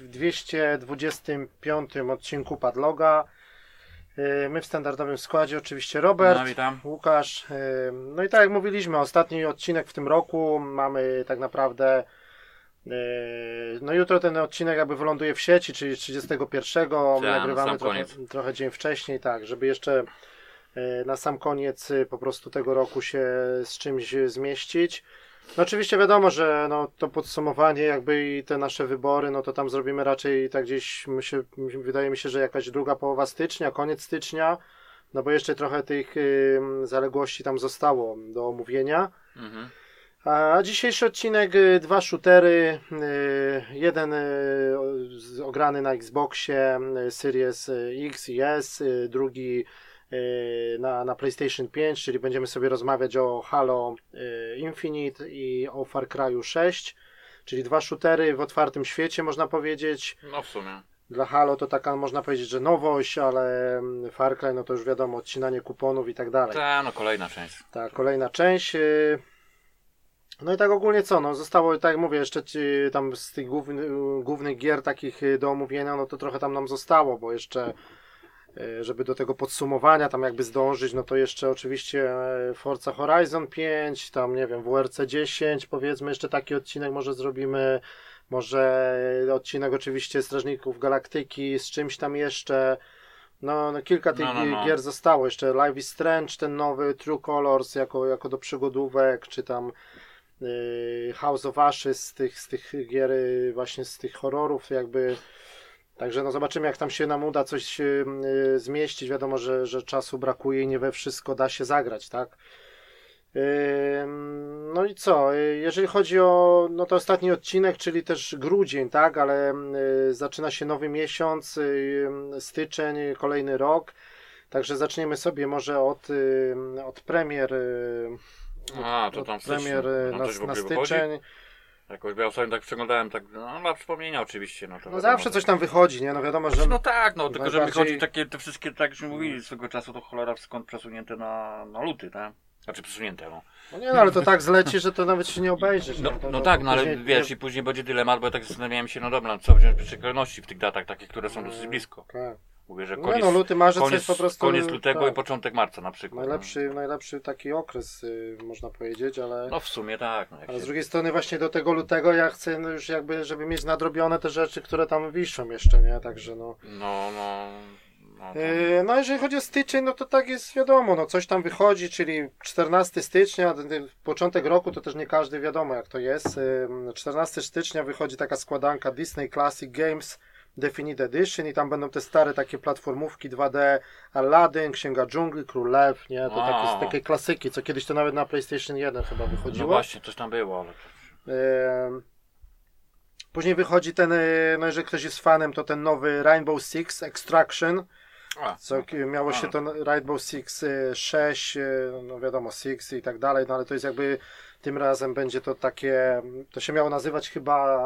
W 225 odcinku Padloga. Y, My w standardowym składzie oczywiście Robert, No, witam. Łukasz. y, No i tak jak mówiliśmy, ostatni odcinek w tym roku. Mamy tak naprawdę. y, No jutro ten odcinek jakby wyląduje w sieci, czyli 31. na Nagrywamy sam trochę, trochę dzień wcześniej, tak, żeby jeszcze na sam koniec po prostu tego roku się z czymś zmieścić. No oczywiście wiadomo, że no, to podsumowanie jakby i te nasze wybory, no to tam zrobimy raczej tak gdzieś, my się, wydaje mi się, że jakaś druga połowa stycznia, koniec stycznia, no bo jeszcze trochę tych y, zaległości tam zostało do omówienia. Mhm. A dzisiejszy odcinek, y, dwa shootery, y, jeden y, ograny na Xboxie Series X i S, drugi na, na PlayStation 5, czyli będziemy sobie rozmawiać o Halo y, Infinite i o Far Cry'u 6, czyli dwa shootery w otwartym świecie można powiedzieć. No w sumie. Dla Halo to taka można powiedzieć, że nowość, ale mm, Far Cry no to już wiadomo, odcinanie kuponów i tak dalej. Ta, no kolejna część. Ta kolejna część. y, No i tak ogólnie co, no zostało, tak jak mówię, jeszcze ci, tam z tych główny, głównych gier takich y, do omówienia, no to trochę tam nam zostało, bo jeszcze y, żeby do tego podsumowania tam jakby zdążyć, no to jeszcze oczywiście e, Forza Horizon 5, tam nie wiem, WRC 10, powiedzmy jeszcze taki odcinek może zrobimy, może odcinek oczywiście Strażników Galaktyki z czymś tam jeszcze, no, no kilka tych No, no, no. gier zostało, jeszcze Life is Strange, ten nowy True Colors jako, jako do przygodówek, czy tam y, House of Ashes z tych, z tych gier y, właśnie z tych horrorów jakby Także no zobaczymy, jak tam się nam uda coś y, y, zmieścić. Wiadomo, że, że czasu brakuje i nie we wszystko da się zagrać, tak? No i co? Y, Jeżeli chodzi o no to ostatni odcinek, czyli też grudzień, tak? Ale zaczyna się nowy miesiąc, styczeń, kolejny rok. Także zaczniemy sobie może od, od premier. A, to od tam premier styczeń. na, na ogóle wychodzi? Jakoś, bo ja sobie tak przeglądałem, tak, no dla wspomnienia oczywiście, no to No zawsze coś tam wychodzi, nie? No wiadomo, że. No tak, no tylko że wychodzi takie, te wszystkie, tak jak mówili swego czasu, to cholera skąd przesunięte na, na luty, tak? Znaczy przesunięte, no. No nie, no ale to tak zleci, że to nawet się nie obejrzysz. No, no tak, no ale później- wiesz, i później będzie dylemat, bo ja tak zastanawiałem się, no dobra, co wziąć przy kolejności w tych datach takich, które są dosyć blisko. Tak. Mówię, że Nie koniec, no, luty, marzec koniec, jest po prostu... koniec lutego tak, i początek marca na przykład. najlepszy, najlepszy taki okres, y, można powiedzieć, ale... No. no w sumie tak. No, Ale z się... drugiej strony właśnie do tego lutego ja chcę no już jakby, żeby mieć nadrobione te rzeczy, które tam wiszą jeszcze, nie? Także no... No, no. no. Yy, No jeżeli chodzi o styczeń, no to tak jest wiadomo, no coś tam wychodzi, czyli 14 stycznia, początek roku to też nie każdy wiadomo jak to jest. Yy, 14 stycznia wychodzi taka składanka Disney Classic Games Definite Edition i tam będą te stare takie platformówki 2D, Aladdin, Księga Dżungli, Król Lew, nie? To takie, A. takie klasyki, co kiedyś to nawet na PlayStation 1 chyba no wychodziło. właśnie, coś tam było, ale. Później wychodzi ten, e, no jeżeli ktoś jest fanem, to ten nowy Rainbow Six Extraction, A, co no miało a. się to Rainbow Six e, 6, e, no wiadomo, Six i tak dalej, no ale to jest jakby tym razem będzie to takie, to się miało nazywać chyba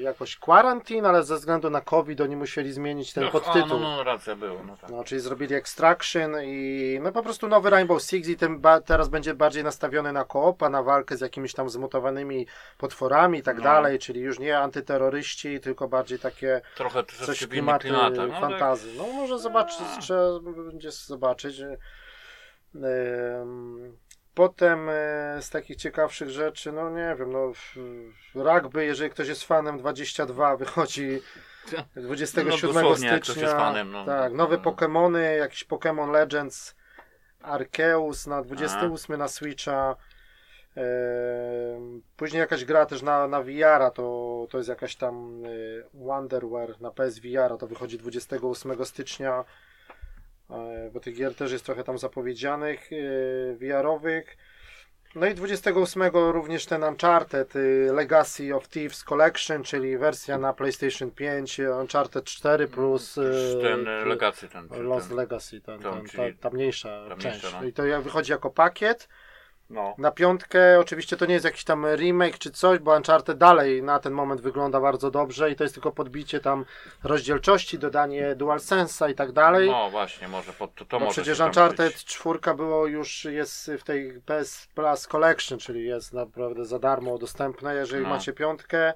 jakoś Quarantine, ale ze względu na COVID oni musieli zmienić ten no, podtytuł. A, no, no, racja było, no tak. No, czyli zrobili Extraction i no po prostu nowy Rainbow Six i ten teraz będzie bardziej nastawiony na koopa, na walkę z jakimiś tam zmutowanymi potworami i tak No. dalej, czyli już nie antyterroryści, tylko bardziej takie Trochę coś klimaty klimatach. No, fantazy. No może zobaczyć, trzeba będzie zobaczyć. Em, Potem e, z takich ciekawszych rzeczy, no nie wiem, no rugby, jeżeli ktoś jest fanem 22, wychodzi 27 No, stycznia. fanem, no. tak, nowe No. Pokémony, jakiś Pokémon Legends Arceus na 28 na Switcha. Em, Później jakaś gra też na, na VR, to, to jest jakaś tam y, Wonderware na PSVR, to wychodzi 28 stycznia. E, Bo tych gier też jest trochę tam zapowiedzianych VR-owych. No i 28 również ten Uncharted y, Legacy of Thieves Collection, czyli wersja na PlayStation 5, y, Uncharted 4 plus y, Ten e, legacy ten. Lost ten. Legacy, ten, Tą, ten, ta, ta mniejsza ta część. mniejsza, no. I to wychodzi jako pakiet. No. Na piątkę oczywiście to nie jest jakiś tam remake czy coś, bo Uncharted dalej na ten moment wygląda bardzo dobrze i to jest tylko podbicie tam rozdzielczości, dodanie DualSense'a i tak dalej. no właśnie, może pod, to, to Bo może przecież Uncharted być. 4 było już jest w tej PS Plus Collection, czyli jest naprawdę za darmo dostępne, jeżeli No. macie piątkę.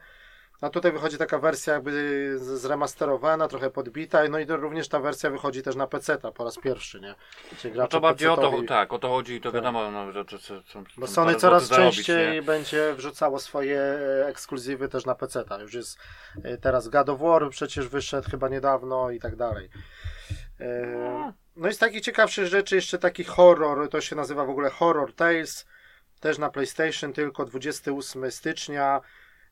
A tutaj wychodzi taka wersja jakby zremasterowana, trochę podbita, no i również ta wersja wychodzi też na PC po raz pierwszy, nie? Czyli No to bardziej o to, tak, o to chodzi i to wiadomo, no, że to, to, to, Bo Sony coraz zarobić, częściej nie? będzie wrzucało swoje e, ekskluzywy też na PC. Już jest e, teraz God of War przecież wyszedł chyba niedawno i tak dalej. E, No i z takich ciekawszych rzeczy jeszcze taki horror, to się nazywa w ogóle Horror Tales, też na PlayStation, tylko 28 stycznia.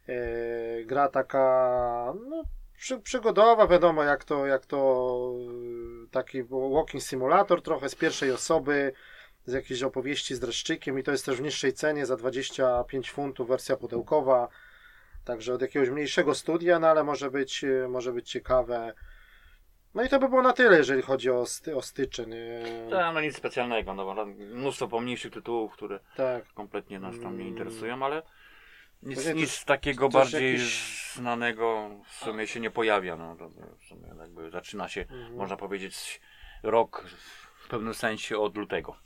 E, Gra taka no, przy, przygodowa, wiadomo jak to, jak to e, taki walking simulator trochę z pierwszej osoby z jakiejś opowieści z dreszczykiem i to jest też w niższej cenie za 25 funtów wersja pudełkowa. Także od jakiegoś mniejszego studia, no ale może być, e, może być ciekawe. No i to by było na tyle, jeżeli chodzi o, sty, o styczeń. Tak, no nic specjalnego, no, bo mnóstwo pomniejszych tytułów, które Tak. kompletnie nas tam nie Mm. interesują, ale nic, Właśnie nic takiego też bardziej jakiś- znanego w sumie się nie pojawia. No, to w sumie jakby zaczyna się, Mhm. można powiedzieć, rok w pewnym sensie od lutego.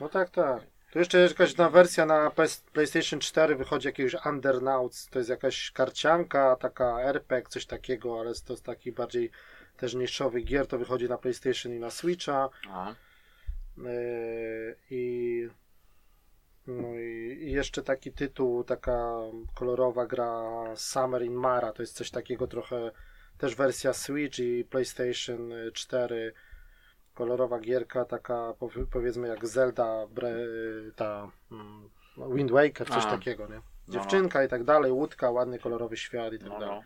No tak, tak. Tu jeszcze jest jakaś na wersja na PlayStation 4 wychodzi jakiegoś Undernauts. To jest jakaś karcianka, taka RPG, coś takiego, ale to jest taki bardziej też niszowy gier. To wychodzi na PlayStation i na Switcha. A, Yy, I, no i, i jeszcze taki tytuł, taka kolorowa gra Summer in Mara. To jest coś takiego trochę, też wersja Switch i PlayStation 4. Kolorowa gierka, taka powi- powiedzmy jak Zelda, bre, ta mm, no, Wind Waker, coś A. takiego, nie? no. Dziewczynka i tak dalej, łódka, ładny kolorowy świat i tak no, dalej. no.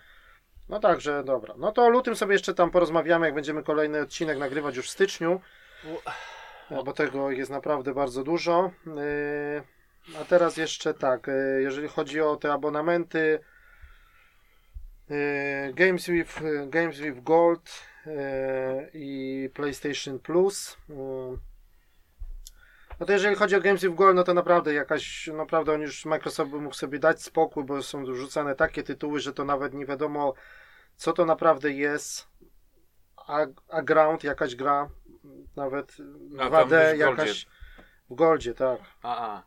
No także, dobra. No to o lutym sobie jeszcze tam porozmawiamy, jak będziemy kolejny odcinek nagrywać już w styczniu. E, Bo tego jest naprawdę bardzo dużo. E, A teraz jeszcze tak, e, jeżeli chodzi o te abonamenty e, Games with, Games with Gold i PlayStation Plus. No to jeżeli chodzi o Games with Gold, no to naprawdę jakaś, naprawdę on już Microsoft by mógł sobie dać spokój, bo są rzucane takie tytuły, że to nawet nie wiadomo co to naprawdę jest. A, a Ground, jakaś gra, nawet A, tam 2D, gdzieś w jakaś w Goldzie, tak. A, a.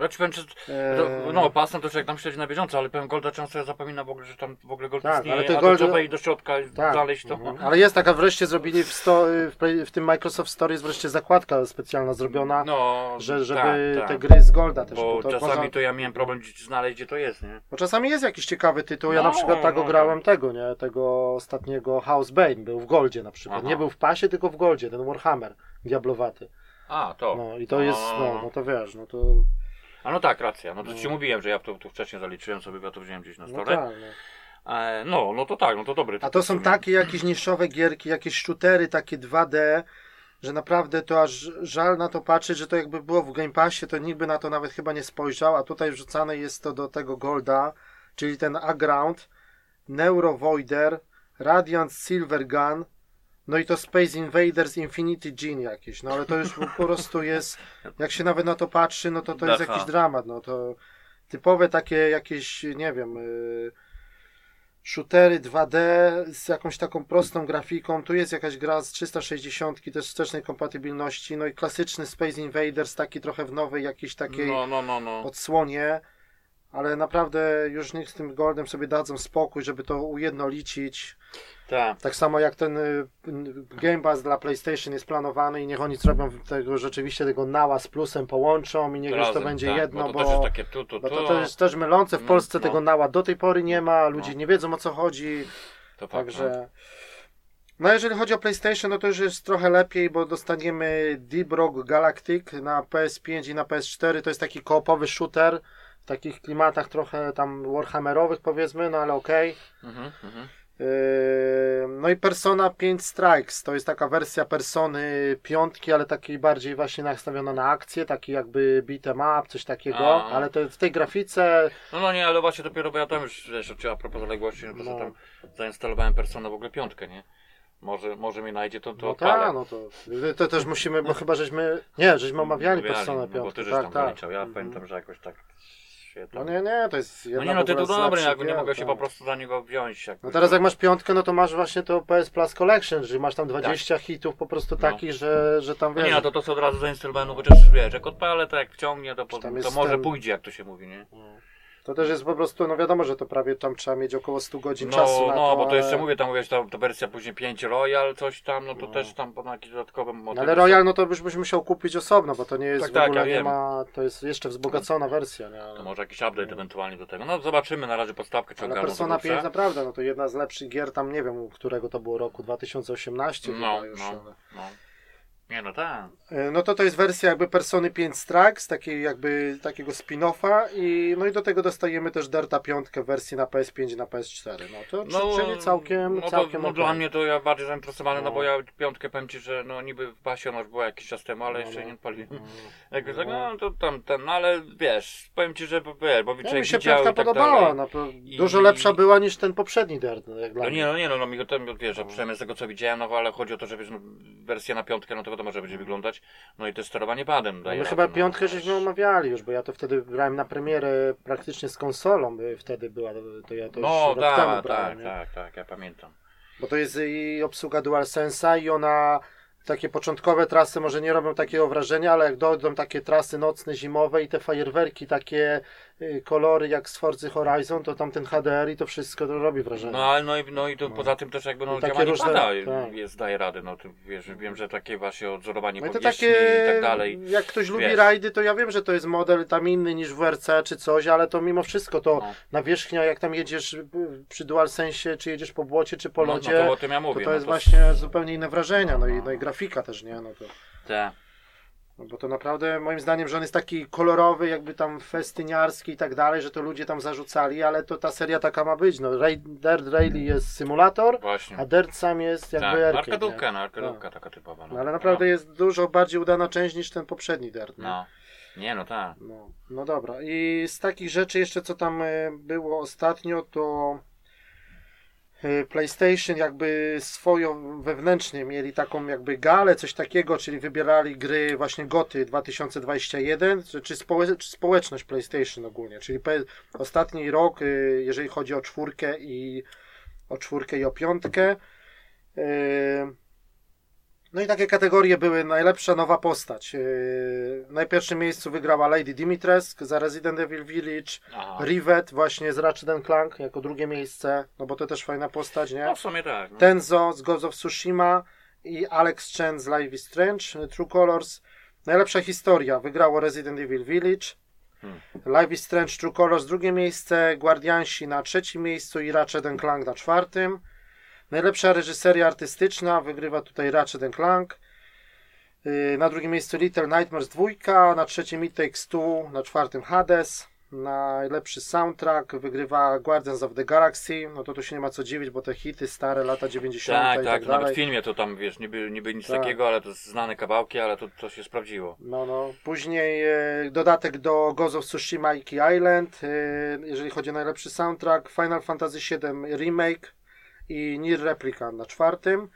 Znaczy, powiem, czy, Eee, to, no, pasem to człowiek tam śledzi na bieżąco, ale powiem Golda często ja zapominam w ogóle, że tam w ogóle Gold Tak, istnieje, ale to Gold- trzeba iść do środka i tak. znaleźć to. Mhm. Ale jest taka wreszcie zrobili w, sto, w, w tym Microsoft Store jest wreszcie zakładka specjalna zrobiona, No, że, żeby tak, te tak. gry z Golda też. Bo to czasami poza- to ja miałem problem znaleźć, gdzie to jest, nie? Bo czasami jest jakiś ciekawy tytuł. Ja No, na przykład tak no, grałem no. tego, nie? Tego ostatniego House Bane. Był w Goldzie na przykład. Aha. Nie był w pasie, tylko w Goldzie, ten Warhammer diablowaty. A, to. No i to jest, no, no to wiesz, no to. A no tak, racja. No to No. ci mówiłem, że ja to, to wcześniej zaliczyłem sobie, bo ja to wziąłem gdzieś na No stole. tak, no. E, no, no to tak, no to dobry. A to tytuł w są sumie. takie jakieś niszowe gierki, jakieś shootery takie 2D, że naprawdę to aż żal na to patrzeć, że to jakby było w Game Passie, to nikt by na to nawet chyba nie spojrzał, a tutaj wrzucane jest to do tego Golda, czyli ten Aground, Neurovoider, Radiant Silver Gun, no i to Space Invaders Infinity Gene jakieś, no ale to już po prostu jest, jak się nawet na to patrzy, no to to jest Aha. jakiś dramat, no to typowe takie jakieś, nie wiem, yy, shootery 2D z jakąś taką prostą grafiką. Tu jest jakaś gra z 360 też wstecznej kompatybilności. No i klasyczny Space Invaders, taki trochę w nowej jakiejś takiej No, no, no, no. odsłonie. Ale naprawdę już niech z tym Goldem sobie dadzą spokój, żeby to ujednolicić. Tak. Tak samo jak ten y, Game Pass dla PlayStation jest planowany i niech oni zrobią tego rzeczywiście tego nała z plusem połączą i niech już to Razem, będzie tak, jedno, bo bo, to też jest takie tu, tu, tu. bo to, jest też mylące. W No, Polsce no. tego nała do tej pory nie ma, ludzie No. nie wiedzą o co chodzi. to Także. No jeżeli chodzi o PlayStation, no to już jest trochę lepiej, bo dostaniemy Deep Rock Galactic na PS5 i na PS4. To jest taki koopowy shooter takich klimatach trochę tam Warhammerowych powiedzmy, no ale okej. no. Mhm, mhm. Yy, No i Persona 5 Strikes to jest taka wersja Persony piątki, ale takiej bardziej właśnie nastawiona na akcję, taki jakby beat'em up, coś takiego, A. ale to w tej grafice No, no nie, ale właśnie dopiero, bo ja tam już, wiesz, a propos zaległości, no to No. tam zainstalowałem Persona w ogóle piątkę, nie? Może, może mnie najdzie, to, to No tak, no to, to też musimy, bo chyba żeśmy, nie, żeśmy omawiali Personę no, bo ty żeś tak, tam tak. zaliczał, ja Mhm. pamiętam, że jakoś tak się No tam... nie, nie, to jest jedna No nie, no tytuł z dobry, jakby nie mogę się tak. po prostu za niego wziąć. Jakoś, No teraz jak masz piątkę, no to masz właśnie to PS Plus Collection, że masz tam 20 hitów po prostu Tak. No. takich, że, że tam No wiesz... nie, no to to co od razu zainstalowałem, no chociaż wiesz, jak odpalę, to jak wciągnie, to, po, to może ten- pójdzie, jak to się mówi, nie? No. To też jest po prostu, no wiadomo, że to prawie tam trzeba mieć około 100 godzin No, czasu no, to, bo to ale- jeszcze mówię, tam mówisz, ta, ta wersja później 5 Royal, coś tam, no to No. też tam ponad jakieś dodatkowe No, motywy. ale Royal, no to byś, byś musiał kupić osobno, bo to nie jest Tak, w tak, ogóle, ja nie wiem. ma, to jest jeszcze wzbogacona wersja, nie? To może jakiś update ewentualnie do tego. No zobaczymy na razie podstawkę, czy Ale Persona to 5 dobrze. naprawdę, no to jedna z lepszych gier, tam nie wiem, którego to było roku, 2018 No, chyba już. no, ale- no. Nie no tak. E, No to to jest wersja jakby Persony 5 Strikes, takiej jakby takiego spin-offa i no i do tego dostajemy też Derta 5 w wersji na PS5 i na PS4. No to No, czyli całkiem, no całkiem no okej. dla mnie to ja bardziej zainteresowany, no. No. bo ja piątkę powiem Ci, że no niby w pasie ona już była jakiś czas temu, ale No, jeszcze no. nie odpaliłem. No. Tak, no to tam ten, no ale wiesz, powiem Ci, że wiesz, bo człowiek mi się piątka tak podobała, no, I- dużo lepsza była niż ten poprzedni Dirt, no, jak No nie, no nie, no, no mi go tam, wiesz, a przynajmniej z tego co widziałem, no ale chodzi o to, że wiesz, no, wersja na piątkę, no to wiadomo, że będzie wyglądać, no i to sterowanie padem No daje my radę, chyba no, piątkę wiesz. żeśmy omawiali już, bo ja to wtedy brałem na premierę praktycznie z konsolą, by wtedy była, to ja to No już rok temu tak, brałem, tak, tak, tak, ja pamiętam. Bo to jest i obsługa DualSense'a i ona takie początkowe trasy może nie robią takiego wrażenia, ale jak dojdą takie trasy nocne, zimowe i te fajerwerki, takie kolory jak z Forza Horizon, to tam ten HDR i to wszystko to robi wrażenie. No ale no i, no i to No. poza tym też jakby no takie działanie różne- pada tak. jest, daje radę, no ty wiesz, wiem, że takie właśnie odzorowanie No i to takie, i tak dalej. jak ktoś lubi Wiesz. rajdy, to ja wiem, że to jest model tam inny niż w WRC czy coś, ale to mimo wszystko to No. nawierzchnia, jak tam jedziesz y, przy DualSensie, czy jedziesz po błocie, czy po No, lodzie, no to ja to, mówię. to no jest właśnie zupełnie inne wrażenia, no i, No. no i grafika też, nie? No to... Te. No bo to naprawdę moim zdaniem, że on jest taki kolorowy, jakby tam festyniarski i tak dalej, że to ludzie tam zarzucali, ale to ta seria taka ma być. No, Raid, Dirt Rally jest symulator, Właśnie. a Dirt sam jest jakby Tak, arcade, arkadówka, no arkadówka taka typowa. No, ale naprawdę jest dużo bardziej udana część niż ten poprzedni Dirt. nie? No. Nie no tak. No, no dobra. I z takich rzeczy jeszcze, co tam e, było ostatnio, to PlayStation jakby swoją wewnętrznie mieli taką jakby galę, coś takiego, czyli wybierali gry właśnie GOTY 2021, czy, czy, społe, czy społeczność PlayStation ogólnie, czyli ostatni rok, e, jeżeli chodzi o czwórkę i o czwórkę i o piątkę. e, no i takie kategorie były najlepsza nowa postać. Yy, na pierwszym miejscu wygrała Lady Dimitrescu za Resident Evil Village. Aha. Rivet właśnie z Ratchet Clank jako drugie miejsce, no bo to też fajna postać, nie? No w sumie tak. No. Tenzo z Ghost of Tsushima i Alex Chen z Life is Strange, True Colors. Najlepsza historia wygrało Resident Evil Village. Hmm. Life is Strange True Colors drugie miejsce, Guardiansi na trzecim miejscu i Ratchet Clank na czwartym. Najlepsza reżyseria artystyczna wygrywa tutaj Ratchet Clank. Yy, Na drugim miejscu Little Nightmares 2, na trzecim It Takes Two, na czwartym Hades. Najlepszy soundtrack wygrywa Guardians of the Galaxy. No to tu się nie ma co dziwić, bo te hity stare, lata 90. Tak, tak, tak nawet dalej. w filmie to tam wiesz, niby, niby nic Tak. takiego, ale to znane kawałki, ale to, to się sprawdziło. No, no. Później e, dodatek do Ghost of Tsushima i Island, e, jeżeli chodzi o najlepszy soundtrack, Final Fantasy VII Remake i Nier Replicant na czwartym.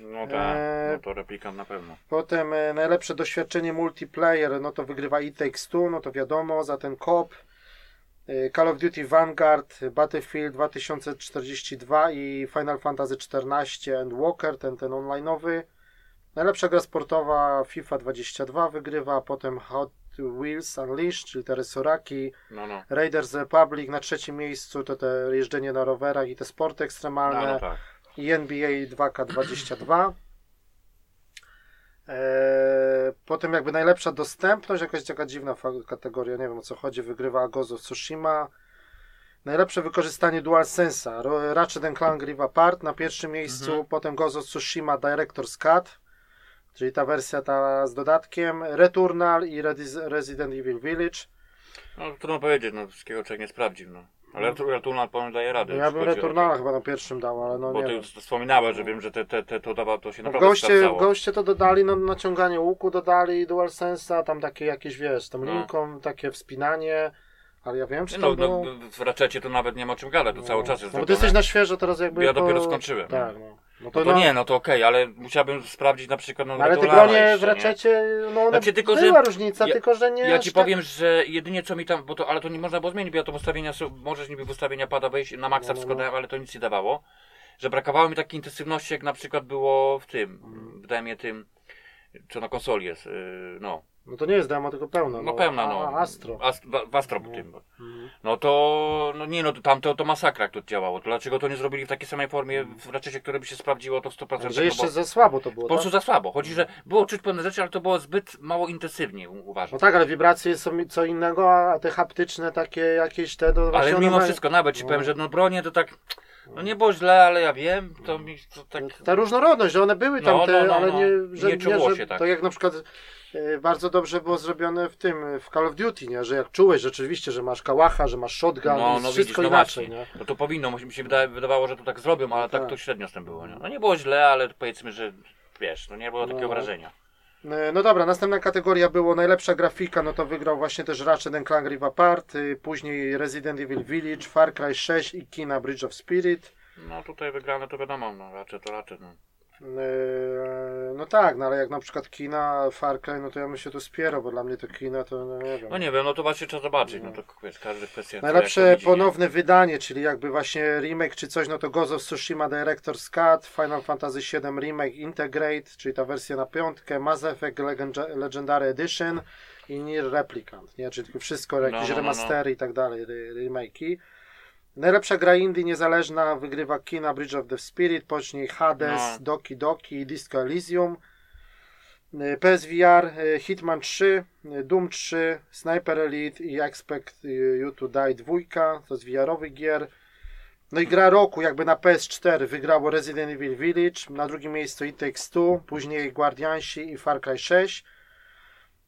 No tak, no to replikant na pewno. Potem e, najlepsze doświadczenie multiplayer, no to wygrywa It Takes Two, no to wiadomo, za ten kop. E, Call of Duty Vanguard, Battlefield 2042 i Final Fantasy XIV and Walker, ten, ten online'owy. Najlepsza gra sportowa FIFA 22 wygrywa, potem Hot Wheels Unleashed, czyli te resoraki. No, no. Raiders Republic na trzecim miejscu, to te jeżdżenie na rowerach i te sporty No, ekstremalne no tak. i NBA 2K22. Eee, potem jakby najlepsza dostępność, jakaś taka dziwna kategoria, nie wiem o co chodzi, wygrywa of Tsushima. Najlepsze wykorzystanie DualSense'a, Ratchet Clank Rift Apart na pierwszym miejscu, Mhm. potem of Tsushima Director's Cut, czyli ta wersja ta z dodatkiem, Returnal i Resident Evil Village. No trudno powiedzieć, no wszystkiego człowiek nie sprawdził, no. Ale No. Returnal powiem daje radę. No ja bym Returnala chyba na pierwszym dał, ale no Bo nie ty już wspominałeś, że wiem, że te, te, te, to, dawa, to się W naprawdę goście, w sprawdzało. goście to dodali, no naciąganie łuku dodali, DualSense'a, tam takie jakieś, wiesz, tą No. linką, takie wspinanie, ale ja wiem, czy to no, było... no, w raczecie to nawet nie ma o czym gadać, to cały czas jest No bo ty jesteś na świeżo teraz jakby... Ja po- dopiero skończyłem. Tak, no. No No to, to no, nie, no to okej, ale musiałbym sprawdzić na przykład no, ale bronie w raczecie, no one Znaczy, tylko, że była różnica, ja- tylko że nie Ja ci tak- powiem, że jedynie co mi tam, bo to, ale to nie można było zmienić, bo ja to ustawienia, możesz niby w ustawienia pada wejść, na maksa No, no, no. ale to nic nie dawało. Że brakowało mi takiej intensywności, jak na przykład było w tym, Mhm. w demie tym, co na konsoli jest, yy, no. No to nie jest demo, tylko pełno. No, pełna, no. A, Astro. Ast, w Astro tym. Mhm. No to, no nie no, to tamto to masakra jak to działało. To dlaczego to nie zrobili w takiej samej formie w raczecie, które by się sprawdziło to w 100%? Że no jeszcze bo za słabo to było, po prostu tak? za słabo. Chodzi, że było czuć pewne rzeczy, ale to było zbyt mało intensywnie, uważam. No tak, ale wibracje są co innego, a te haptyczne takie jakieś te... No Ale mimo mają- wszystko, nawet ci No. powiem, że no bronie to tak, no nie było źle, ale ja wiem, to mi to tak... Ta różnorodność, że one były tam No, te, no, no, ale no. nie, że, Nie czuło że, się tak. To jak na przykład e, bardzo dobrze było zrobione w tym, w Call of Duty, nie? Że jak czułeś rzeczywiście, że masz kałacha, że masz shotgun, No, no wszystko widzisz, no inaczej, właśnie. nie? No to powinno, mi się wydawało, że to tak zrobią, ale tak tak. to średnio z tym było, nie? No nie było źle, ale powiedzmy, że wiesz, no nie było takiego No. wrażenia. E, No dobra, następna kategoria było najlepsza grafika, no to wygrał właśnie też Ratchet Clank Rift Apart, y, później Resident Evil Village, Far Cry 6 i Kina Bridge of Spirit. No tutaj wygrane to wiadomo, no raczej to raczej, no. E, No tak, no ale jak na przykład Kina, Far Cry, no to ja bym się tu spierał, bo dla mnie to Kina to no nie wiem. No nie wiem, no to właśnie trzeba zobaczyć, no to wiesz, każda kwestia... Najlepsze widzi, nie? ponowne wydanie, czyli jakby właśnie remake czy coś, no to Ghost of Tsushima Director's Cut, Final Fantasy VII Remake Integrate, czyli ta wersja na piątkę, Mass Effect Legend- Legendary Edition i Nier Replicant, nie? Czyli wszystko, jakieś no, no, no. remastery i tak dalej, re- remake'i. Najlepsza gra indie niezależna wygrywa Kina Bridge of the Spirit, później Hades, No. Doki Doki i Disco Elysium. Y, PSVR, y, Hitman 3, y, Doom 3, Sniper Elite i Expect You to Die 2, to z VR-owych gier. No i gra roku jakby na PS4 wygrało Resident Evil Village, na drugim miejscu It Takes Two, później Guardiansi i Far Cry 6.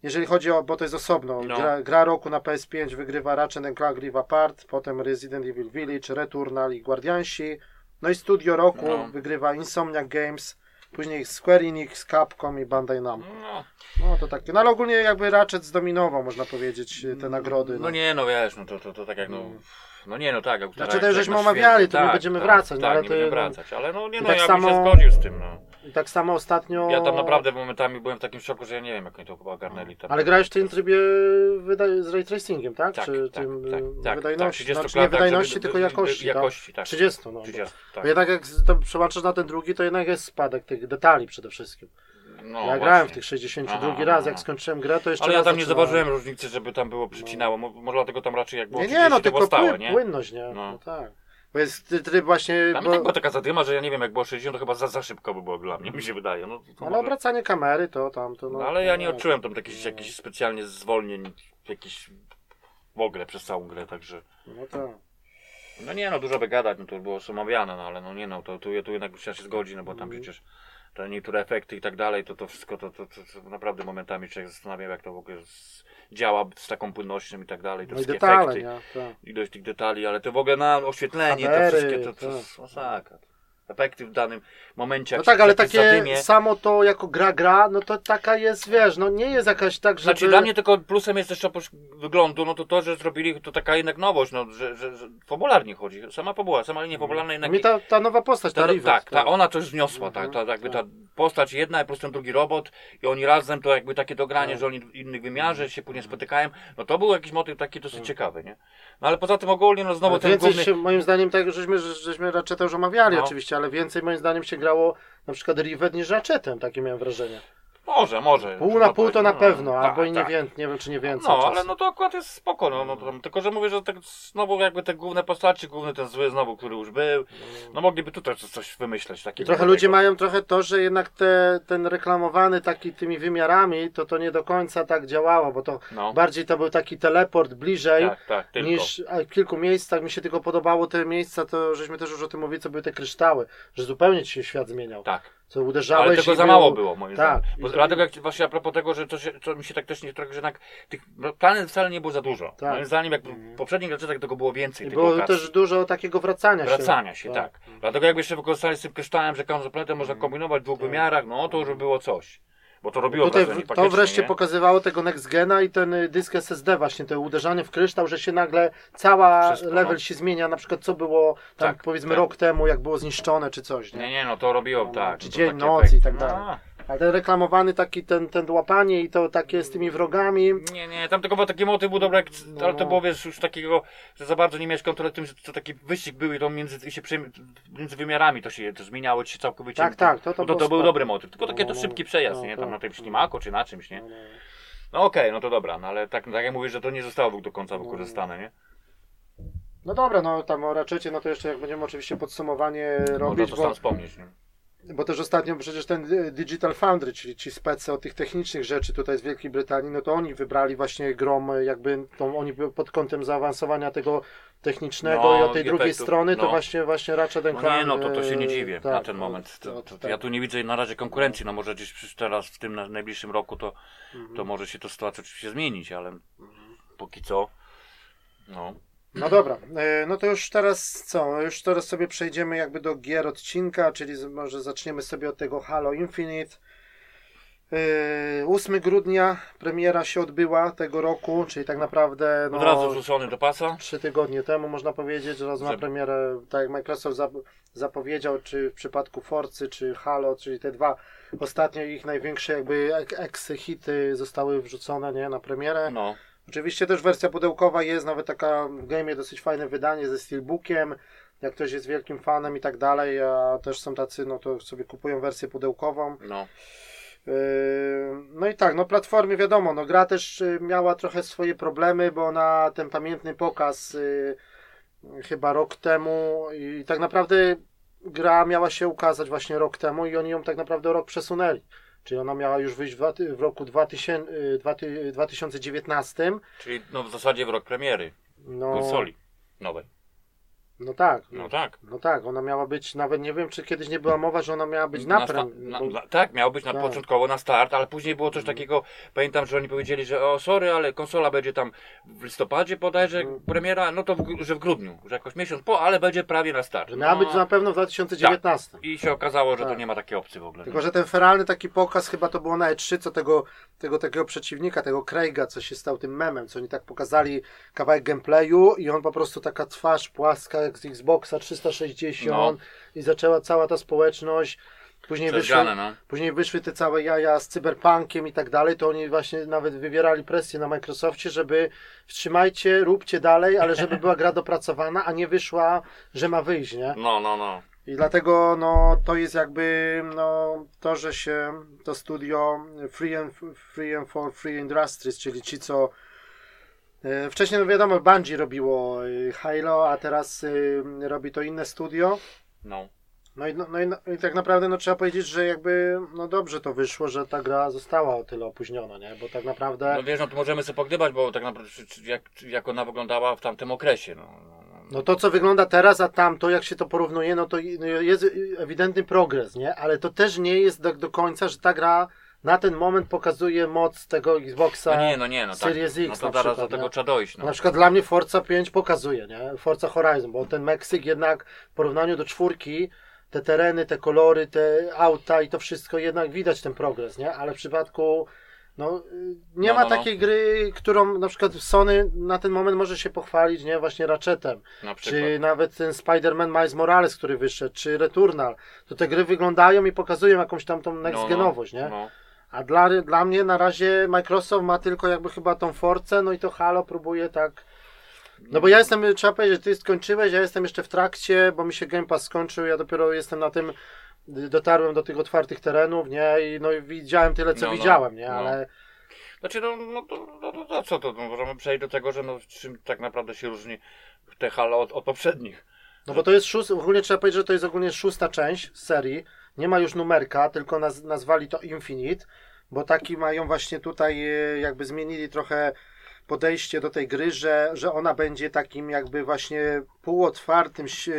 Jeżeli chodzi o, bo to jest osobno, No. gra, gra roku na PS5 wygrywa Ratchet Clank Rift Apart, potem Resident Evil Village, Returnal i Guardiansi. No i studio roku No. wygrywa Insomniac Games, później Square Enix, Capcom i Bandai Namco. No, No to takie, no ale ogólnie jakby Ratchet zdominował, można powiedzieć, te nagrody. no nie, no wiesz, no to, to, to tak jak no... No nie, no tak. Znaczy, tak, to żeśmy omawiali, to nie będziemy tak, wracać, no Tak, ale nie to- będziemy no. wracać, ale no nie, no tak ja bym się samo- zgodził z tym, no. I tak samo ostatnio... Ja tam naprawdę momentami byłem w takim szoku, że ja nie wiem, jak oni to chyba ogarnęli. Tam. Ale grałeś w tym trybie wyda- z ray tracingiem, tak? Tak, Czy tak, tym tak, y, tak, wydajności? tak, 30 znaczy nie wydajności, żeby- tylko jakości. jakości, tak? tak. 30, no. 30, tak. Bo jednak jak to przełączasz na ten drugi, to jednak jest spadek tych detali przede wszystkim. No, ja właśnie. grałem w tych 62 Aha, raz, aha. jak skończyłem grę, to jeszcze Ale ja tam nie zaczynałem. zauważyłem różnicy, żeby tam było przycinało. Mo- Może dlatego tam raczej jak było Nie, 30, nie, no tylko stałe, pły- nie? płynność, nie? No. No. tak. Bo jest ty- tryb właśnie... Tam bo... tak była taka zadyma, że ja nie wiem, jak było 60, to chyba za, za szybko by było dla mnie, mi się wydaje. No, Ale może... obracanie kamery to tam, to no... no, ale ja nie odczułem tam jakichś, jakichś specjalnie zwolnień, jakichś w ogóle przez całą grę, także... No tak. No nie no, dużo by gadać, no to było omawiane, no ale no nie no, to tu, tu jednak trzeba się zgodzić, no bo tam Mhm. przecież te niektóre efekty i tak dalej, to to wszystko, to, to, to, to naprawdę momentami człowiek zastanawiał, jak to w ogóle z, działa z taką płynnością i tak dalej, te No i wszystkie detale, efekty, nie? Tak. ilość tych detali, ale to w ogóle na oświetlenie, Kamery, wszystkie, to, to, tak. jest masakra. Efekty w danym momencie, No tak, ale takie zadymie. samo to jako gra gra, no to taka jest, wiesz, no nie jest jakaś tak, żeby... Znaczy dla mnie tylko plusem jest jeszcze oprócz wyglądu, no to to, że zrobili to taka jednak nowość, no, że, że, że fabularnie chodzi. Sama fabuła, sama linia fabularna jednak... Mi ta, ta nowa postać, ta, Ta, Rivet, tak, ta, ona coś zniosła, Mhm, ta, ta, jakby ta tak. postać jedna plus ten drugi robot i oni razem to jakby takie dogranie, Tak. że oni w innych wymiarze się później spotykają, no to był jakiś motyw taki dosyć ciekawy, nie? No ale poza tym ogólnie, no znowu Ale ten więcej główny... się, moim zdaniem, tak, żeśmy, żeśmy Ratcheta już omawiali No. oczywiście, ale więcej moim zdaniem się grało na przykład Rivet niż Ratchetem, takie miałem wrażenie. Może, może. Pół na pół to na no, pewno, tak, albo i nie, tak. wiem, nie wiem czy nie więcej. No, czasem. ale no to akurat jest spoko, no, no to, tylko że mówię, że tak znowu jakby te główne postaci, główny ten zły znowu, który już był, no mogliby tutaj coś- wymyśleć takiego. trochę ludzie mają trochę to, że jednak te, ten reklamowany taki tymi wymiarami, to to nie do końca tak działało, bo to No, bardziej to był taki teleport bliżej. tak, tak, tylko. niż a w kilku miejscach mi się tylko podobało te miejsca, to żeśmy też już o tym mówili, co były te kryształy, że zupełnie ci się świat zmieniał. Tak. Co uderzałeś Ale tego za mało było, moim Tak. zdaniem. Bo dlatego jak właśnie a propos tego, że to, się, to mi się tak też nie trochę, że jednak tych no, planet wcale nie było za dużo. Tak. Moim zdaniem jak w poprzednich latach tego było więcej. I było lokacji. też dużo takiego wracania się. Wracania się, tak. Dlatego jakby jeszcze wykorzystali z tym kryształem, że każdą planetę można kombinować w dwóch wymiarach, no to już by było coś. Bo to robiło Tutaj wrażenie to wreszcie nie? pokazywało tego Next Gena i ten y, dysk SSD właśnie, to uderzanie w kryształ, że się nagle cała Wszystko, level no. się zmienia, na przykład co było tam Tak, powiedzmy tak. rok temu, jak było zniszczone czy coś, nie? Nie, nie, no to robiło, No, tak. czy no dzień, noc i tak dalej. No, Ten reklamowany taki, ten, ten łapanie i to takie z tymi wrogami, Nie, nie, tam tylko był taki motyw był dobry, No, ale to no. było wiesz już takiego, że za bardzo nie miałeś kontroli tym, że to taki wyścig był i to między, i się przy, między wymiarami to się to zmieniało ci się całkowicie. Tak, tak, to- to to, to, było był dobry motyw. Tylko taki No, to no, szybki przejazd, no, nie? tak. Tam na tym ślimaku czy na czymś, nie? No, no. No okej, no to dobra, no ale tak, tak jak mówisz, że to nie zostało do końca wykorzystane, nie? No dobra, no tam o raczecie, no to jeszcze jak będziemy oczywiście podsumowanie Można robić, to bo, sam wspomnieć, nie? Bo też ostatnio przecież ten y, Digital Foundry, czyli ci specy od tych technicznych rzeczy tutaj z Wielkiej Brytanii, no to oni wybrali właśnie grom, y, jakby tą, oni pod kątem zaawansowania tego technicznego No, i od tej drugiej strony to no. właśnie właśnie Ratchet No nie, no to, to się nie dziwię tak, na ten od- moment. To, to, tak. Ja tu nie widzę na razie konkurencji, no może gdzieś teraz w tym na- najbliższym roku to, Mhm. to może się to sytuacja oczywiście zmienić, ale póki co, no. No dobra, e, no to już teraz co? Już teraz sobie przejdziemy jakby do gier odcinka, czyli może zaczniemy sobie od tego Halo Infinite. E, 8 grudnia premiera się odbyła tego roku, czyli tak naprawdę Od razu no, wrzucony do pasa. trzy tygodnie temu można powiedzieć, że raz na premierę, tak jak Microsoft zap- zapowiedział, czy w przypadku Forcy, czy Halo, czyli te dwa ostatnio ich największe jakby ex-hity zostały wrzucone nie, na premierę. No, Oczywiście też wersja pudełkowa jest, nawet taka w game dosyć fajne wydanie ze steelbookiem, jak ktoś jest wielkim fanem i tak dalej, a też są tacy, no to sobie kupują wersję pudełkową. no. Yy, No i tak, no platformy wiadomo, no gra też y, miała trochę swoje problemy, bo na ten pamiętny pokaz y, chyba rok temu i tak naprawdę gra miała się ukazać właśnie rok temu i oni ją tak naprawdę rok przesunęli. Czyli ona miała już wyjść w, w roku 2000, y, dwa ty- 2019. Czyli no w zasadzie w rok premiery No, konsoli nowej. No tak. No tak. No tak, ona miała być, nawet nie wiem, czy kiedyś nie była mowa, że ona miała być na, sta- na, bo- na, tak, miał być na Tak. początkowo na start, ale później było coś takiego, pamiętam, że oni powiedzieli, że o sorry, ale konsola będzie tam w listopadzie bodajże Mhm. premiera, no to w, że w grudniu, że jakoś miesiąc po, ale będzie prawie na start. Że miała No, być na pewno w 2019. I się okazało, że to Tak. nie ma takiej opcji w ogóle. Tylko, że ten feralny taki pokaz chyba to było na E3, co tego, tego takiego przeciwnika, tego Craiga, co się stał tym memem, co oni tak pokazali kawałek gameplayu i on po prostu taka twarz płaska jak z Xboxa 360 No. i zaczęła cała ta społeczność. Później wyszły, no. później wyszły te całe jaja z cyberpunkiem i tak dalej, to oni właśnie nawet wywierali presję na Microsoftie, żeby wstrzymajcie, róbcie dalej, ale żeby była gra dopracowana, a nie wyszła, że ma wyjść, nie? No, no, no. I dlatego no, to jest jakby no, to, że się to studio Free and, Free and for Free Industries, czyli ci, co wcześniej, no wiadomo, Bungie robiło e, Halo, a teraz e, robi to inne studio. no. No i, no, no, i, no i tak naprawdę no, trzeba powiedzieć, że jakby no dobrze to wyszło, że ta gra została o tyle opóźniona, nie? Bo tak naprawdę No wiesz, no to możemy sobie pogdybać, bo tak naprawdę jak, jak ona wyglądała w tamtym okresie. No, no, no. No to, co wygląda teraz, a tamto, jak się to porównuje, no to no jest ewidentny progres, nie? Ale to też nie jest do, do końca, że ta gra na ten moment pokazuje moc tego Xboxa. no nie, no nie, no tak. Series X no to zaraz do tego nie? trzeba dojść. No. Na przykład dla mnie Forza 5 pokazuje, nie? Forza Horizon, bo ten Meksyk jednak w porównaniu do czwórki, te tereny, te kolory, te auta i to wszystko jednak widać ten progres, nie? Ale w przypadku no, nie No, ma no, no. takiej gry, którą na przykład Sony na ten moment może się pochwalić, nie? Właśnie Ratchetem. Na. Czy nawet ten Spider-Man Miles Morales, który wyszedł, czy Returnal, to te gry wyglądają i pokazują jakąś tam tą next genowość, nie? A dla, dla mnie na razie Microsoft ma tylko jakby chyba tą Forcę, no i to Halo próbuje tak. No bo ja jestem, trzeba powiedzieć, ty skończyłeś, ja jestem jeszcze w trakcie, bo mi się Game Pass skończył, ja dopiero jestem na tym, dotarłem do tych otwartych terenów, nie? I no i widziałem tyle, co No, no, widziałem, nie? no. Ale Znaczy, no, no, to, no, co to? No, możemy przejść do tego, że no, czym tak naprawdę się różni te Halo od, od poprzednich. No bo to jest szóst, ogólnie trzeba powiedzieć, że to jest ogólnie szósta część serii. Nie ma już numerka, tylko naz, nazwali to Infinite, bo taki mają właśnie tutaj, e, jakby zmienili trochę podejście do tej gry, że, że ona będzie takim jakby właśnie półotwartym, ś-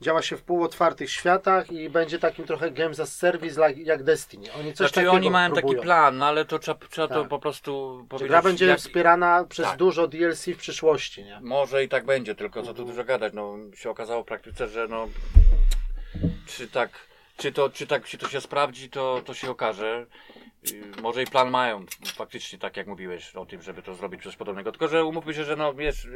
działa się w półotwartych światach i będzie takim trochę games as service like, jak Destiny. Oni coś Znaczy, oni mają próbują. taki plan, no, ale to trzeba, trzeba to Tak. po prostu powiedzieć. gra będzie jak- wspierana przez Tak. dużo DLC w przyszłości, nie? Może i tak będzie, tylko co tu Mhm. dużo gadać. No, się okazało w praktyce, że no, czy tak, czy to, czy tak się to się sprawdzi, to, to się okaże. Yy, Może i plan mają, faktycznie, tak jak mówiłeś o tym, żeby to zrobić coś podobnego. Tylko, że umówmy się, że no wiesz,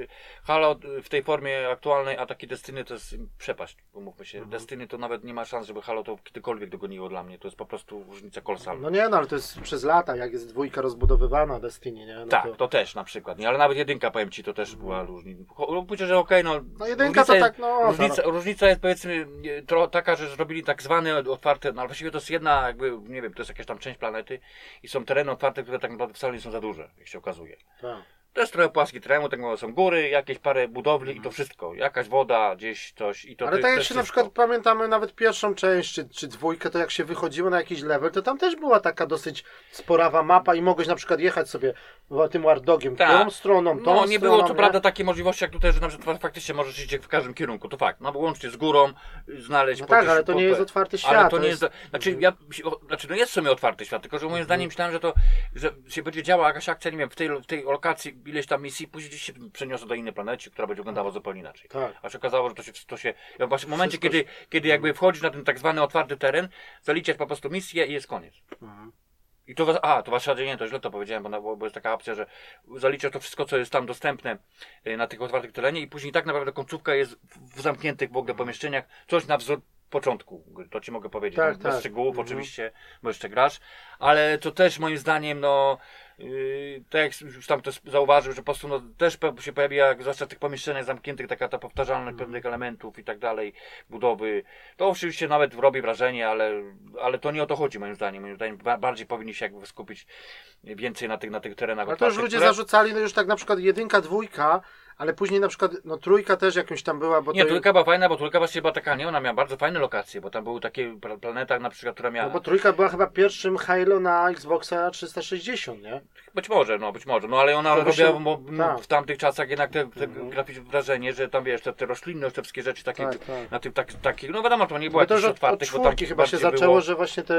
Halo w tej formie aktualnej, a taki Destiny to jest przepaść, umówmy się. Mhm. Destiny to nawet nie ma szans, żeby Halo to kiedykolwiek dogoniło dla mnie. To jest po prostu różnica kolosalna. No nie, no ale to jest przez lata, jak jest dwójka rozbudowywana Destiny, nie? No tak, to... to... też na przykład, nie? Ale nawet jedynka, powiem Ci, to też była różnica. Myślę, że okej, no... No jedynka to jest- tak, no... Różnica, różnica jest powiedzmy tro, taka, że zrobili tak zwane otwarte, no ale właściwie to jest jedna jakby, nie wiem, to jest jakaś tam część planety i są tereny otwarte, które tak naprawdę wcale nie są za duże, jak się okazuje. Tak. To jest trochę płaski teren, tak są góry, jakieś parę budowli i to wszystko. Jakaś woda, gdzieś coś i to Ale ty- tak jak też się na wszystko. przykład pamiętamy nawet pierwszą część, czy, czy dwójkę, to jak się wychodziło na jakiś level, to tam też była taka dosyć sporawa mapa i mogłeś na przykład jechać sobie tym Wardogiem Tak. tą stroną, tą No nie było stroną, co prawda takiej możliwości jak tutaj, że na przykład faktycznie możesz iść w każdym kierunku, to fakt. No bo łącznie z górą, y, znaleźć... No tak, ale to po- nie jest otwarty świat. Ale to nie jest. Znaczy, Mhm. ja, znaczy, no jest w sumie otwarty świat, tylko że moim zdaniem myślałem, że to, że się będzie działała jakaś akcja, nie wiem, w tej, w tej lokacji ileś tam misji, później gdzieś się przeniosę do innej planety, która będzie wyglądała zupełnie inaczej. Tak. A się okazało, że to się, to się ja właśnie w momencie, Wszystko kiedy, kiedy jakby wchodzisz na ten tak zwany otwarty teren, zaliczasz po prostu misję i jest koniec. Mhm. I to was, a, to wasza nie, to źle to powiedziałem, bo, na- bo, jest taka opcja, że zaliczasz to wszystko, co jest tam dostępne y, na tych otwartych terenie i później tak naprawdę końcówka jest w, zamkniętych w ogóle pomieszczeniach, coś na wzór początku, to ci mogę powiedzieć, Tak, no, bez tak. szczegółów Mhm. oczywiście, bo jeszcze grasz, ale to też moim zdaniem, no, yy, tak jak już tam też zauważył, że po prostu no, też się pojawia, jak zwłaszcza w tych pomieszczeniach zamkniętych, taka ta powtarzalność Mhm. pewnych elementów i tak dalej, budowy, to oczywiście nawet robi wrażenie, ale, ale to nie o to chodzi moim zdaniem, moim zdaniem ba- bardziej powinni się jakby skupić więcej na tych, na tych terenach Ale to już ludzie które- zarzucali, no już tak na przykład jedynka, dwójka, ale później na przykład, no trójka też jakąś tam była, bo Nie, to... trójka była fajna, bo trójka właśnie była taka, nie, ona miała bardzo fajne lokacje, bo tam były takie pla- planeta na przykład, która miała... No bo trójka była chyba pierwszym Halo na Xboxa 360, nie? Być może, no być może, no ale ona To robiła mo- m- tak. w tamtych czasach jednak te, te Mhm. graficzne wrażenie, że tam wiesz, te, te roślinność, te wszystkie rzeczy takie, Tak, tak. na tym tak, takich, no wiadomo, to nie Bo już jakichś otwartych, bo tam chyba się zaczęło, było- że właśnie te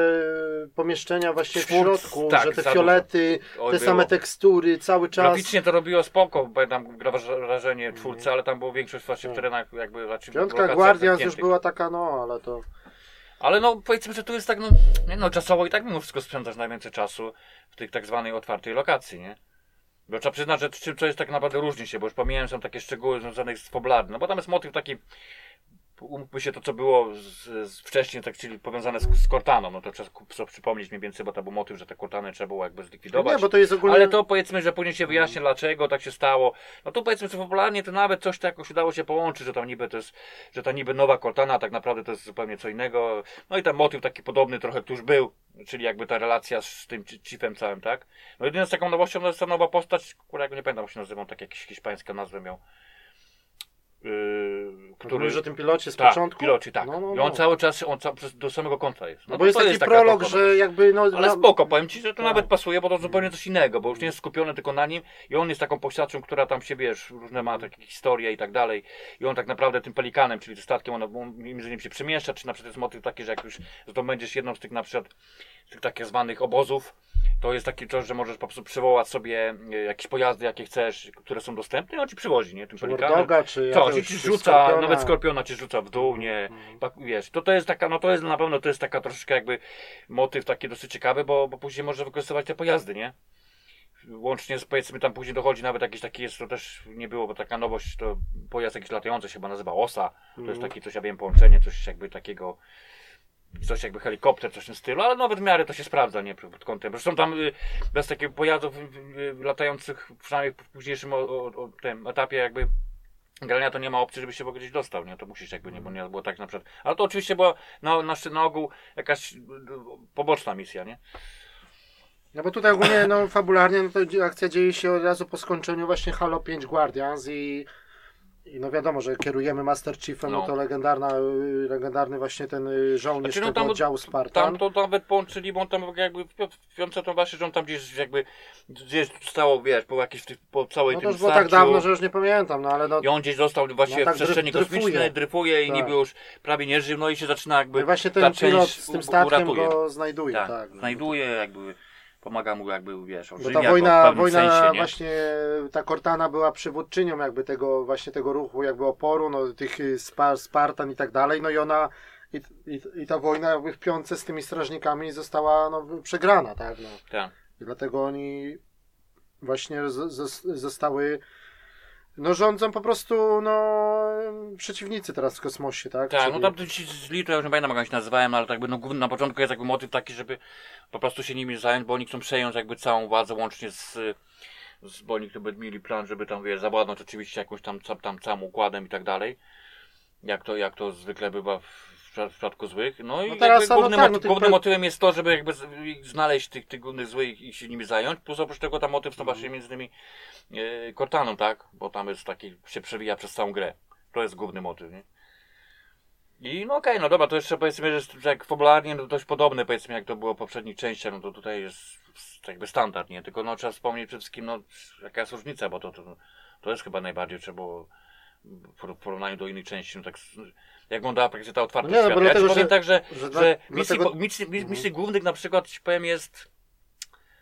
pomieszczenia właśnie w środku, tak, że te fiolety, Oj, te było. same tekstury, cały czas. Graficznie to robiło spoko, bo tam wrażenie czwórce, ale tam było większość właśnie w Tak. terenach jakby raczej Piątka Guardians już była taka, no ale to... Ale no powiedzmy, że tu jest tak, no, nie no czasowo i tak mimo wszystko spędzasz najwięcej czasu w tych tak zwanej otwartej lokacji, nie? Bo trzeba przyznać, że czym co jest tak naprawdę różni się, bo już pomijałem są takie szczegóły związane z fabularnym, no bo tam jest motyw taki, umówmy się to co było z, z wcześniej, tak czyli powiązane z, z Cortaną, no to trzeba przypomnieć mniej więcej, bo to był motyw, że te Cortany trzeba było jakby zlikwidować. Nie, bo to jest ogólnie... Ale to powiedzmy, że później się wyjaśnia dlaczego tak się stało. No tu powiedzmy, że popularnie to nawet coś tak jakoś udało się połączyć, że tam niby to jest, że ta niby nowa Cortana, a tak naprawdę to jest zupełnie co innego. No i ten motyw taki podobny trochę tu już był, czyli jakby ta relacja z tym chi- chiefem całym, tak? No jedyną z taką nowością to jest ta nowa postać, która jak nie pamiętam jak się nazywał, tak jakieś hiszpańską nazwę miał. Yy, Który... Mówisz o tym pilocie z tak, początku? pilocie, tak. No, no, I on no. cały czas, on ca- do samego końca jest. No bo jest taki taka prolog, że jakby no... ale no- spoko, powiem ci, że to Tak. nawet pasuje, bo to zupełnie coś innego, bo już nie jest skupiony tylko na nim i on jest taką postacią, która tam się, wiesz, różne ma takie historie i tak dalej i on tak naprawdę tym pelikanem, czyli statkiem, on, on między nim się przemieszcza, czy na przykład jest motyw taki, że jak już zdobędziesz jedną z tych na przykład tych takich zwanych obozów, to jest taki coś, że możesz po prostu przywołać sobie e, jakieś pojazdy, jakie chcesz, które są dostępne on ci przywozi, nie, tym Czy pelikanem. Czy Co, ci rzuca, skorpiona. nawet skorpiona ci rzuca w dół, nie, tak, wiesz, to to jest taka, no to jest na pewno, to jest taka troszeczkę jakby motyw taki dosyć ciekawy, bo, bo później może wykorzystywać te pojazdy, nie? Łącznie z, powiedzmy, tam później dochodzi nawet jakiś taki, jest to też nie było, bo taka nowość, to pojazd jakiś latający się chyba nazywa OSA, to jest Mhm. taki coś, ja wiem, połączenie, coś jakby takiego, coś jakby helikopter, coś w tym stylu, ale nawet w miarę to się sprawdza, nie, pod kątem, zresztą tam y, bez takich pojazdów y, y, latających, przynajmniej w późniejszym o, o, o tym etapie jakby grania to nie ma opcji, żeby się w ogóle gdzieś dostał, nie? To musisz jakby, nie, bo nie było tak na przykład. Ale to oczywiście była na, na, na ogół jakaś poboczna misja, nie? No bo tutaj ogólnie, no fabularnie, no to akcja dzieje się od razu po skończeniu właśnie Halo 5 Guardians i, i no wiadomo, że kierujemy Master Chiefem, no, No. to legendarna, y, legendarny właśnie ten y, żołnierz Znaczy, no tego tam- oddziału Spartan. Tam to nawet połączyli, bo on tam jakby w pi- w piątce to właśnie, że on tam gdzieś jakby gdzieś stało, wiesz, po jakiejś po całej no to tym już było tak dawno, że już nie pamiętam, no ale no I on gdzieś został właśnie No tak w przestrzeni dryf- dryfuje. kosmicznej, dryfuje i Tak. niby już prawie nie żył, no i się zaczyna jakby no i właśnie ten pilot z tym statkiem uratuje. go znajduje, tak, tak. no. znajduje jakby, pomaga mu jakby, wiesz, Bo ożywia ta go wojna, w pewnym wojna sensie, nie? właśnie, ta Cortana była przywódczynią jakby tego, właśnie tego ruchu jakby oporu, no tych Spar, Spartan i tak dalej, no i ona, i, i, i ta wojna jakby w piątce z tymi strażnikami została no, przegrana, tak, no. Tak. I dlatego oni właśnie z, z, zostały, no rządzą po prostu, no, przeciwnicy teraz w kosmosie, tak? Tak, Czyli- no tam ci z Lee to ja już nie pamiętam jak oni się nazywałem, ale tak jakby no, główny- na początku jest jakby motyw taki, żeby po prostu się nimi zająć, bo oni chcą przejąć jakby całą władzę łącznie z, z bo oni chyba mieli plan, żeby tam wiesz, zawładnąć oczywiście jakąś tam, tam, tam całym układem i tak dalej. Jak to, jak to zwykle bywa w w przypadku złych. No i No teraz no głównym, tak, moty- no tych głównym motywem jest to, żeby jakby znaleźć tych, tych głównych złych i się nimi zająć. Plus oprócz tego tam motyw to Mhm. właśnie między innymi e, Cortaną, tak? Bo tam jest taki, się przewija przez całą grę. To jest główny motyw, nie? I no okej, no dobra, to jeszcze powiedzmy, że jest jak fabularnie no, dość podobne powiedzmy jak to było w poprzednich częściach, no to tutaj jest jakby standard, nie? Tylko no trzeba wspomnieć przede wszystkim, no jaka jest różnica, bo to, to, to jest chyba najbardziej trzeba było w porównaniu do innych części, no tak jak wyglądała praktycznie ta otwarta No nie, no, świata. bo Ja ci powiem że- tak, że, że że, dla- misji, dlatego- bo- misji, misji, Mhm. misji głównych na przykład ci powiem jest,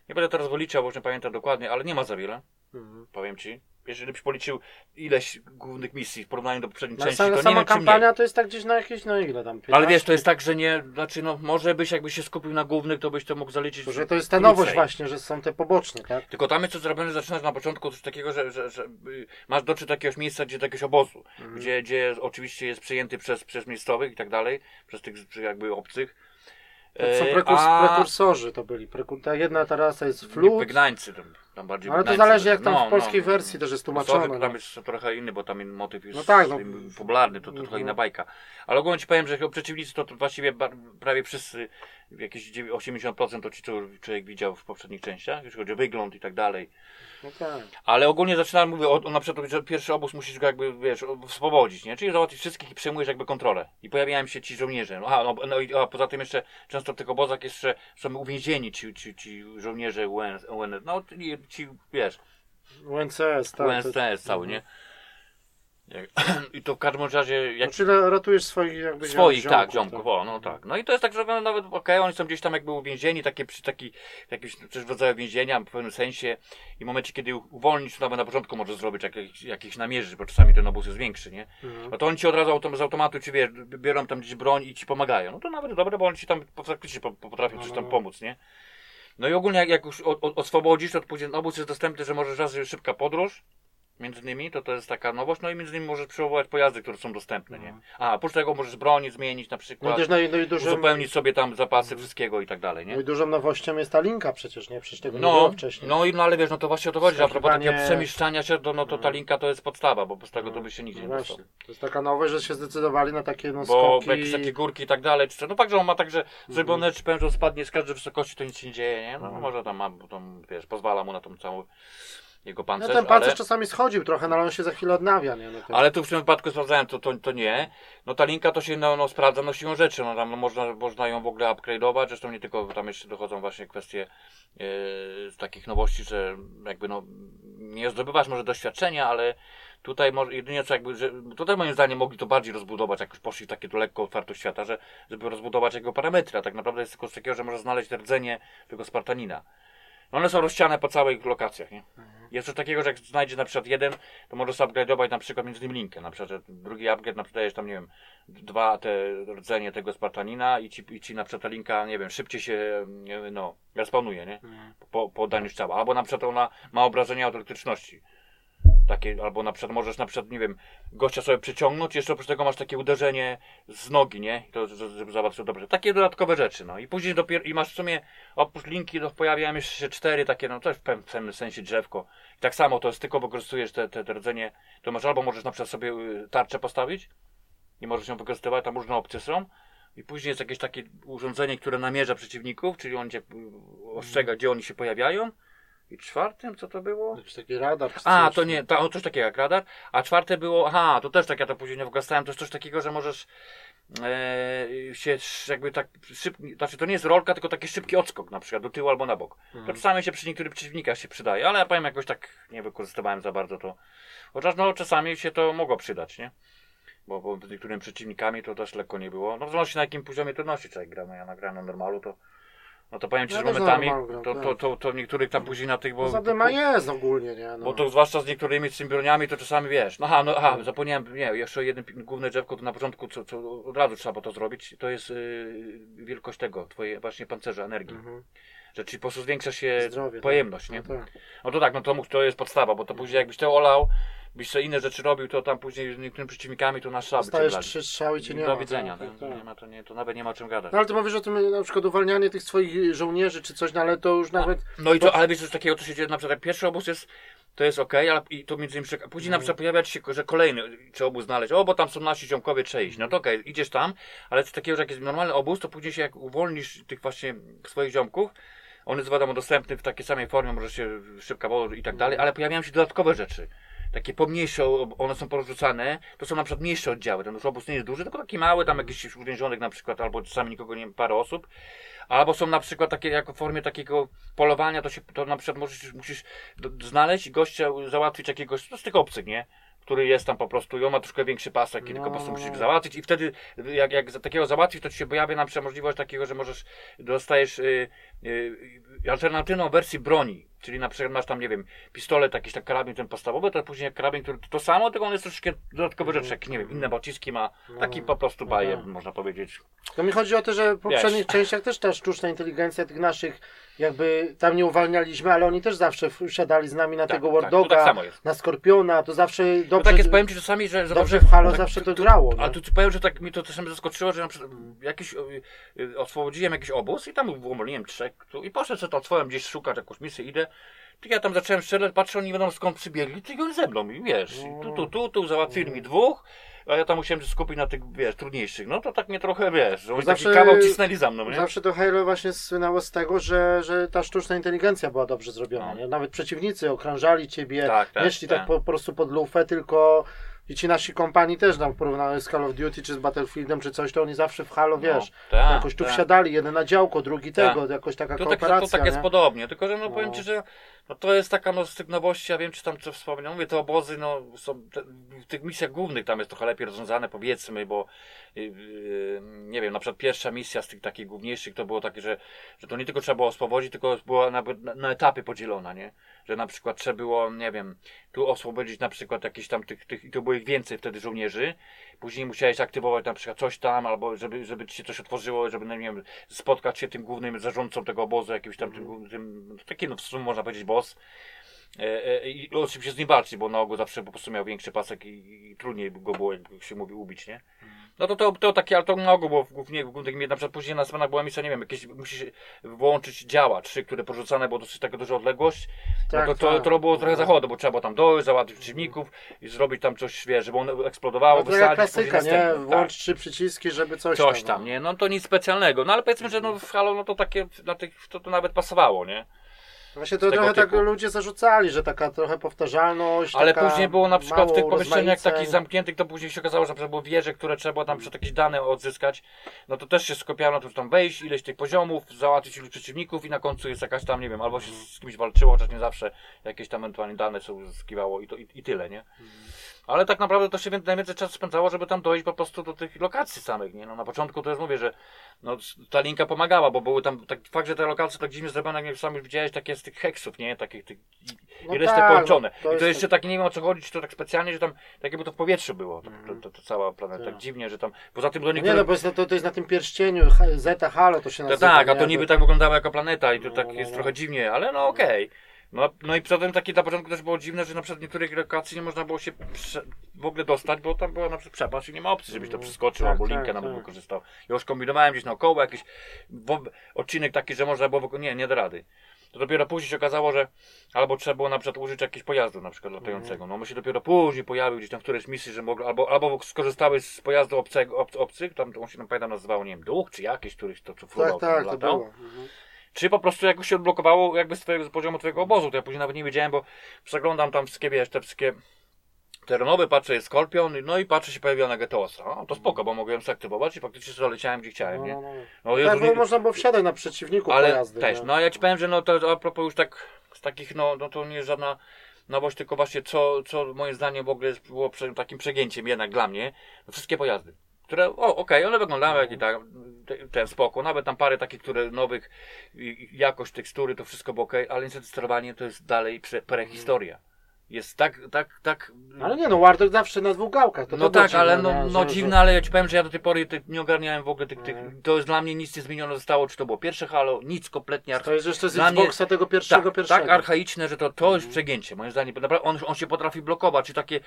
nie będę teraz wyliczał, bo już nie pamiętam dokładnie, ale nie ma za wiele, Mhm. powiem ci. Jeżeli byś policzył ileś głównych misji w porównaniu do poprzednich No, części, sama, to nie sama wiem, czy mniej. kampania to jest tak gdzieś na jakieś, no ile tam? 15? Ale wiesz, to jest tak, że nie, znaczy no, może byś jakby się skupił na głównych, to byś to mógł zaliczyć. Że to jest ta krócej. nowość właśnie, że są te poboczne, tak? Tylko tam jest co zrobione, zaczynasz na początku coś takiego, że, że, że y, masz dotrzeć do jakiegoś miejsca, gdzie do jakiegoś obozu, Mhm. gdzie, gdzie oczywiście jest przejęty przez, przez miejscowych i tak dalej, przez tych jakby obcych. To są E, prekurs, a- prekursorzy to byli. Prekur, ta jedna ta rasa jest flut, Wygnańcy, tam, tam bardziej ale to zależy jak tam No, w polskiej no. wersji też jest tłumaczone. tam No. jest trochę inny, bo tam motyw jest No tak, no. popularny, to, to trochę Mhm. inna bajka. Ale ogólnie ci powiem, że przeciwnicy to, to właściwie prawie wszyscy, jakieś dziewię- 80% to ci, co człowiek widział w poprzednich częściach, jeśli chodzi o wygląd i tak dalej. No tak. Ale ogólnie zaczynałem, mówię, o, o, na przykład, że pierwszy obóz musisz go jakby, wiesz, swobodzić, nie? Czyli załatwić wszystkich i przejmujesz jakby kontrolę. I pojawiają się ci żołnierze. No, a, no, no i a poza tym jeszcze często w tych obozach jeszcze są uwięzieni ci, ci, ci żołnierze UN, UN, no ci, ci wiesz, UNCS, tak. UNSS cały, nie? Jak- I to w każdym razie, jak Znaczy ratujesz swoich jakby Swoich, ziomków, tak, ziomków, o, no tak. No i to jest tak zrobione nawet, okej, oni są gdzieś tam jakby uwięzieni, takie przy taki, jakieś też rodzaju więzienia w pewnym sensie i w momencie, kiedy uwolnisz, to nawet na początku możesz zrobić jakiś namierzysz, bo czasami ten obóz jest większy, nie? Mhm. No to oni ci od razu autom, z automatu, ci wiesz, biorą tam gdzieś broń i ci pomagają. No to nawet dobre, bo oni ci tam faktycznie po- po- potrafią No, coś no, tam no. pomóc, nie? No i ogólnie jak, jak już oswobodzisz, to później obóz jest dostępny, że możesz raz szybka podróż, między innymi, to to jest taka nowość, no i między innymi możesz przywołać pojazdy, które są dostępne, nie? A, oprócz tego możesz broni zmienić na No i przykład, też no i, no i dużym, uzupełnić sobie tam zapasy wszystkiego i tak dalej, no nie? i dużą nowością jest ta linka przecież, nie? Przecież tego nie No, było wcześniej. no i no ale wiesz, no to właśnie o to chodzi, że a propos Skakiwanie- takiego przemieszczania się, to, no to ta linka to jest podstawa, bo bez tego to by się nigdzie No nie dostał. właśnie. To jest taka nowość, że się zdecydowali na takie no, Bo skoki. jakieś takie górki i tak dalej, czy co, no fakt, że on ma tak, że Mhm. zrobione, czy powiem, że on spadnie z każdej wysokości, to nic się nie dzieje, nie? No Mhm. może tam ma, bo tam, wiesz, pozwala mu na tą całą jego No pancerz, ten pancerz ale... czasami schodził trochę, no ale on się za chwilę odnawia, nie? No. Ale tu w tym wypadku sprawdzałem, to, to, to nie. No ta linka to się no, no, sprawdza no siłą rzeczy, no tam no, można, można ją w ogóle upgrade'ować, zresztą nie tylko, tam jeszcze dochodzą właśnie kwestie z takich nowości, że jakby no nie zdobywasz może doświadczenia, ale tutaj może jedynie co jakby, że tutaj moim zdaniem mogli to bardziej rozbudować, jak już poszli w takie to lekko otwartość świata, że żeby rozbudować jego parametry, a tak naprawdę jest tylko coś takiego, że można znaleźć rdzenie tego Spartanina. One są rozsiane po całych lokacjach, nie? Jest coś takiego, że jak znajdzie na przykład jeden, to możesz upgrade'ować na przykład między innymi linkę. Na przykład drugi upgrade, na przykład dajesz tam, nie wiem, dwa te rdzenie tego Spartanina i ci, i ci na przykład ta linka, nie wiem, szybciej się, no, respawnuje, nie? Po, po oddaniu ciała. Albo na przykład ona ma obrażenia od elektryczności. Takie, albo na przykład możesz na przykład, nie wiem, gościa sobie przyciągnąć, jeszcze oprócz tego masz takie uderzenie z nogi, nie? To, że- żeby zobaczyć dobrze. Takie dodatkowe rzeczy, no. I później dopiero, i masz w sumie, oprócz linki, to pojawiają jeszcze się cztery takie, no pew- w pewnym sensie drzewko. I tak samo to jest tylko wykorzystujesz te, te, te rdzenie, to masz albo możesz na przykład sobie y, tarczę postawić i możesz ją wykorzystywać, tam różne opcje są. I później jest jakieś takie urządzenie, które namierza przeciwników, czyli on cię y, ostrzega, gdzie oni się pojawiają. I czwartym, co to było? Jakiś taki radar. czy A, to nie, to, coś takiego jak radar. A czwarte było, aha, to też tak ja to później nie wgastałem, to jest coś takiego, że możesz e, się jakby tak szybko, znaczy to nie jest rolka, tylko taki szybki odskok na przykład do tyłu albo na bok. To Mhm. czasami się przy niektórych przeciwnikach się przydaje, ale ja powiem jakoś tak nie wykorzystywałem za bardzo to. Chociaż no czasami się to mogło przydać, nie? Bo, bo z niektórymi przeciwnikami to też lekko nie było. No w zależności na jakim poziomie trudności człowiek gra, no ja nagrałem na normalu, to no to powiem Ci, Ja że też na momentami gram, to, tak. to, to, to niektórych tam później na tych, bo... Poza dyma jest ogólnie, nie? No. Bo to zwłaszcza z niektórymi z tymi broniami, to czasami wiesz. No aha, no aha, zapomniałem, nie, jeszcze jedno pi- główne drzewko, to na początku, co, co od razu trzeba było to zrobić, to jest yy, wielkość tego, twojej właśnie pancerza, energii. Mhm. Że ci po prostu zwiększa się Zdrowie, pojemność, tak. nie? No tak. No to tak, no to, mógł- to jest podstawa, bo to później jakbyś to olał, byś sobie inne rzeczy robił, to tam później z niektórymi przeciwnikami to na szlaby cię Dostajesz trzy strzały i cię nie Do ma. widzenia, tak, tak, tak. Nie ma, to, nie, to nawet nie ma o czym gadać. No ale ty mówisz o tym na przykład uwalnianie tych swoich żołnierzy czy coś, no ale to już nawet... No i to, ale wiesz, coś takiego, co się dzieje, na przykład jak pierwszy obóz jest to jest ok, ale i to między innymi, później na przykład pojawia się, że kolejny trzeba obóz znaleźć, o, bo tam są nasi ziomkowie, trzeba iść, no to okej, idziesz tam, ale coś takiego, że jak jest normalny obóz, to później się jak uwolnisz tych właśnie swoich ziomków, on jest wiadomo dostępny w takiej samej formie, może się szybka woda i tak dalej, ale pojawiają się dodatkowe rzeczy. Takie pomniejsze, one są porzucane, to są na przykład mniejsze oddziały. Ten już obóz nie jest duży, tylko taki mały, tam jakiś uwięzionych na przykład, albo czasami nikogo nie parę osób. Albo są na przykład takie, jako w formie takiego polowania, to się, to na przykład musisz, musisz do- znaleźć i gościa załatwić jakiegoś, no z tych obcych, nie? Który jest tam po prostu i on ma troszkę większy pasek i tylko po prostu No. musisz go załatwić i wtedy jak, jak takiego załatwisz, to ci się pojawia na przykład możliwość takiego, że możesz, dostajesz y, y, alternatywną wersję broni. Czyli na przykład masz tam, nie wiem, pistolet, jakiś tak karabin ten podstawowy, to później karabin, który to, samo, tylko on jest troszeczkę dodatkowe rzeczy, jak nie wiem, inne pociski ma, taki po prostu bajer, tak. można powiedzieć. To mi chodzi o to, że w poprzednich częściach też ta sztuczna inteligencja tych naszych, jakby tam nie uwalnialiśmy, ale oni też zawsze wsiadali z nami na Tak, tego tak, War to Doga, tak samo jest. na Skorpiona, to zawsze No dobrze... tak jest, powiem Ci czasami, że... dobrze w Halo tak, zawsze to tu- grało, Ale nie? tu ci powiem, że tak mi to czasami zaskoczyło, że na przykład jakiś, y, y, oswobodziłem jakiś obóz i tam uwolniłem trzech tu, i poszedł sobie to swoją gdzieś szukać jakąś misję, idę. To ja tam zacząłem strzelać, patrzę, oni wiadomo skąd przybiegli, ty oni ze mną i wiesz, i tu, tu, tu, tu, załatwili mi dwóch, a ja tam musiałem się skupić na tych, wiesz, trudniejszych. No to tak mnie trochę, wiesz, że oni Zawsze- taki kawał cisnęli za mną, nie? Zawsze to Halo właśnie słynęło z tego, że, że ta sztuczna inteligencja była dobrze zrobiona. No. Nie? Nawet przeciwnicy okrążali ciebie, Tak, tak, nie szli tak tak. po prostu pod lufę, tylko i ci nasi kompanii też tam porównane z Call of Duty, czy z Battlefieldem, czy coś, to oni zawsze w Halo, wiesz, No, tak, jakoś tu tak. wsiadali, jeden na działko, drugi Tak. tego, jakoś taka To tak, to kooperacja, tak jest nie? podobnie, tylko że no powiem No. Ci, że no to jest taka no z tych nowości, ja wiem czy tam co wspomniałem, mówię te obozy no są, te, w tych misjach głównych tam jest trochę lepiej rozwiązane powiedzmy, bo yy, nie wiem, na przykład pierwsza misja z tych takich główniejszych to było takie, że, że to nie tylko trzeba było oswobodzić, tylko była na, na, na etapy podzielona, nie? Że na przykład trzeba było, nie wiem, tu oswobodzić na przykład jakieś tam tych, tych i to było ich więcej wtedy żołnierzy, później musiałeś aktywować na przykład coś tam, albo żeby, żeby ci się coś otworzyło, żeby, no nie wiem, spotkać się tym głównym zarządcą tego obozu, jakimś tam tym, tym taki no w sumie można powiedzieć boss. E, e, I oczywiście z nim walczyć, bo na ogół zawsze po prostu miał większy pasek i, i trudniej go było, jak się mówi, ubić, nie? No to, to, to takie, ale to na ogół było w głównie, w głównych, na przykład później na scenach była misja, nie wiem, jakieś, musisz włączyć działa, trzy, które porzucane, było dosyć taka duża odległość, Tak, no to, to, tak. to było trochę zachodu, bo trzeba było tam dojść, załatwić przeciwników i zrobić tam coś, wiesz, żeby on eksplodowało, No wysadzić, klasyka, nie? tak Włącz trzy przyciski, żeby coś, coś tam. tam, no. nie? No to nic specjalnego. No ale powiedzmy, że no w Halo no to takie, na tych, to, to nawet pasowało, nie? Właśnie to trochę tak ludzie zarzucali, że taka trochę powtarzalność. Ale taka później było na przykład w tych pomieszczeniach takich rozmaiceń. zamkniętych, to później się okazało, że na przykład były wieże, które trzeba było tam przed jakieś dane odzyskać. No to też się skupiano, to tam wejść, ileś tych poziomów, załatwić ilu przeciwników i na końcu jest jakaś tam, nie wiem, albo się z kimś walczyło, chociaż nie zawsze jakieś tam ewentualnie dane są uzyskiwało i, to, i, i tyle, nie? Ale tak naprawdę to się wię- najwięcej czasu spędzało, żeby tam dojść po prostu do tych lokacji samych, nie? No na początku to już mówię, że no, ta linka pomagała, bo były tam, tak, fakt, że te lokacje tak dziwnie zrobione, jak sam już widziałeś, takie z tych heksów, nie? Takich, tych, i, No i resztę tak, połączone. no to I to jeszcze tak- nie wiem o co chodzi, czy to tak specjalnie, że tam, tak jakby to w powietrzu było, to, to, to, to cała planeta, tak Tak. dziwnie, że tam, poza tym do No niektórych... Nie no, bo jest, to, to jest na tym pierścieniu, Zeta Halo to się nazywa. tak, a to niby tak wyglądało jako planeta i to No, tak no, jest no. trochę dziwnie, ale no okej. No, no i poza tym takie na początku też było dziwne, że na przykład niektórych lokacji nie można było się prze, w ogóle dostać, bo tam była na przykład przepaść i nie ma opcji, żebyś to przeskoczył tak, albo tak, linkę nawet tak. wykorzystał. Ja już kombinowałem gdzieś naokoło, jakiś wo- odcinek taki, że można było, nie, nie da rady. To dopiero później się okazało, że albo trzeba było na przykład użyć jakiegoś pojazdu na przykład latającego. No my się dopiero później pojawił gdzieś tam w którejś misji, że mogło, albo, albo skorzystały z pojazdu obcego, ob, obcych, tam on się tam pamiętam nazywał, nie wiem, duch czy jakiś, któryś to co fruwał, Tak, tak, tam to latał. było. Mhm. Czy po prostu jakoś się odblokowało jakby z, twojego, z poziomu twojego obozu, to ja później nawet nie wiedziałem, bo przeglądam tam wszystkie, wiesz, te wszystkie terenowe, patrzę, jest Skorpion, no i patrzę, się pojawiła na Getosa. No to spoko, bo mogłem zaktywować i faktycznie sobie leciałem gdzie chciałem, No, nie? no, no. No, Tak, bo nie- można było wsiadać na przeciwniku ale pojazdy. też, nie? no ja ci powiem, że no to a propos już tak z takich, no, no to nie jest żadna nowość, tylko właśnie co, co moim zdaniem w ogóle było takim przegięciem jednak dla mnie, no, wszystkie pojazdy. Które, o, okej, one wyglądały jak i tak, te- ten spoko, nawet tam parę takich, które nowych, jakość tekstury, to wszystko było okej, ale niestety sterowanie to jest dalej prze, prehistoria. Jest tak, tak, tak... Ale nie no, Wardog zawsze na dwóch gałkach. To No to tak, ale dziwne, no, nie? no Że- dziwne, ale ja ci powiem, że ja do tej pory tych, nie ogarniałem w ogóle tych, tych, Mhm. to jest dla mnie nic nie zmienione zostało, czy to było pierwsze Halo, nic kompletnie że- To jest, że to jest Dla mnie- Xboxa tego pierwszego, tak, pierwszego. tak archaiczne, że to, to jest przegięcie. Moim zdaniem, naprawdę on, on się potrafi blokować, czy takie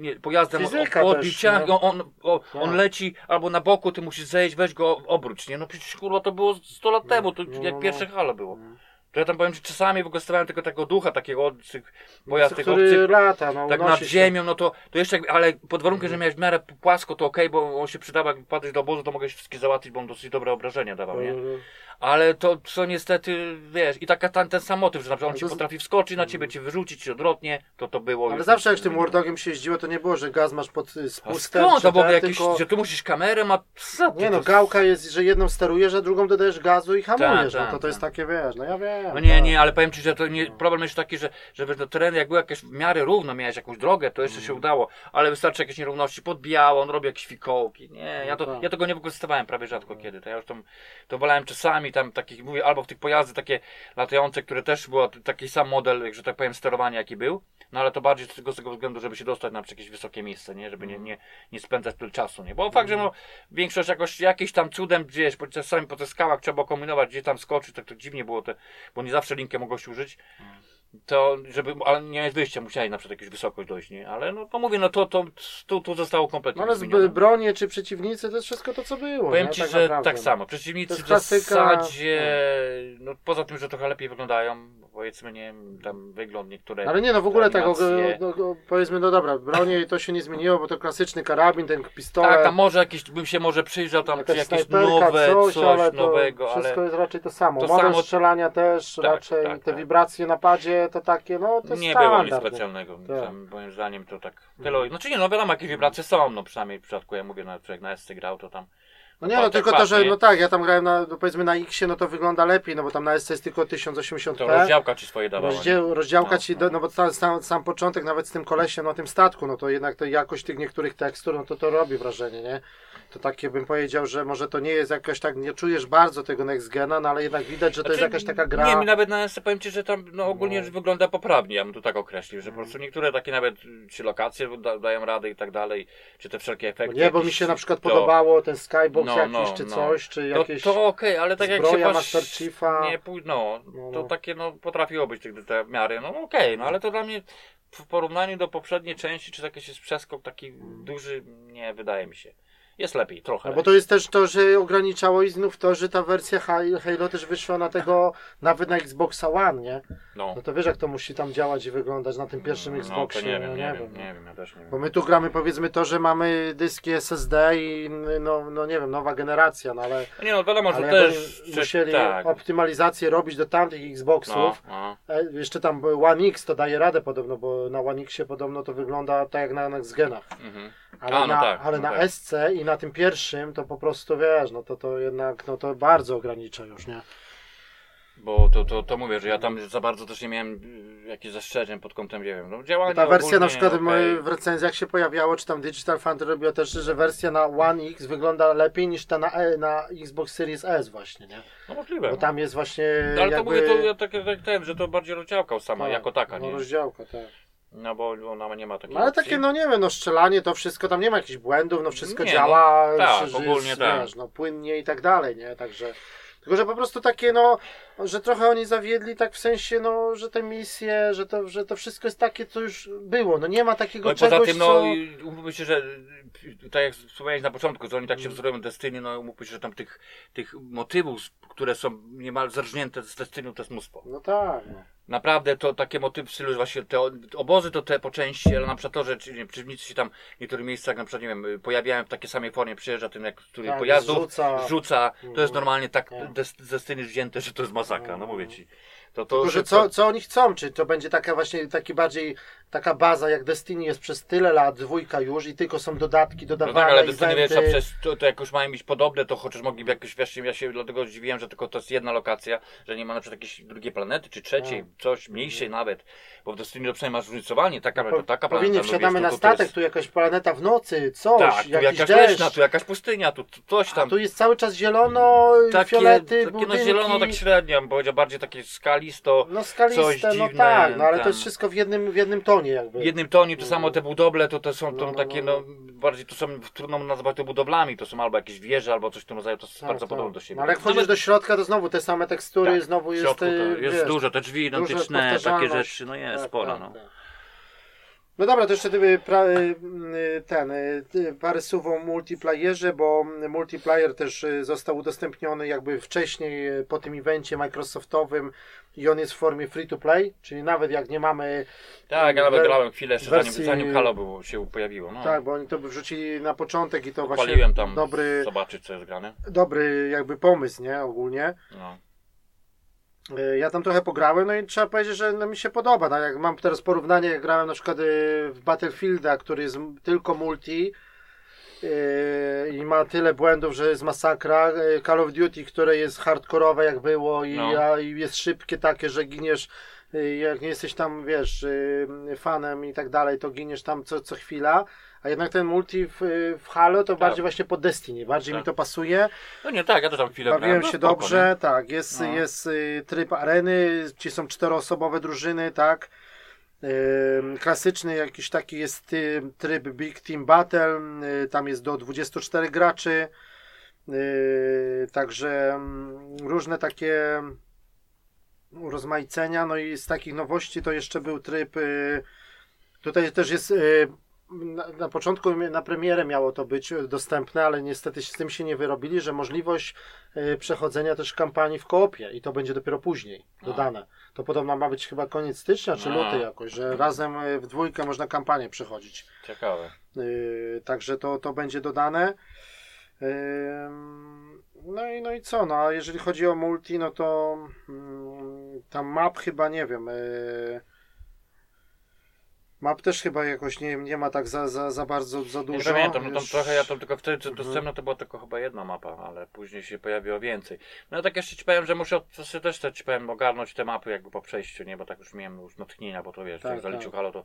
nie, pojazdem Fizyka o, o też, odbicia, nie? i on, on, Tak. leci albo na boku, ty musisz zejść, weź go obróć, nie? No przecież kurwa to było 100 lat temu, to no, jak no. pierwsze halo było. To ja tam powiem, że czasami wykorzystywałem tylko tego ducha, takiego od tych pojazd, tych obcych, lata, no, tak nad się. ziemią, no to, to jeszcze, ale pod warunkiem, że miałeś w miarę płasko, to okej, bo on się przydawał, jak padłeś do obozu, to mogłeś wszystkie załatwić, bo on dosyć dobre obrażenia dawał, nie? No, Ale to, co niestety, wiesz, i taka ten, ten sam motyw, że na przykład on ci to potrafi wskoczyć na ciebie, cię wyrzucić odwrotnie, to to było Ale już- zawsze jak z tym Wardogiem się jeździło, to nie było, że gaz masz pod y, A spustem, skąd czy to ten, jakieś, tylko... że tu musisz kamerę, ma co ty, Nie no, to- gałka jest, że jedną sterujesz, a drugą dodajesz gazu i hamujesz. Tak, no to tak, to jest tak. takie, wiesz, no ja wiem. No nie, tak. nie, ale powiem Ci, że to nie, problem jest taki, że, że wiesz, do tereny, jak było jakieś w miarę równo, miałeś jakąś drogę, to jeszcze Mm. się udało, ale wystarczy jakieś nierówności, podbijało, on robi jakieś fikołki, nie, ja, to, tak. ja tego nie wykorzystywałem prawie rzadko kiedy, to ja już tam, to wolałem czasami tam takich, mówię, albo w tych pojazdy takie latające, które też było taki sam model, że tak powiem, sterowania jaki był, no ale to bardziej z tego, z tego względu, żeby się dostać na jakieś wysokie miejsce, nie, żeby nie, nie, nie spędzać tyle czasu, nie, bo fakt, że no, większość jakoś, jakiś tam cudem gdzieś, bo czasami po tych skałach trzeba kombinować, gdzie tam skoczyć, tak to dziwnie było, te, bo nie zawsze linkę mogłeś użyć, to żeby, ale nie miałeś wyjścia, musiałeś na przykład jakąś wysokość dojść, nie, ale no to mówię, no to, to, to, to zostało kompletnie No ale zmienione. bronie czy przeciwnicy to jest wszystko to, co było. Powiem nie? ci, tak że naprawdę. tak samo. Przeciwnicy w zasadzie, no poza tym, że trochę lepiej wyglądają, powiedzmy, nie wiem, tam wygląd niektóre. Ale nie, no w ogóle tak, o, no, no, powiedzmy, no dobra, bronie to się nie zmieniło, bo to klasyczny karabin, ten pistolet, Tak, tam może jakieś, bym się może przyjrzał tam, czy jakieś nowe, coś, coś, ale nowego, wszystko ale jest raczej to samo. to Model samo- strzelania też Tak, raczej, tak, te tak. wibracje na padzie to takie, no to nie było nic specjalnego. Tak. Tam, moim zdaniem to tak. Tyle, znaczy nie, no wiadomo, jakie wibracje są, no przynajmniej w przypadku, ja mówię, no, jak na SC grał, to tam. No nie, no tylko to, że no tak, ja tam grałem na, no powiedzmy na X, no to wygląda lepiej, no bo tam na SC jest tylko To 1080p. rozdziałka ci swoje dawała. Rozdział, rozdziałka No, ci, no. do, no bo sam, sam, sam początek nawet z tym kolesiem na tym statku, no to jednak to jakość tych niektórych tekstur, no to to robi wrażenie, nie? To takie bym powiedział, że może to nie jest jakoś tak, nie czujesz bardzo tego next gena, no ale jednak widać, że to jest Znaczy, jakaś taka gra. Nie, mi nawet na SC powiem Ci, że tam no, ogólnie No. wygląda poprawnie, ja bym to tak określił, że po prostu niektóre takie nawet, czy lokacje da, dają radę i tak dalej, czy te wszelkie Bo efekty. nie, bo mi się na przykład to, podobało ten skybox No, jakiś, no, czy no. coś, czy To, jakieś... to okej, ale tak jak się Master Chiefa. nie no, No, to no. takie no potrafiło być tych te miary, no okej, no ale to dla mnie w porównaniu do poprzedniej części, czy jakiś jest przeskok taki duży, nie wydaje mi się. Jest lepiej, trochę. No bo to jest też to, że ograniczało i znów to, że ta wersja Halo też wyszła na tego, nawet na Xboxa One, nie? no. No to wiesz jak to musi tam działać i wyglądać na tym pierwszym no, Xboxie, to nie wiem, no, nie, wiem, wiem. nie wiem, ja też nie wiem. Bo my tu gramy powiedzmy to, że mamy dyski SSD i no, no nie wiem, nowa generacja, no ale, Nie no, wiadomo, że też... musieli tak. optymalizację robić do tamtych Xboxów, No, no. e, jeszcze tam One X to daje radę podobno, bo na One Xie podobno to wygląda tak jak na Next Genach. Mhm. Ale, A, no na, tak, ale no na tak. SC i na tym pierwszym to po prostu wiesz, no to to jednak no to bardzo ogranicza już, nie? Bo to, to, to mówię, że ja tam za bardzo też nie miałem y, jakichś zastrzeżeń pod kątem, nie wiem, no działania Ta wersja na ogólnie, przykład w, okej. w recenzjach się pojawiało, czy tam Digital Foundry robiło też, że wersja na One X wygląda lepiej niż ta na, e, na Xbox Series S właśnie, nie? No możliwe. Bo tam jest właśnie No, ale to jakby... mówię, to ja tak ten, że to bardziej rozdziałka sama, tak, jako taka, no, nie? rozdziałka, tak. No bo ona nie ma takiej No, ale opcji. takie, no nie wiem, no strzelanie, to wszystko, tam nie ma jakichś błędów, no wszystko Nie, działa, no, tak, ogólnie jest, tak. wiesz, no płynnie i tak dalej, nie? Także... Tylko, że po prostu takie, no, że trochę oni zawiedli tak w sensie, no, że te misje, że to, że to wszystko jest takie, co już było. No nie ma takiego No czegoś, poza tym, no, co... i umówmy się, że tak jak wspomniałeś na początku, że oni tak się wzorują Destiny, no umówmy się, że tam tych, tych motywów, które są niemal zerżnięte z Destiny, to jest mnóstwo. No tak, no. Naprawdę to takie motywy w stylu właśnie te obozy to te po części, ale na przykład to, że przeciwnicy się tam w niektórych miejscach na przykład, nie wiem, pojawiają w takiej samej formie, przyjeżdża tym jak który Tak, pojazdów, zrzuca. rzuca, to jest normalnie tak Tak. des- z Destiny wzięte, że to jest masakra, no mówię ci. To, to, Tylko, że co, co oni chcą? Czy to będzie taka właśnie, taki bardziej, taka baza jak Destiny jest przez tyle lat, dwójka już i tylko są dodatki No dodawane, tak, ale Destiny wiesz, eventy. a przez to, to jakoś mają być podobne, to chociaż mogliby jakoś, wiesz, ja się dlatego zdziwiłem, że tylko to jest jedna lokacja, że nie ma na przykład jakiejś drugiej planety, czy trzeciej, Tak. coś mniejszej nawet, bo w Destiny to przynajmniej masz różnicowanie, taka, Po, to taka powinni planeta, no wsiadamy na statek, jest, tu jakaś planeta w nocy, coś, tak, tu jakiś jakaś deszcz. leśna, tu jakaś pustynia, tu, tu coś A tam. tu jest cały czas zielono, takie, fiolety, takie budynki. no zielono, tak średnio, powiedział, bardziej takie skalisto, No coś skaliste, no dziwne, tak, no ale to tam. jest wszystko w jednym, w jednym tonie jakby. w jednym tonie, to samo te budowle, to, to są No, to no, takie, no, no, bardziej to są, trudno nazwać to budowlami, to są albo jakieś wieże, albo coś w tym rodzaju, to jest Tak, bardzo tak. podobne do siebie. No, ale jak wchodzisz Nawet- do środka, to znowu te same tekstury, Tak, znowu W jest, środku to y, jest wiesz, dużo, te drzwi identyczne, takie rzeczy, no jest tak, sporo, tak, no. No dobra, to jeszcze gdyby pra, y, y, ten, y, parę słów o multiplayerze, bo multiplayer też został udostępniony jakby wcześniej po tym evencie Microsoftowym i on jest w formie free to play, czyli nawet jak nie mamy, Tak, ja nawet grałem chwilę jeszcze wersji- zanim, zanim Halo było, się pojawiło. No. tak, bo oni to wrzucili na początek i to właśnie Paliłem tam dobry, zobaczyć co jest grane. dobry jakby pomysł, nie, ogólnie. No. Y, Ja tam trochę pograłem, no i trzeba powiedzieć, że no, mi się podoba. No, jak mam teraz porównanie, jak grałem na przykład y, w Battlefielda, który jest tylko multi i ma tyle błędów, że jest masakra. y, Call of Duty, które jest hardkorowe jak było i, No. a, i jest szybkie takie, że giniesz y, jak nie jesteś tam, wiesz, fanem i tak dalej, to giniesz tam co, co chwila. A jednak ten multi w, w Halo to bardziej właśnie pod Destiny. Bardziej Tak. mi to pasuje. no nie, tak, ja też tam chwilę Bawiłem no się dobrze, tak. Jest, No. jest y, tryb areny, ci są czteroosobowe drużyny, tak. Klasyczny jakiś taki jest tryb Big Team Battle, y, tam jest do 24 graczy. Y, Także mm, różne takie urozmaicenia. No i z takich nowości to jeszcze był tryb. y, Tutaj też jest. Na, na początku na premierę miało to być dostępne, ale niestety z tym się nie wyrobili, że możliwość y, przechodzenia też kampanii w koopie i to będzie dopiero później A. dodane. To podobno ma być chyba koniec stycznia czy A. luty jakoś, że razem y, w dwójkę można kampanię przechodzić. Ciekawe. Yy, także to, to będzie dodane. No i, no i co? No, a jeżeli chodzi o multi, no to mm, tam map chyba nie wiem. yy, Map też chyba jakoś nie, nie ma tak za, za, za bardzo za Nie dużo. pamiętam, no tam Już- trochę, ja tam tylko wtedy co Mhm. dostępna to była tylko chyba jedna mapa, ale później się pojawiło więcej. No tak jeszcze ci powiem, że muszę sobie też te, ci powiem ogarnąć te mapy jakby po przejściu, nie, bo tak już miałem już natchnienia, bo to wiesz, Tak, jak zaliczył tak. Halo, to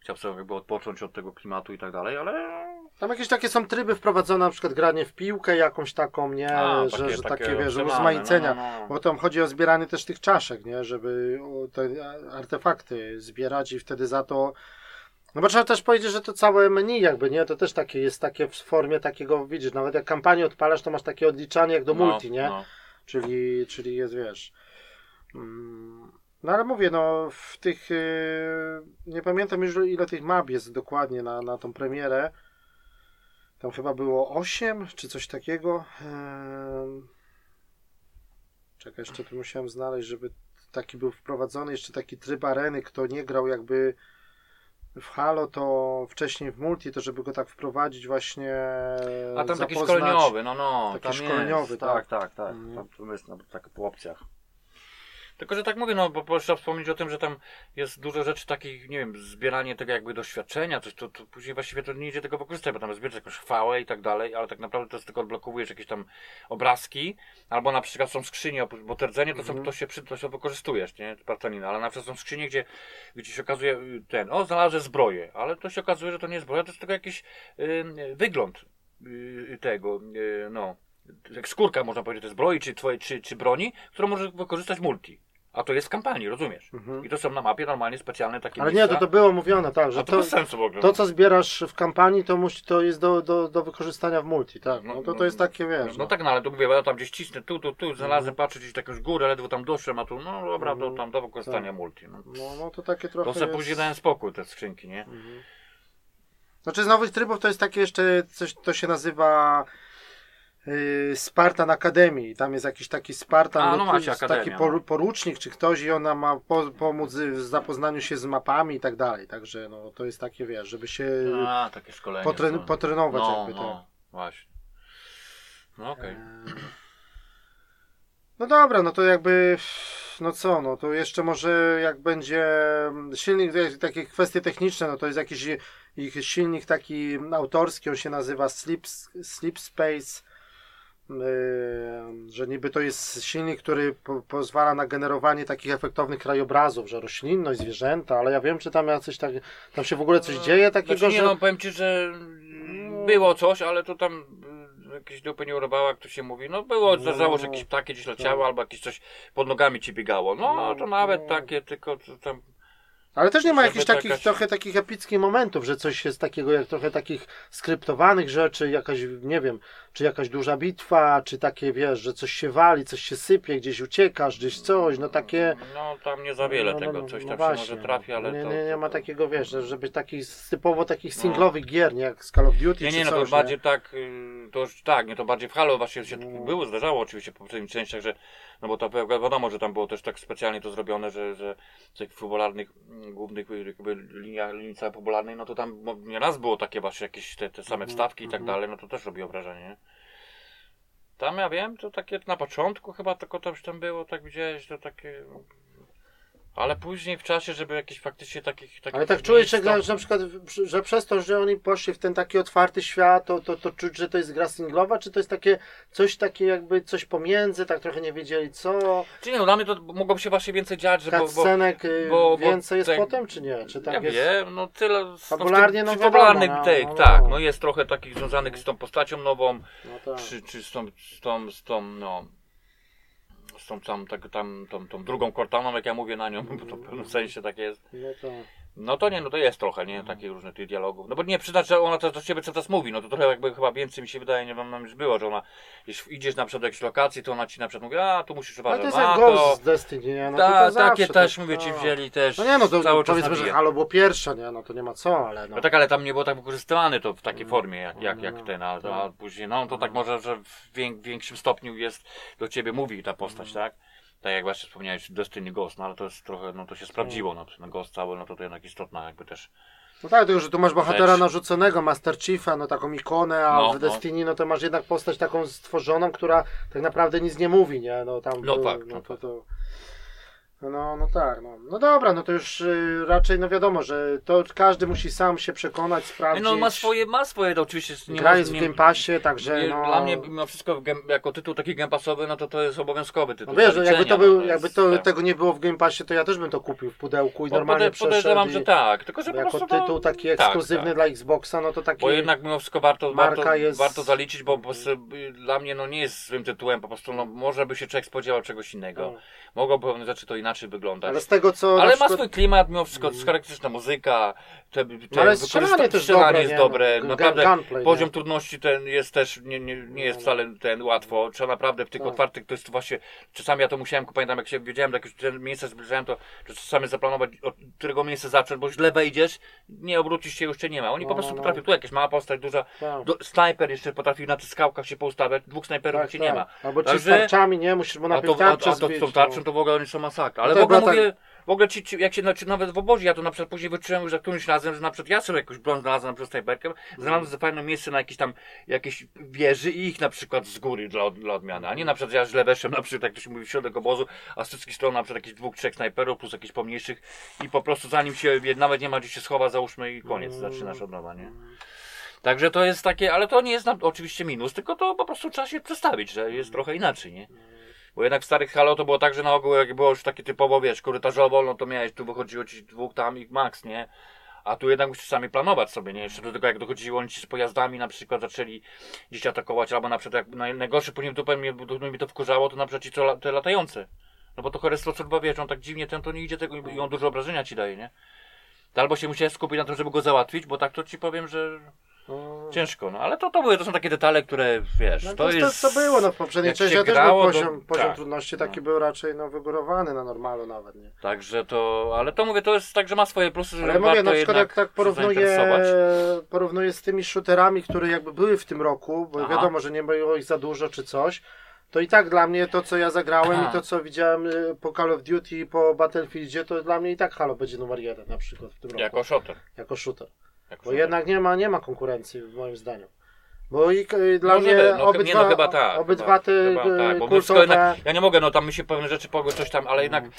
chciałem sobie jakby odpocząć od tego klimatu i tak dalej, ale Tam jakieś takie są tryby wprowadzone, na przykład granie w piłkę jakąś taką, nie? A, że, takie- że takie takie, wiesz, rozmaicenia. no, no, no. Bo tam chodzi o zbieranie też tych czaszek, nie? Żeby te artefakty zbierać i wtedy za to. No bo trzeba też powiedzieć, że to całe menu jakby, nie? To też takie jest takie w formie takiego, widzisz, nawet jak kampanię odpalasz, to masz takie odliczanie jak do No, multi, nie? no. Czyli, czyli jest, wiesz. Mm, No ale mówię, no w tych. yy, Nie pamiętam już ile tych map jest dokładnie na, na tą premierę. Tam chyba było 8 czy coś takiego. Em, Czekaj, jeszcze tu musiałem znaleźć, żeby taki był wprowadzony. Jeszcze taki tryb areny. Kto nie grał jakby w Halo, to wcześniej w multi, to żeby go tak wprowadzić właśnie. A tam taki zapoznać. szkoleniowy, no no. Taki szkoleniowy, jest. tak. tak, tak, tak. Mhm. Tam jest no, tak po opcjach. Tylko, że tak mówię, no bo trzeba wspomnieć o tym, że tam jest dużo rzeczy takich, nie wiem, zbieranie tego jakby doświadczenia, coś, to, to później właściwie to nie idzie tego wykorzystać, bo tam zbierasz jakąś chwałę i tak dalej, ale tak naprawdę to jest tylko odblokowujesz jakieś tam obrazki, albo na przykład są skrzynie, bo te rdzenie to, są, Mhm. to się przy, to się wykorzystujesz, nie, Spartanina, ale na przykład są skrzynie, gdzie, gdzie się okazuje y, ten, o znalazłem zbroję, ale to się okazuje, że to nie jest zbroja, to jest tylko jakiś y, wygląd y, tego, y, no, jak skórka można powiedzieć, tej zbroi czy, twoje, czy, czy broni, którą możesz wykorzystać multi. A to jest w kampanii, rozumiesz? Mhm. I to są na mapie normalnie specjalne takie Ale nie, miejsca. to, to było mówione, tak, A że to, to, bez sensu w ogóle. to co zbierasz w kampanii, to, musi, to jest do, do, do wykorzystania w multi, tak. No, No, to, no, to jest takie, wiesz. No tak, no ale to mówię, bo ja tam gdzieś cisnę, tu, tu, tu, znalazłem, patrzę gdzieś jakąś górę, ledwo tam doszłem, a tu, no dobra, to Mhm. tam do wykorzystania Tak. multi. No. No, no to takie trochę. To sobie jest... później dałem spokój, te skrzynki, nie? Mhm. Znaczy z nowych trybów to jest takie jeszcze coś, to się nazywa Spartan Akademii. Tam jest jakiś taki Spartan, A, no to macie akademię, taki no. porucznik czy ktoś i ona ma po, pomóc w zapoznaniu się z mapami i tak dalej. Także no, to jest takie, wiesz, żeby się A, takie szkolenie. potren, są. potrenować no, jakby no, właśnie. No okej. Eee, No dobra, no to jakby, no co, no to jeszcze może jak będzie silnik, takie kwestie techniczne, no to jest jakiś ich silnik taki autorski, on się nazywa Sleep, Sleep Space, że niby to jest silnik, który po, pozwala na generowanie takich efektownych krajobrazów, że roślinność, zwierzęta, ale ja wiem, czy tam jacyś tak, tam się w ogóle coś dzieje takiego, Znaczy, nie, że... no powiem ci, że było coś, ale to tam y, jakieś dupy nie urobała, jak to się mówi. No było, No, zdarzało, że no, jakieś ptaki gdzieś leciały, tak. albo jakieś coś pod nogami ci biegało. No No, to nawet no. takie, tylko tam Ale też nie ma jakichś takich, jakaś- trochę takich epickich momentów, że coś jest takiego, jak trochę takich skryptowanych rzeczy, jakaś, nie wiem, czy jakaś duża bitwa, czy takie, wiesz, że coś się wali, coś się sypie, gdzieś uciekasz, gdzieś coś, no takie... No tam nie za wiele no, no, tego, no, coś no tam właśnie. się może trafi, ale nie, to... nie, nie ma takiego, wiesz, że- żeby takich typowo takich No. singlowych gier, nie jak z Call of Duty Nie, czy nie, no coś, to bardziej tak, y, to już tak, nie, to bardziej w Halo właśnie się No. było, zdarzało oczywiście po poprzednich częściach, że, no bo to wi- wiadomo, że tam było też tak specjalnie to zrobione, że, że w tych fabularnych, mm, głównych y, jakby liniach, linii całej popularnej, no to tam mo- nieraz było takie właśnie jakieś te, te same Mhm, wstawki i tak mhm. dalej, no to też robiło wrażenie, nie? Tam ja wiem, to takie na początku chyba tylko to już tam było, tak widziałeś, to takie... Ale później w czasie, żeby jakieś faktycznie takich... takich Ale tak czujesz, że, że na przykład, że przez to, że oni poszli w ten taki otwarty świat, to, to, to czuć, że to jest gra singlowa, czy to jest takie coś takie jakby coś pomiędzy, tak trochę nie wiedzieli co, Czy nie, no dla mnie to mogłoby się właśnie więcej dziać, że... bo- cutscenek y, bo- bo więcej jest tak- potem, czy nie? Czy tak ja jest? wiem, no tyle. no, Fabularnie, no tym, no, take, no tak, wiadomo. no jest trochę takich związanych z tą postacią nową, No tak. czy, czy z tą, z tą, z tą, no, z tą, tam, tak, tam, tą, tą drugą kortaną, jak ja mówię na nią, bo to w pewnym sensie tak jest. No. No to nie, no to jest trochę, nie, takich różnych tych dialogów. No bo nie przyznać, że ona też do ciebie cały czas mówi, no to trochę jakby chyba więcej mi się wydaje, nie wiem, nam już było, że ona, jeśli idziesz na przykład do jakiejś lokacji, to ona ci na przykład mówi, a tu musisz uważać, to jest jak to... Z Destiny, nie? No to, Ta, to takie to- też, mówię ci, no. wzięli też, No nie, no to cały czas powiedzmy, że. Halo było pierwsze, nie? No to nie ma co, ale no. No tak, ale tam nie było tak wykorzystywane to w takiej No, formie jak, jak, jak no, ten, a, tak. a później, no to tak może, że w wię- większym stopniu jest, do ciebie mówi ta postać, Mm. tak? Tak jak właśnie wspomniałeś, Destiny Ghost, no ale to jest trochę, no to się sprawdziło, no ten Ghost cały, no to to jednak istotna jakby też. No tak, tylko że tu masz bohatera Rzecz. narzuconego, Master Chiefa, no taką ikonę, a No, w no. Destiny no to masz jednak postać taką stworzoną, która tak naprawdę nic nie mówi, nie? No tam No był- tak, no no to, to no, no tak, no. No dobra, no to już y, raczej no wiadomo, że to każdy musi sam się przekonać, sprawdzić. No ma swoje, ma swoje, to oczywiście nie Gra jest w Game Passie, także nie- no... Dla mnie mimo wszystko jako tytuł taki game passowy, no to to jest obowiązkowy No tytuł. wiesz, że jakby to był, no jakby jest to, tak. tego nie było w Game Passie, to ja też bym to kupił w pudełku i Bo normalnie pode- podejrzewam, że tak, tylko że po jako prostu to- tytuł taki tak, ekskluzywny tak. dla Xboxa, no to taki... Bo jednak mimo wszystko warto, warto, jest- warto zaliczyć, bo po prostu y, dla mnie no nie jest złym tytułem, po prostu no może by się człowiek spodziewał czegoś innego. No. Mogłoby pewne rzeczy to inaczej wyglądać. Ale z tego co... na Ale ma przykład- swój klimat, mimo wszystko, jest charakterystyczna muzyka, te, te No ale strzelanie też dobre, jest nie? dobre, No, naprawdę gun- gunplay, poziom nie? trudności ten jest też, nie, nie, nie jest No, no. wcale ten łatwo, trzeba naprawdę w tych Tak. otwartych, to jest właśnie, czasami ja to musiałem, pamiętam jak się wiedziałem, jak już ten miejsce zbliżałem, to czasami zaplanować, od którego miejsca zacząć, bo źle wejdziesz, nie obrócisz się, już cię nie ma. Oni No, po prostu no, potrafią, tu jakaś mała postać, duża, Tak. do, snajper jeszcze potrafi na tych skałkach się poustawiać, dwóch snajperów Tak, cię tak. nie ma. Albo Także- z tarczami, nie? Musisz mu A najpierw to, a, a to z tą tarczą to w ogóle oni są masakra. Ale No w ogóle była mówię, w ogóle ci, ci, jak się znaczy, nawet w obozie, ja to na przykład później wyczułem już za którymś razem, że na przykład ja sobie jakąś broń znalazłem przez snajperkę, znalazłem za fajne miejsce na jakieś tam jakieś wieży i ich na przykład z góry dla, dla odmiany. A nie na przykład ja źle weszłem na przykład, jak to się mówi, w środek obozu, a z wszystkich stron na przykład jakichś dwóch, trzech snajperów plus jakichś pomniejszych i po prostu zanim się nawet nie ma gdzie się schowa, załóżmy i koniec, Mm. zaczynasz od nowa, nie? Także to jest takie, ale to nie jest na, oczywiście minus, tylko to po prostu trzeba się przestawić, że jest trochę inaczej, nie? Bo jednak w starych Halo to było tak, że na ogół jak było już takie typowo, wiesz, korytarzowo, no to miałeś, tu wychodziło ci dwóch tam i max, nie? A tu jednak musisz sami planować sobie, nie? Jeszcze do tego jak dochodziło oni ci z pojazdami na przykład zaczęli gdzieś atakować, albo na przykład jak naj, najgorsze później dupę mnie, mnie to wkurzało, to na przykład ci co, te latające. No bo to Horestro co wiesz, on tak dziwnie ten to nie idzie tego i on dużo obrażenia ci daje, nie? Albo się musiałeś skupić na tym, żeby go załatwić, bo tak to ci powiem, że. Ciężko, no ale to, to były, to są takie detale, które wiesz, No to, to, jest... to, było no, w poprzedniej części, też był poziom, poziom tak. trudności taki No. był raczej no, wygórowany na normalu nawet, nie? Także to, ale to mówię, to jest tak, że ma swoje plusy, że Ale mówię, warto na przykład jak tak porównuję, porównuję z tymi shooterami, które jakby były w tym roku, bo Aha. wiadomo, że nie było ich za dużo czy coś, to i tak dla mnie to, co ja zagrałem Aha. i to, co widziałem y, po Call of Duty i po Battlefieldzie, to dla mnie i tak Halo będzie numer jeden na przykład w tym roku. Jako shooter. jako shooter. Bo jednak nie ma, nie ma konkurencji moim zdaniem. Bo i y, dla No, mnie nie, no, chyba- obydwa, nie, no chyba tak. obydwa te chyba, tak, bo jednak, ja nie mogę, no tam mi się pewne rzeczy pogły coś tam, ale jednak y,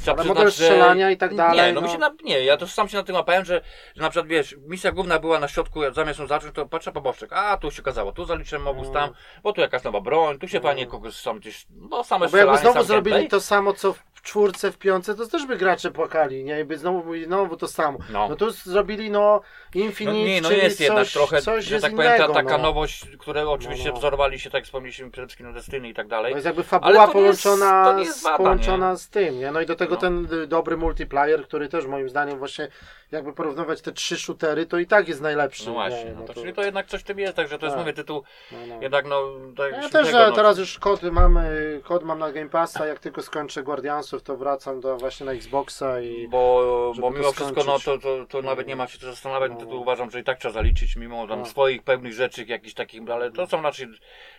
trzeba Ale przyznać, że- strzelania i tak dalej, Nie, no, mi no. się na, nie, ja to sam się na tym łapałem, że, że na przykład wiesz, misja główna była na środku, zamiast ją zacząć, to patrzę po boczek, a tu się okazało, tu zaliczyłem obóz No. tam, bo tu jakaś nowa broń, tu się fajnie kogoś tam gdzieś, no same No bo jakby strzelanie, znowu sam zrobili gameplay. to samo, co w w czwórce, w piątce, to też by gracze płakali, nie? I by znowu mówili, znowu to samo. No, No. tu zrobili, no, Infinite, No nie, no czyli jest coś, jednak trochę, coś że jest tak powiem, ta, taka no. nowość, które oczywiście No, no. wzorowali się, tak jak wspomnieliśmy, przede wszystkim na Destiny i tak dalej. To jest jakby Ale fabuła to nie jest- połączona, to nie jest z, wada, połączona z tym, nie? No i do tego No. ten y, dobry multiplayer, który też moim zdaniem właśnie, jakby porównywać te trzy shootery, to i tak jest najlepszy. No właśnie, nie? no to, czyli to jednak coś w tym jest, także to jest, Tak. mówię, tytuł no, no. jednak, no... Tak, Ja też, że no, teraz już kod mam, y, kod mam na Game Passa, jak tylko skończę Guardiansów, to wracam do właśnie na Xboxa i... Bo, bo mimo wszystko, no to, to, to nawet nie ma się co zastanawiać, No. to, to uważam, że i tak trzeba zaliczyć, mimo tam No. swoich pewnych rzeczy, jakichś takich, ale to są raczej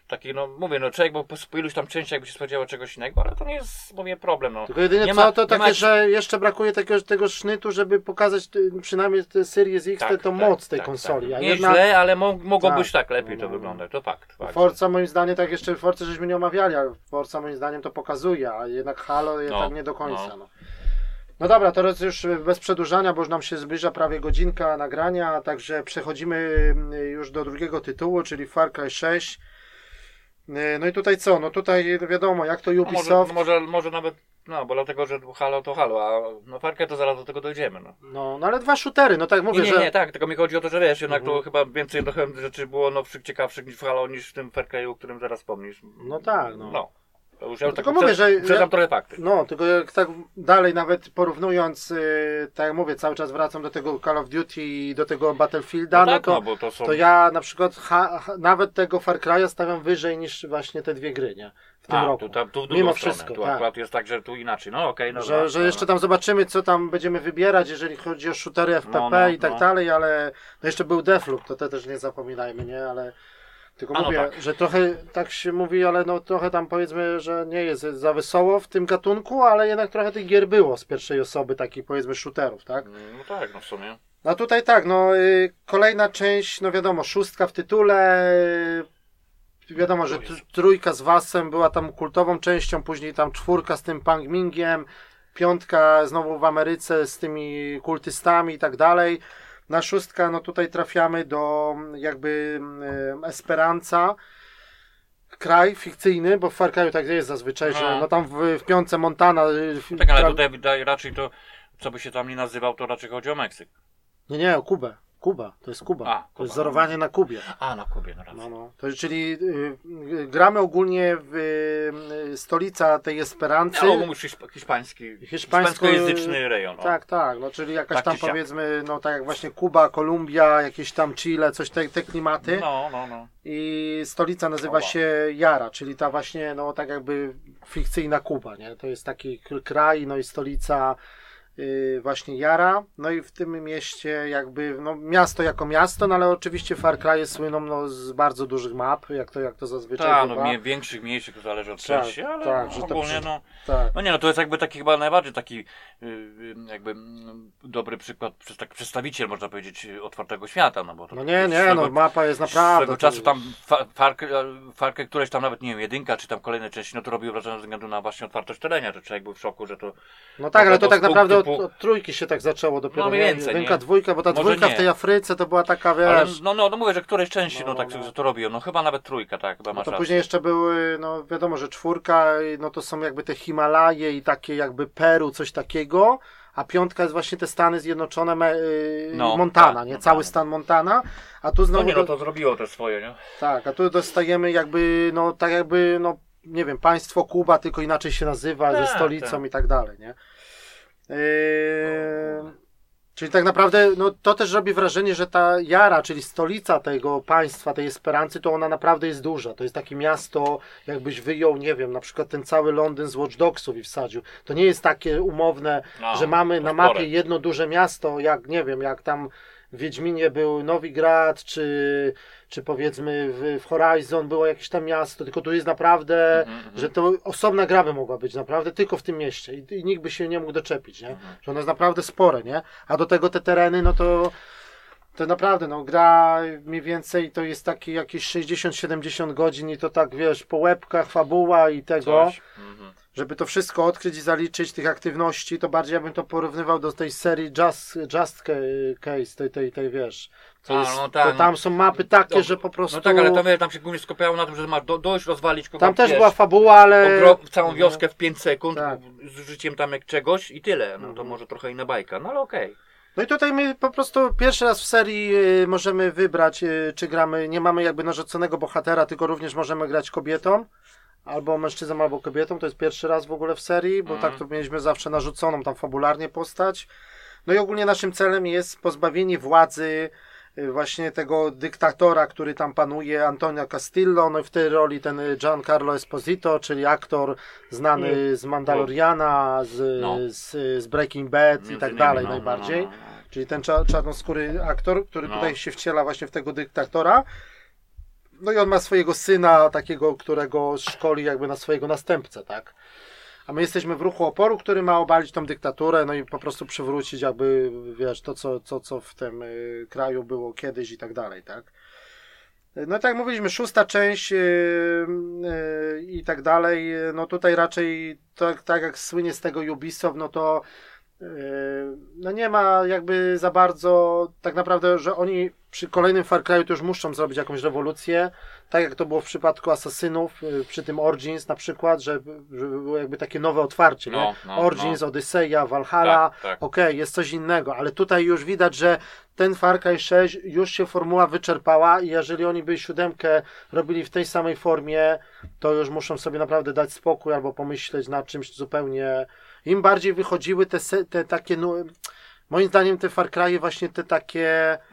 takie, no mówię, no człowiek, bo po, po iluś tam częściach jakby się spodziewał czegoś innego, ale to nie jest, mówię, problem, no. Tylko jedynie Nie co, ma- to takie, ma- że jeszcze brakuje takiego, tego sznytu, żeby pokazać przynajmniej te Series X, Tak, tą tak, moc tej tak, konsoli. tak. Nie jednak źle, ale mo mogło Tak. być tak lepiej No, to no, wyglądać, to fakt. fakt. Forza moim zdaniem, tak jeszcze Forza żeśmy nie omawiali, ale Forza moim zdaniem to pokazuje, a jednak Halo je No, tak nie do końca. no. No. no dobra, teraz już bez przedłużania, bo już nam się zbliża prawie godzinka nagrania, także przechodzimy y, już do drugiego tytułu, czyli Far Cry 6. Y, No i tutaj co? No tutaj wiadomo, jak to No może, Ubisoft. może, może nawet, no bo dlatego, że Halo to Halo, a no Farkę to zaraz do tego dojdziemy, no. No, no ale dwa shootery, no tak mówię, Nie, nie, że. nie, tak, tylko mi chodzi o to, że wiesz, jednak Mhm. to chyba więcej trochę rzeczy było nowszych, ciekawszych niż w Halo, niż w tym Far Cry'u, o którym zaraz wspomnisz. No tak, no. No. Już ja No tak tylko mówię, że- Przedam ja- trochę fakty. No, tylko jak tak dalej nawet porównując, y, tak jak mówię, cały czas wracam do tego Call of Duty i do tego Battlefielda, no, tak, to, no to są... to ja na przykład ha, ha, nawet tego Far Cry'a stawiam wyżej niż właśnie te dwie gry, nie? W tym a, roku. Tu, tam, tu w Mimo stronę. wszystko, Tu tak. akurat jest tak, że tu inaczej. No okej, no że, dobra, że jeszcze tam zobaczymy, co tam będziemy wybierać, jeżeli chodzi o shootery FPP No, no, i tak no. dalej, ale no jeszcze był Defloop, to te też nie zapominajmy, nie? Ale tylko A, no mówię, tak. że trochę tak się mówi, ale no trochę tam powiedzmy, że nie jest za wesoło w tym gatunku, ale jednak trochę tych gier było z pierwszej osoby, takich powiedzmy shooterów, tak? No tak, no w sumie. No tutaj tak, no y, kolejna część, no wiadomo, szóstka w tytule. y, Wiadomo, że tr- trójka z Wasem była tam kultową częścią, później tam czwórka z tym Pang Mingiem, piątka znowu w Ameryce z tymi kultystami i tak dalej. Na szóstka, no tutaj trafiamy do mm, jakby y, Esperanza. Kraj fikcyjny, bo w Far Cry'u tak jest zazwyczaj, że No. no tam w, w piątce Montana. Tak, ale tutaj raczej to, co by się tam nie nazywał, to raczej chodzi o Meksyk. Nie, nie, o Kubę. Kuba, to jest Kuba. A, to Kuba. jest wzorowanie na Kubie. A, na Kubie, na razie. No, no. To, czyli y, y, gramy ogólnie w y, stolica tej Esperancy. No, hiszp- hiszpański, Hiszpańsko- hiszpańskojęzyczny rejon. O. Tak, tak, no czyli jakaś Tak tam powiedzmy, no tak jak właśnie Kuba, Kolumbia, jakieś tam Chile, coś te, te klimaty. No, no, no. I stolica nazywa się Jara, czyli ta właśnie, no tak jakby fikcyjna Kuba, nie? To jest taki kraj, no i stolica właśnie Jara. No i w tym mieście jakby, no miasto jako miasto, no ale oczywiście Far Cry słyną no, z bardzo dużych map, jak to, jak to zazwyczaj Tak, no mniej, większych, mniejszych, to zależy od Tak, części, ale tak, no, że to ogólnie przy- no, Tak. no nie no, to jest jakby taki chyba najbardziej taki y, y, jakby mm, dobry przykład, tak, przedstawiciel można powiedzieć y, otwartego świata, no bo to No nie, nie, swego- no mapa jest naprawdę... Swego to czasu tam fa- Farkę, Farkę któreś tam nawet, nie wiem, jedynka, czy tam kolejne części, no to robiło wrażenie ze względu na właśnie otwartość terenia, że człowiek był w szoku, że to... No tak, ale to tak z naprawdę od, pu- od trójki się tak zaczęło dopiero. No mniej nie? więcej, Jedynka, nie? dwójka, bo ta Może dwójka nie. w tej Afryce to była taka, Ale, wiesz... no, no, no mówię, że któreś części, No, no, no, tak no. że to robiło, no chyba nawet trójka, tak, chyba No to rację. później jeszcze były, no wiadomo, że czwórka, no to są jakby te Himalaje i takie jakby Peru, coś takiego, a piątka jest właśnie te Stany Zjednoczone, me, y, No, Montana, tak, nie? Montana. Cały stan Montana, a tu No znowu, nie, no to zrobiło te swoje, nie? tak, a tu dostajemy jakby, no tak jakby, no nie wiem, państwo Kuba, tylko inaczej się nazywa, ze Tak, stolicą tak. i tak dalej, nie? Yy, czyli tak naprawdę, no to też robi wrażenie, że ta Jara, czyli stolica tego państwa, tej Esperancy, to ona naprawdę jest duża. To jest takie miasto, jakbyś wyjął, nie wiem, na przykład ten cały Londyn z Watch Dogsów i wsadził. To nie jest takie umowne, No, że mamy na spore. mapie jedno duże miasto, jak nie wiem, jak tam Wiedźminie był Nowigrad, czy, czy powiedzmy w, w Horizon było jakieś tam miasto, tylko tu jest naprawdę, Mhm, mhm. że to osobna gra by mogła być naprawdę tylko w tym mieście i, i nikt by się nie mógł doczepić, nie? Mhm. Że ono jest naprawdę spore, nie? A do tego te tereny, no to to naprawdę, no gra mniej więcej to jest taki jakieś 60-70 godzin i to tak, wiesz, po łebkach, fabuła i tego. Mhm. żeby to wszystko odkryć i zaliczyć tych aktywności, to bardziej ja bym to porównywał do tej serii Just, Just Ca- Case, tej, tej, tej wiesz. To A, jest, no tak, to tam no. są mapy takie, No, że po prostu... No tak, ale tam, tam się głównie skupiało na tym, że masz do, dojść, rozwalić kogoś, Tam też wiesz, była fabuła, ale... całą wioskę w 5 sekund Tak. z życiem tam jak czegoś i tyle. No to Mhm. może trochę inna bajka, no ale okej. No i tutaj my po prostu pierwszy raz w serii y, możemy wybrać, y, czy gramy, nie mamy jakby narzuconego bohatera, tylko również możemy grać kobietą, albo mężczyzną, albo kobietą. To jest pierwszy raz w ogóle w serii, bo Mhm. tak to mieliśmy zawsze narzuconą tam fabularnie postać. No i ogólnie naszym celem jest pozbawienie władzy właśnie tego dyktatora, który tam panuje, Antonio Castillo, no i w tej roli ten y, Giancarlo Esposito, czyli aktor znany z Mandaloriana, z, No. z, z Breaking Bad i tak dalej no, najbardziej. no, no, no. Czyli ten cza- czarnoskóry aktor, który No. tutaj się wciela właśnie w tego dyktatora. No i on ma swojego syna, takiego, którego szkoli jakby na swojego następcę, tak? A my jesteśmy w ruchu oporu, który ma obalić tą dyktaturę, no i po prostu przywrócić jakby, wiesz, to co, co, co w tym y, kraju było kiedyś i tak dalej, tak? No tak jak mówiliśmy, szósta część yy, yy, i tak dalej, no tutaj raczej tak, tak jak słynie z tego Ubisoft, no to yy, no nie ma jakby za bardzo tak naprawdę, że oni przy kolejnym Far Cry'u to już muszą zrobić jakąś rewolucję, tak jak to było w przypadku Asasynów, yy, przy tym Origins na przykład, że, żeby było jakby takie nowe otwarcie, No, no, Origins, Odyseja, Valhalla, Tak, tak. okej, jest coś innego, ale tutaj już widać, że ten Far Cry 6 już się formuła wyczerpała i jeżeli oni by siódemkę robili w tej samej formie, to już muszą sobie naprawdę dać spokój albo pomyśleć nad czymś zupełnie. Im bardziej wychodziły te, te takie, no, moim zdaniem te Far Cry właśnie te takie y,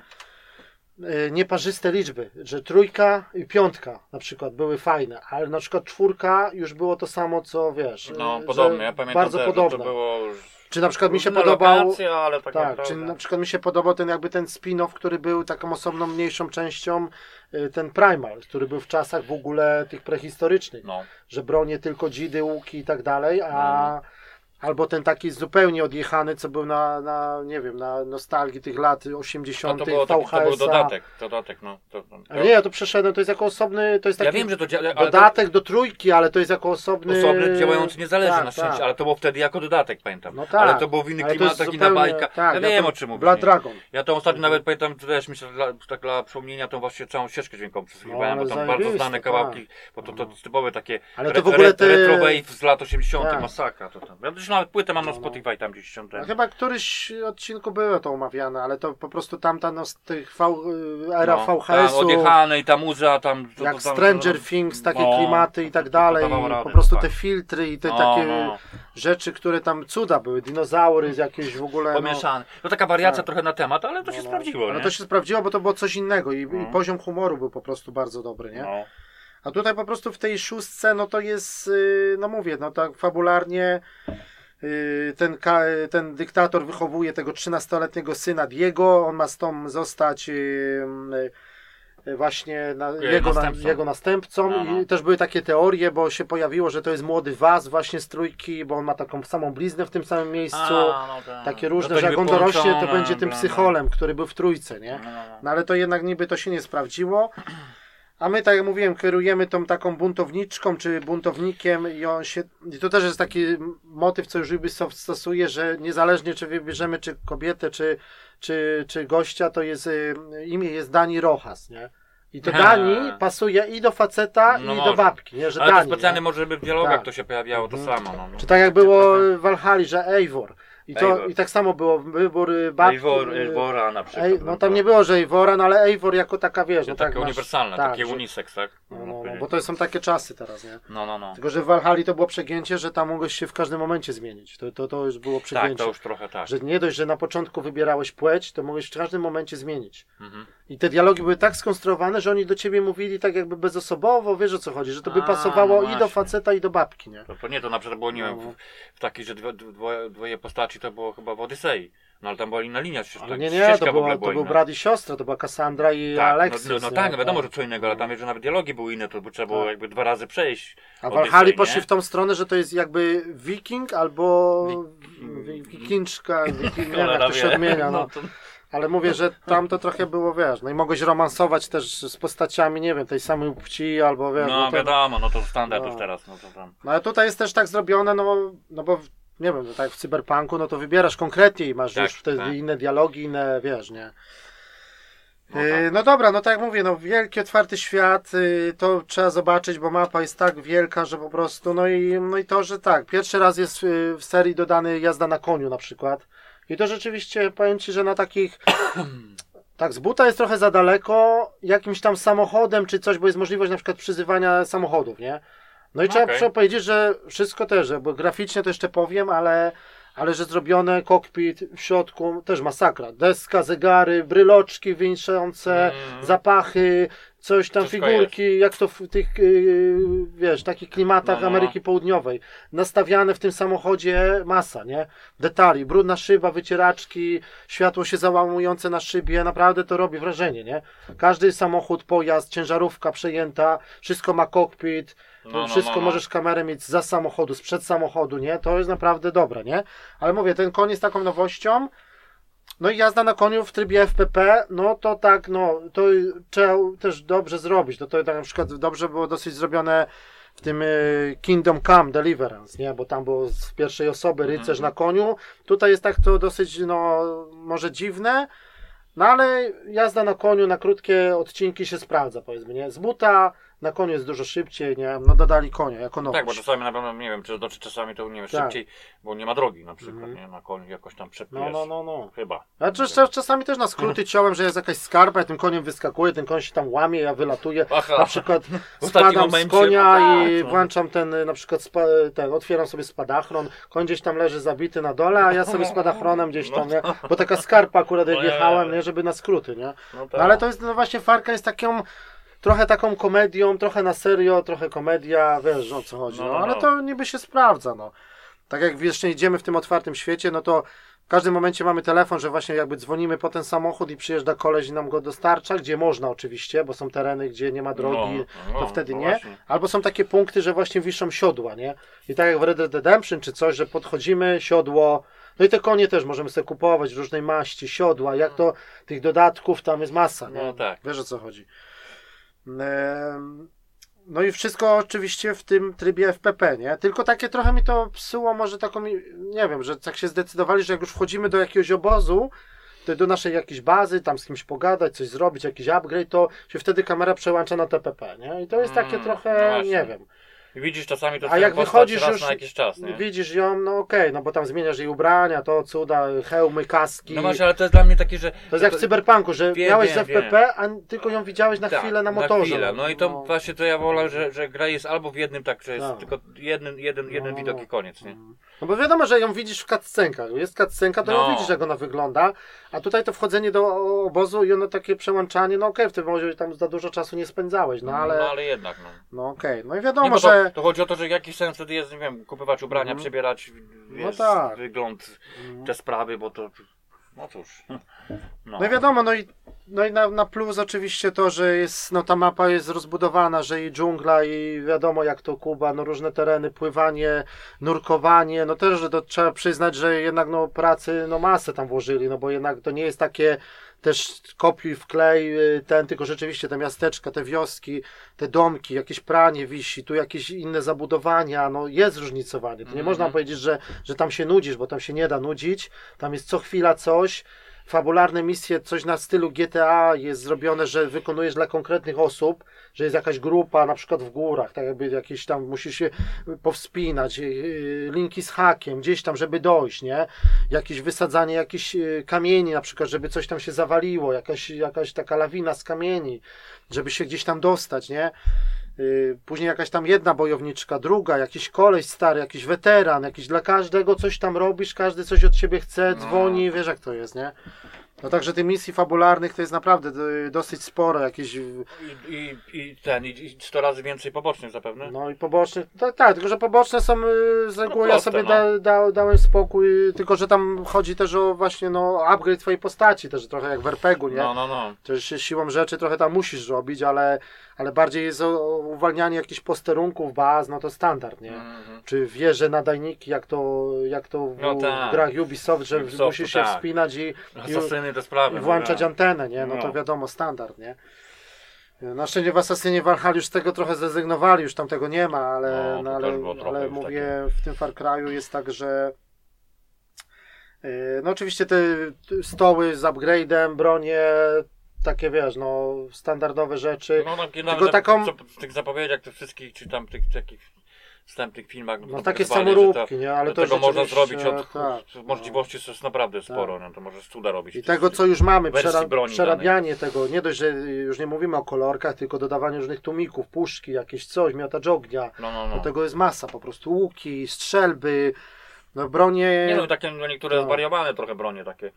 nieparzyste liczby, że trójka i piątka na przykład były fajne, ale na przykład czwórka już było to samo, co wiesz. No, że podobne, ja pamiętam bardzo też, że podobne. to było już Czy na przykład mi się podobał. ale tak, Tak, czy na przykład mi się podobał ten jakby ten spin-off, który był taką osobną, mniejszą częścią, y, ten Primal, który był w czasach w ogóle tych prehistorycznych, No, że bronie tylko dzidy, łuki i tak dalej, a No. Albo ten taki zupełnie odjechany, co był na, na nie wiem, na nostalgii tych lat no 80 to, było taki, to był dodatek, dodatek, no. To, to, Ale nie, ja to przeszedłem, to jest jako osobny, to jest taki ja wiem, że to działa, ale to dodatek do trójki, ale to jest jako osobny... osobny, działający niezależnie Tak, na szczęście, tak. ale to było wtedy jako dodatek, pamiętam. No tak, ale to był w inny ale to klimat, jest taki na zupełnie- bajka. tak, ja ja wiem to- o czym mówisz. Blood? Dragon. Ja to ostatnio nawet pamiętam, też myślę, dla, tak dla przypomnienia, tą właśnie całą ścieżkę dźwiękową przesłuchiwałem, No, bo tam bardzo znane tak. kawałki, bo to, to typowe takie Ale to w ogóle te- retro wave z lat 80 Tak. masakra to tam. Też nawet płytę mam na No, no. Spotify tam gdzieś tam. No, chyba któryś odcinku było to omawiane, ale to po prostu tamta no, z tych v, era no, VHS-u, odjechane i ta muza tam. to- jak to tam- Stranger to- Things, takie no, klimaty i tak dalej, radę, po prostu tak. te filtry i te No, takie no. rzeczy, które tam cuda były, dinozaury z jakieś w ogóle... no, Pomieszane. To taka wariacja Tak. trochę na temat, ale to się no, no. sprawdziło, nie? to się sprawdziło, bo to było coś innego i, i No. poziom humoru był po prostu bardzo dobry, nie? No. A tutaj po prostu w tej szóstce, no to jest, yy, no mówię, no tak fabularnie ten, ka- ten dyktator wychowuje tego 13-letniego syna Diego, on ma z tą zostać yy, właśnie na, jego, na, następcą. jego następcą No, no. i też były takie teorie, bo się pojawiło, że to jest młody Was właśnie z trójki, bo on ma taką samą bliznę w tym samym miejscu. A, no tak. Takie No różne, to że jak on dorośnie, to będzie tym psycholem, który był w trójce, nie? No, no, no. No ale to jednak niby to się nie sprawdziło. A my, tak jak mówiłem, kierujemy tą taką buntowniczką czy buntownikiem i on się. I to też jest taki motyw, co już Ubisoft stosuje, że niezależnie czy wybierzemy czy kobietę, czy, czy, czy gościa, to jest y, imię jest Dani Rojas, nie? I to Dani pasuje i do faceta, No i do może. babki, nie? Że Ale to Dani. specjalnie nie? może żeby w dialogach Tak. to się pojawiało to Mhm. samo. No, no. Czy tak jak było w Valhalla, że Eivor. I, to, Eivor. I tak samo było wybór y, babki. Eivor, y, Eivora na przykład. Ej, no tam nie było, że Eivora, no ale Eivor jako taka wiesz, No, no tak. takie masz- uniwersalne, tak, takie że- unisex, tak? No, no, no, bo to są takie czasy teraz, nie? no, no, no. Tylko, że w Valhalla to było przegięcie, że tam mogłeś się w każdym momencie zmienić. To, to, to już było Tak, przegięcie. to już trochę tak. Że nie dość, że na początku wybierałeś płeć, to mogłeś w każdym momencie zmienić. Mhm. I te dialogi były tak skonstruowane, że oni do ciebie mówili tak jakby bezosobowo, wiesz o co chodzi, że to by A, pasowało no i do właśnie. faceta i do babki, nie? To, to nie, to na przykład było, nie wiem, No. w, w takiej, że dwo, dwoje, dwoje postaci to było chyba w Odysei. No ale tam była inna linia, ścieżka, Ale nie, nie, to, była, to był inna. brat i siostra, to była Cassandra i Tak, Alexis. no, no, no tak, no wiadomo, że co innego, ale tam wiesz, że nawet dialogi były inne, to by trzeba było Tak. jakby dwa razy przejść. A w Odyssey, Valhalla nie? poszli w tą stronę, że to jest jakby wiking albo Wi- wikinczka, wiking, nie wiem Cholera jak to się odmienia, no. to- Ale mówię, że tam to trochę było, wiesz, no i mogłeś romansować też z postaciami, nie wiem, tej samej płci albo wiesz. No to, wiadomo, no to standard No. już teraz, no to tam. no ale tutaj jest też tak zrobione, no, no bo nie wiem, no tak w cyberpunku, no to wybierasz konkretnie i masz Tak, już wtedy tak. inne dialogi, inne, wiesz, nie. No Yy, tak. No dobra, no tak jak mówię, no wielki otwarty świat, yy, to trzeba zobaczyć, bo mapa jest tak wielka, że po prostu, no i, no i to, że tak, pierwszy raz jest yy, w serii dodany jazda na koniu na przykład i to rzeczywiście, powiem Ci, że na takich, tak z buta jest trochę za daleko, jakimś tam samochodem czy coś, bo jest możliwość na przykład przyzywania samochodów, nie? No i trzeba, Okej. trzeba powiedzieć, że wszystko też, bo graficznie to jeszcze powiem, ale, ale że zrobione kokpit w środku też masakra. Deska, zegary, bryloczki winszące, Mm. zapachy, coś tam, Wszystko figurki, jak to w tych, yy, wiesz, takich klimatach No, no. Ameryki Południowej. Nastawiane w tym samochodzie masa, nie? Detali, brudna szyba, wycieraczki, światło się załamujące na szybie, naprawdę to robi wrażenie, nie? Każdy samochód, pojazd, ciężarówka przejęta, wszystko ma kokpit, No, no, wszystko no, no. możesz kamerę mieć za samochodu, sprzed samochodu, nie? To jest naprawdę dobre, nie? Ale mówię, ten koń jest taką nowością. No i jazda na koniu w trybie FPP, no to tak, no to trzeba też dobrze zrobić. No to tak na przykład dobrze było dosyć zrobione w tym y, Kingdom Come Deliverance, nie? Bo tam było z pierwszej osoby rycerz na koniu. Tutaj jest tak to dosyć, no może dziwne, no ale jazda na koniu na krótkie odcinki się sprawdza, powiedzmy, nie? Z buta na koniu jest dużo szybciej, nie? No dodali konia jako nowość. Tak, bo czasami na pewno, nie wiem, czy, to, czy czasami to nie wiem, Tak. szybciej, bo nie ma drogi na przykład, Mhm. nie? Na koniu jakoś tam No, przepijesz. no, no, no. Chyba. A czas, czas, czasami też na skróty ciąłem, że jest jakaś skarpa, ja tym koniem wyskakuje, ten koń się tam łamie, ja wylatuję. Aha. Na przykład spadam z konia no tak, i no. włączam ten y, na przykład spa, ten, otwieram sobie spadachron, koń gdzieś tam leży zabity na dole, a ja sobie spadachronem gdzieś tam, nie? Bo taka skarpa akurat jak jechałem, nie? Żeby na skróty, nie? No, tak. No ale to jest, no właśnie Farka jest taką trochę taką komedią, trochę na serio, trochę komedia, wiesz o co chodzi, No, no, no, ale no. to niby się sprawdza, no. Tak jak jeszcze idziemy w tym otwartym świecie, no to w każdym momencie mamy telefon, że właśnie jakby dzwonimy po ten samochód i przyjeżdża koleś i nam go dostarcza, gdzie można oczywiście, bo są tereny, gdzie nie ma drogi, No, no, to wtedy no nie. właśnie. Albo są takie punkty, że właśnie wiszą siodła, nie? I tak jak w Red Dead Redemption czy coś, że podchodzimy, siodło, no i te konie też możemy sobie kupować, różnej maści, siodła, jak to, tych dodatków tam jest masa, nie? No tak. Wiesz o co chodzi. No i wszystko oczywiście w tym trybie FPP, nie? Tylko takie trochę mi to psuło, może taką, nie wiem, że tak się zdecydowali, że jak już wchodzimy do jakiegoś obozu, to do naszej jakiejś bazy, tam z kimś pogadać, coś zrobić, jakiś upgrade, to się wtedy kamera przełącza na TPP, nie? I to jest takie Mm, trochę, no właśnie. nie wiem. Widzisz czasami to A jak wychodzisz już- na jakiś czas, nie? Widzisz ją, no okej, no bo tam zmieniasz jej ubrania, to cuda, hełmy, kaski. No właśnie, ale to jest dla mnie takie, że... To jest jak w cyberpunku, że Wiem, miałeś wiem, z FPP, a tylko ją widziałeś na Tak, chwilę na motorze. chwilę. No i to No. właśnie to ja wolę, że, że gra jest albo w jednym tak, że jest Tak. tylko jeden, jeden, jeden No, widok i koniec, nie? No bo wiadomo, że ją widzisz w cutscenkach. Jest cutscenka, to ją No. widzisz, jak ona wygląda. A tutaj to wchodzenie do obozu i ono takie przełączanie, no okej, w tym może tam za dużo czasu nie spędzałeś, no ale. no ale jednak, no. No okej, no i Nie, wiadomo, bo to, że. to chodzi o to, że jakiś sens wtedy jest, nie wiem, kupować ubrania, Mhm. przebierać, No wiesz, tak. wygląd, te sprawy, bo to, no cóż. No, No i wiadomo, no i, no i na, na plus oczywiście to, że jest, no ta mapa jest rozbudowana, że i dżungla i wiadomo jak to Kuba, no różne tereny, pływanie, nurkowanie, no też, że to trzeba przyznać, że jednak no pracy, no masę tam włożyli, no bo jednak to nie jest takie też kopiuj wklej y, ten, tylko rzeczywiście te miasteczka, te wioski, te domki, jakieś pranie wisi, tu jakieś inne zabudowania, no jest zróżnicowanie. To nie Mhm. można powiedzieć, że, że tam się nudzisz, bo tam się nie da nudzić, tam jest co chwila coś, fabularne misje, coś na stylu GTA jest zrobione, że wykonujesz dla konkretnych osób, że jest jakaś grupa, na przykład w górach, tak jakby jakieś tam musisz się powspinać, yy, linki z hakiem, gdzieś tam, żeby dojść, nie? Jakieś wysadzanie jakichś yy, kamieni, na przykład, żeby coś tam się zawaliło, jakaś, jakaś taka lawina z kamieni, żeby się gdzieś tam dostać, nie? Yy, Później jakaś tam jedna bojowniczka, druga, jakiś koleś stary, jakiś weteran, jakiś dla każdego coś tam robisz, każdy coś od ciebie chce, No. dzwoni, wiesz jak to jest, nie? No także tych misji fabularnych to jest naprawdę y, dosyć sporo, jakieś y, I, i, i ten, i, i 100 razy więcej pobocznych zapewne. no i poboczne, tak, tak, tylko że poboczne są y, z reguły, ja proste, sobie no. da, da, dałem spokój, tylko że tam chodzi też o właśnie no upgrade twojej postaci, też trochę jak w RPG-u, nie? No, no, no. Też siłą rzeczy trochę tam musisz robić, ale, ale bardziej jest uwalnianie jakichś posterunków, baz, no to standard, nie? Mhm. Czy wieże, nadajniki, jak to, jak to w, No tak. grach Ubisoft, że Ubisoftu, musisz się tak. wspinać i, i Asasyny sprawy. i no włączać tak. antenę, nie? No to No. wiadomo, standard, nie? Na szczęście w Assassinie Valhalla już z tego trochę zrezygnowali, już tam tego nie ma, ale, No, to no, ale, ale mówię, w tym Far Cry'u jest tak, że yy, no oczywiście te te stoły z upgrade'em, bronie, takie wiesz, no standardowe rzeczy. No, no, Tylko nawet taką- co, w tych zapowiedziach tych wszystkich, czy tam tych takich wstępnych filmach. No takie samoróbki, nie? Ale to tego można zrobić od tak, możliwości to jest naprawdę sporo, no to możesz cuda robić. I tego, co już mamy, przera- przerabianie tego, nie dość, że już nie mówimy o kolorkach, tylko dodawanie różnych tłumików, puszki, jakieś coś, miotacz ognia. No, no, no. Do tego jest masa, po prostu łuki, strzelby, no bronie. Nie no, takie no, niektóre No. zwariowane trochę bronie, takie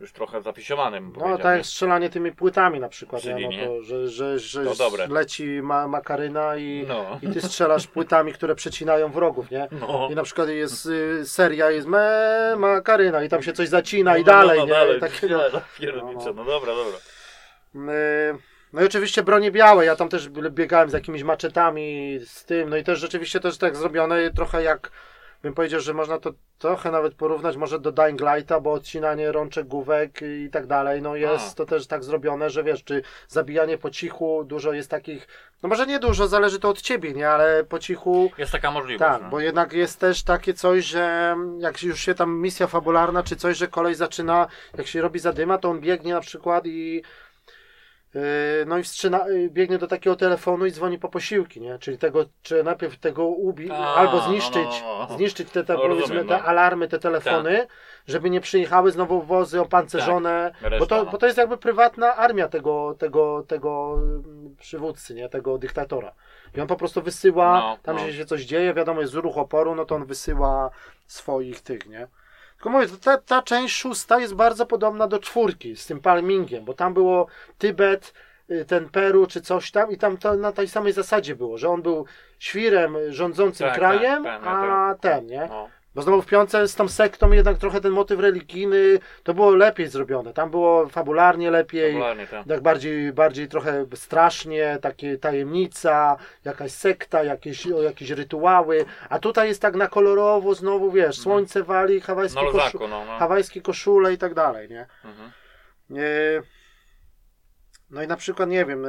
już trochę zafisiowane. bym No tak jak strzelanie tymi płytami na przykład, nie? Czyli No nie? to, że, że, że To dobre. leci ma, makaryna i, No. i ty strzelasz płytami, które przecinają wrogów, nie? No. I na przykład jest y, seria, jest me, makaryna i tam się coś zacina i No, dalej, no, no, nie? dalej, I takie, no. dalej, piernicze, No, no dobra, dobra. Y, No i oczywiście bronie białe, ja tam też biegałem z jakimiś maczetami, z tym, no i też rzeczywiście też tak zrobione trochę jak, bym powiedział, że można to trochę nawet porównać może do Dying Lighta, bo odcinanie rączek, główek i tak dalej, no jest A. to też tak zrobione, że wiesz, czy zabijanie po cichu, dużo jest takich, no może nie dużo, zależy to od ciebie, nie, ale po cichu... Jest taka możliwość. Tak, no. bo jednak jest też takie coś, że jak już się tam misja fabularna, czy coś, że kolej zaczyna, jak się robi zadyma, to on biegnie na przykład i no i wstrzyna, yy, biegnie do takiego telefonu i dzwoni po posiłki, nie? Czyli tego, czy najpierw tego ubi, A, albo no, zniszczyć, no, no, no. zniszczyć te, te, No, powiedzmy, rozumiem, te no. alarmy, te telefony, żeby nie przyjechały znowu wozy opancerzone, Tak, reszta, bo, to, bo to jest jakby prywatna armia tego, tego, tego mm, przywódcy, nie? Tego dyktatora. I on po prostu wysyła, tam gdzie się coś dzieje, wiadomo, jest ruch oporu, no to on wysyła swoich tych, nie? Tylko mówię, ta, ta część szósta jest bardzo podobna do czwórki z tym palmingiem, bo tam było Tybet, y, ten Peru czy coś tam i tam to na tej samej zasadzie było, że on był świrem rządzącym Tak, krajem, tak, tak, a ten, nie? No. Bo znowu w piątce z tą sektą jednak trochę ten motyw religijny, to było lepiej zrobione. Tam było fabularnie lepiej, Popularnie, tak. tak bardziej, bardziej trochę strasznie, takie tajemnica, jakaś sekta, jakieś, o, jakieś rytuały. A tutaj jest tak na kolorowo, znowu wiesz, słońce wali, hawajskie, Na koszu, no, no. hawajskie koszule i tak dalej, nie? Mhm. E, No i na przykład, nie wiem, e,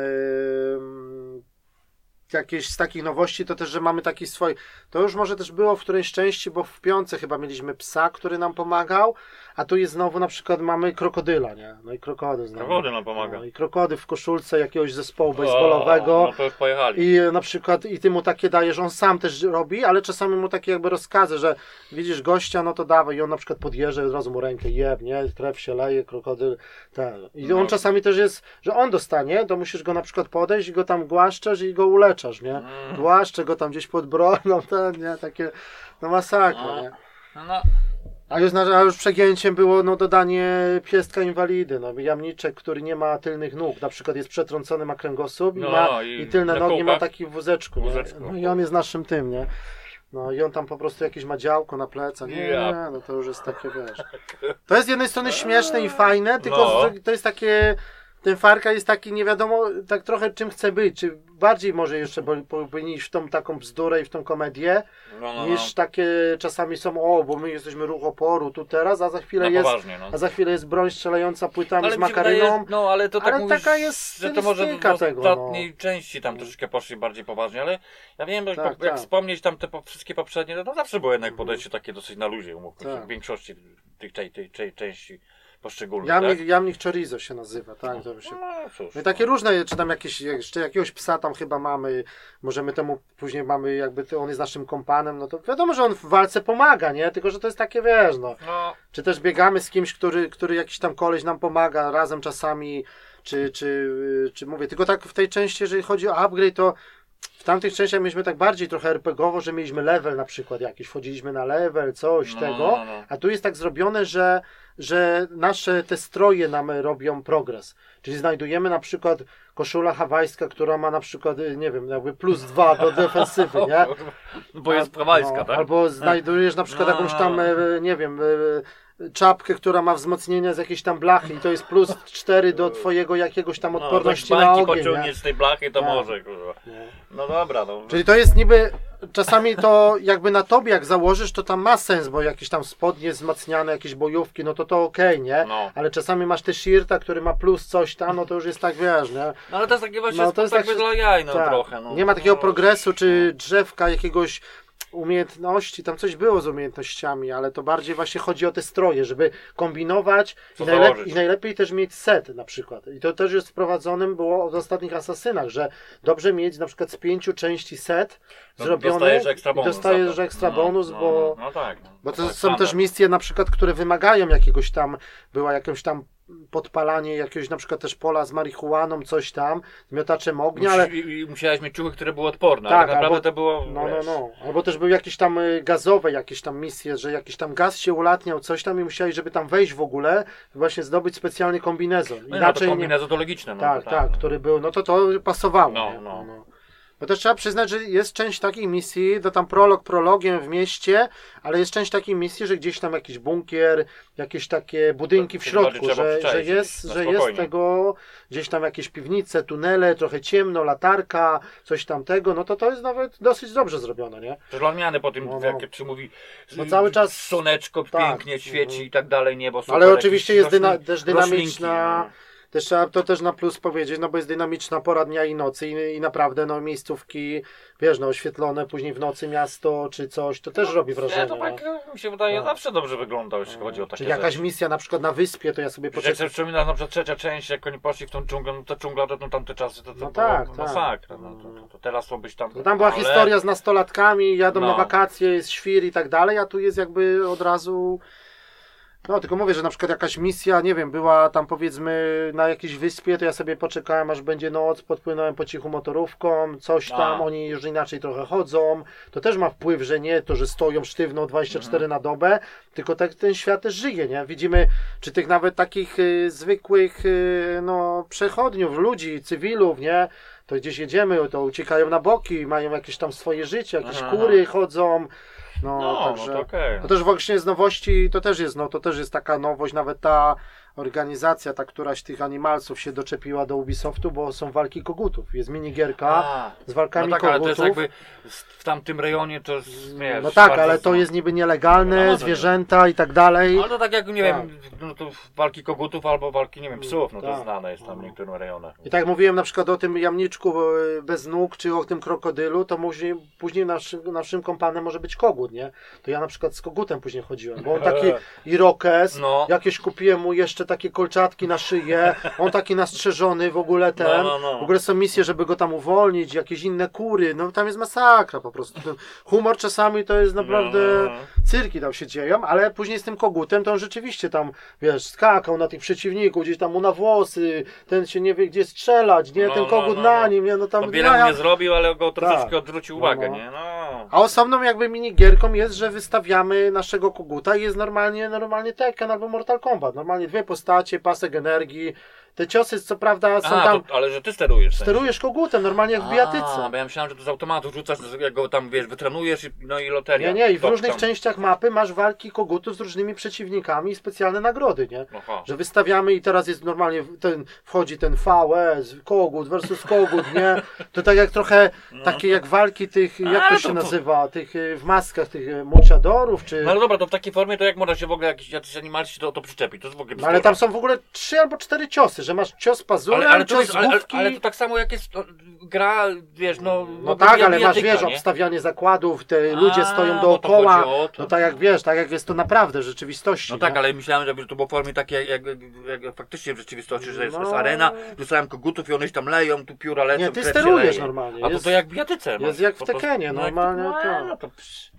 jakieś z takich nowości to też, że mamy taki swój. To już może też było w którejś części, bo w piące chyba mieliśmy psa, który nam pomagał, a tu jest znowu na przykład mamy krokodyla, nie? No i krokodyl znowu. Krokodyl nam pomaga. No i krokodyl w koszulce jakiegoś zespołu baseballowego. O, No to już pojechali. I na przykład, i ty mu takie dajesz, on sam też robi, ale czasami mu takie jakby rozkazy, że widzisz gościa, no to dawaj. I on na przykład podjeżdża i od razu mu rękę jeb, nie? Krew się leje, krokodyl, ten. I on No. czasami też jest, że on dostanie, to musisz go na przykład podejść i go tam głaszczesz i go uleczasz, nie? Mm. Głaszczę go tam gdzieś pod brodą, ten, nie? Takie, no masakra, No. nie? No, A już, a już przegięciem było no, dodanie piestka inwalidy, no, jamniczek, który nie ma tylnych nóg, na przykład jest przetrącony, ma kręgosłup i, No, ma, i i, tylne nogi ma taki w wózeczku, nie? Wózeczku. No, i on jest naszym tym, nie? No i on tam po prostu jakieś ma działko na plecach, nie, Ja. no to już jest takie, wiesz. To jest z jednej strony śmieszne i fajne, tylko No. to jest takie, ten Farka jest taki nie wiadomo tak trochę czym chce być, czy bardziej może jeszcze powinien iść w tą taką bzdurę i w tą komedię, no, no, niż takie czasami są, o, bo my jesteśmy ruch oporu tu teraz, a za chwilę no, jest poważnie, no. a za chwilę jest broń strzelająca płytami z mi się makaryną. wydaje, no ale to tak ale mówisz, taka jest że to może w no. ostatniej części tam troszeczkę poszli bardziej poważnie, ale ja wiem, Tak, jak tak. wspomnieć tam te po, wszystkie poprzednie, no to zawsze było jednak podejście takie dosyć na luzie, umówmy Tak. w większości tych, tej, tej, tej części poszczególnych, Jamnik, tak? jamnik chorizo się nazywa, tak? To się... No cóż, No i takie różne, czy tam jakieś, jeszcze jakiegoś psa tam chyba mamy, możemy temu, później mamy jakby, on jest naszym kompanem, no to wiadomo, że on w walce pomaga, nie? Tylko, że to jest takie, wiesz, no. no, Czy też biegamy z kimś, który, który jakiś tam koleś nam pomaga razem czasami, czy, czy, czy mówię, tylko tak w tej części, jeżeli chodzi o upgrade, to w tamtych częściach mieliśmy tak bardziej trochę RPGowo, że mieliśmy level na przykład jakiś, wchodziliśmy na level, coś No, tego, no, no. a tu jest tak zrobione, że, że nasze te stroje nam robią progres. Czyli znajdujemy na przykład koszula hawajska, która ma na przykład, y, nie wiem, jakby plus dwa do defensywy, nie? bo jest A- prawajska, no, tak? Albo znajdujesz na przykład No. jakąś tam, e, nie wiem, e, czapkę, która ma wzmocnienie z jakiejś tam blachy i to jest plus 4 do twojego jakiegoś tam odporności no, na ogień. Nie? pociągniesz z tej blachy, to Tak. może, kurwa. Nie. No dobra, no. Czyli to jest niby czasami to jakby na tobie jak założysz, to tam ma sens, bo jakieś tam spodnie wzmacniane, jakieś bojówki, no to to okej, nie? No. Ale czasami masz te shirta, który ma plus coś tam, no to już jest tak, wiesz, nie? No ale to jest takie właśnie No, no, to jest jakby tak- dla jaj, no Tak. trochę. No. Nie ma takiego no, progresu, czy drzewka jakiegoś umiejętności, tam coś było z umiejętnościami, ale to bardziej właśnie chodzi o te stroje, żeby kombinować i, najlep- i najlepiej też mieć set na przykład. I to też jest wprowadzonym było w ostatnich asasynach, że dobrze mieć na przykład z pięciu części set No, zrobiony dostajesz ekstra bonus dostajesz ekstra No, bonus, no, bo, No, no tak. Bo to tak, są standard. też misje na przykład, które wymagają jakiegoś tam, była jakieś tam podpalanie jakiegoś na przykład też pola z marihuaną, coś tam, z miotaczem ognia, ale i- Musiałeś mieć ciuchy, które były odporne, Tak, tak, naprawdę albo- to było, No, no, wiesz, no. Albo też były jakieś tam y, gazowe jakieś tam misje, że jakiś tam gaz się ulatniał, coś tam i musiałeś, żeby tam wejść w ogóle, właśnie zdobyć specjalny kombinezon. No, no to Inaczej kombinezon to logiczne. No, Tak, to tak, który był, no to to pasowało. No, nie? no. Bo też trzeba przyznać, że jest część takich misji, to tam prolog prologiem w mieście, ale jest część takich misji, że gdzieś tam jakiś bunkier, jakieś takie budynki w bardziej środku, że, że jest, że jest tego, gdzieś tam jakieś piwnice, tunele, trochę ciemno, latarka, coś tamtego, no to to jest nawet dosyć dobrze zrobione, nie? Też dla odmiany po tym, No, no. jak czy mówi, No cały czas- słoneczko tak. pięknie świeci i tak dalej, niebo super, Ale oczywiście jest dyna, też roślinki, dynamiczna, no. Też trzeba to też na plus powiedzieć, no bo jest dynamiczna pora dnia i nocy i, i naprawdę no miejscówki, wiesz, no oświetlone później w nocy miasto czy coś, to też robi wrażenie. Nie, to tak nie? mi się wydaje, Tak. zawsze dobrze wygląda, jeśli chodzi o takie Czy jakaś rzeczy. misja na przykład na wyspie, to ja sobie Jak poczekam. sobie przypomina na przykład trzecia część, jak oni poszli w tą dżunglę, no to dżungla to no, tamte czasy to, to No tak, tak. masakra. No, to, to, teraz to byś tam... To tam była ale- historia z nastolatkami, jadą No. na wakacje, jest świr i tak dalej, a tu jest jakby od razu. No, tylko mówię, że na przykład jakaś misja, nie wiem, była tam powiedzmy na jakiejś wyspie, to ja sobie poczekałem aż będzie noc, podpłynąłem po cichu motorówką, coś tam, A. oni już inaczej trochę chodzą. To też ma wpływ, że nie to, że stoją sztywno 24 na dobę, tylko tak ten świat też żyje, nie? Widzimy, czy tych nawet takich y, zwykłych, y, no, przechodniów, ludzi, cywilów, nie? To gdzieś jedziemy, to uciekają na boki, mają jakieś tam swoje życie, jakieś Aha. kury chodzą. No, No, także. no to okej. To też właśnie z nowości, to też jest, no to też jest taka nowość, nawet ta organizacja, ta któraś tych animalców się doczepiła do Ubisoftu, bo są walki kogutów. Jest minigierka A, z walkami no tak, ale to kogutów. jest jakby w tamtym rejonie to jest, wiesz, no tak, ale to no. jest niby nielegalne, No, no, zwierzęta i tak dalej. Ale to tak jak, nie Tak. wiem, no to walki kogutów albo walki, nie wiem, psów, no to Tak. znane jest tam w niektórych rejonach. I tak mówiłem na przykład o tym jamniczku e, bez nóg, czy o tym krokodylu, to później, później naszym, naszym kompanem może być kogut, nie? To ja na przykład z kogutem później chodziłem, bo on taki irokes, No. jakieś kupiłem mu jeszcze takie kolczatki na szyję, on taki nastrzeżony w ogóle ten, No, no, no. w ogóle są misje, żeby go tam uwolnić, jakieś inne kury, no tam jest masakra po prostu. Ten humor czasami to jest naprawdę No, no, no. cyrki tam się dzieją, ale później z tym kogutem to on rzeczywiście tam, wiesz, skakał na tych przeciwników, gdzieś tam mu na włosy, ten się nie wie gdzie strzelać, nie, ten kogut na nim, nie, no tam To wiele nie zrobił, ale go troszeczkę Tak. odwrócił uwagę, nie? No. A osobną jakby minigierką jest, że wystawiamy naszego koguta i jest normalnie, normalnie Tekken albo Mortal Kombat. Normalnie dwie postacie, pasek energii. Te ciosy co prawda są A, tam... to, ale że ty sterujesz. Sterujesz kogutem, normalnie jak w A, bijatyce. bo ja myślałem, że to z automatu rzucasz, jak go tam, wiesz, wytrenujesz i, no i loteria. Nie, nie, i w Top różnych tam. częściach mapy masz walki kogutów z różnymi przeciwnikami i specjalne nagrody, nie? Aha. Że wystawiamy i teraz jest normalnie ten, wchodzi ten VS, kogut versus kogut, nie? To tak jak trochę takie jak walki tych, jak A, to się to- nazywa, tych y, w maskach tych y, muchadorów, czy... No ale dobra, to w takiej formie to jak można się w ogóle jakiś, jakiś animalci to, to przyczepić? To jest w ogóle No ale tam są w ogóle trzy albo cztery ciosy, że masz cios pazurem, ale, ale, to cios wiesz, ale, ale, to tak samo jak jest no, gra, wiesz, no... No tak, ale masz, wiesz, nie? obstawianie zakładów, te ludzie A, stoją bo to dookoła, chodzi o to. no tak jak wiesz, tak jak jest to naprawdę w rzeczywistości. No tak, nie? ale myślałem, że to było w formie takiej, jak, jak, jak faktycznie w rzeczywistości, że jest, No. jest arena, rzucałem kogutów i one się tam leją, tu pióra lecą, Nie, ty sterujesz normalnie, A to jest- to jak w bijatyce. no. jest jak w To- to- Tekkenie, no jak- normalnie, no, tak. no to.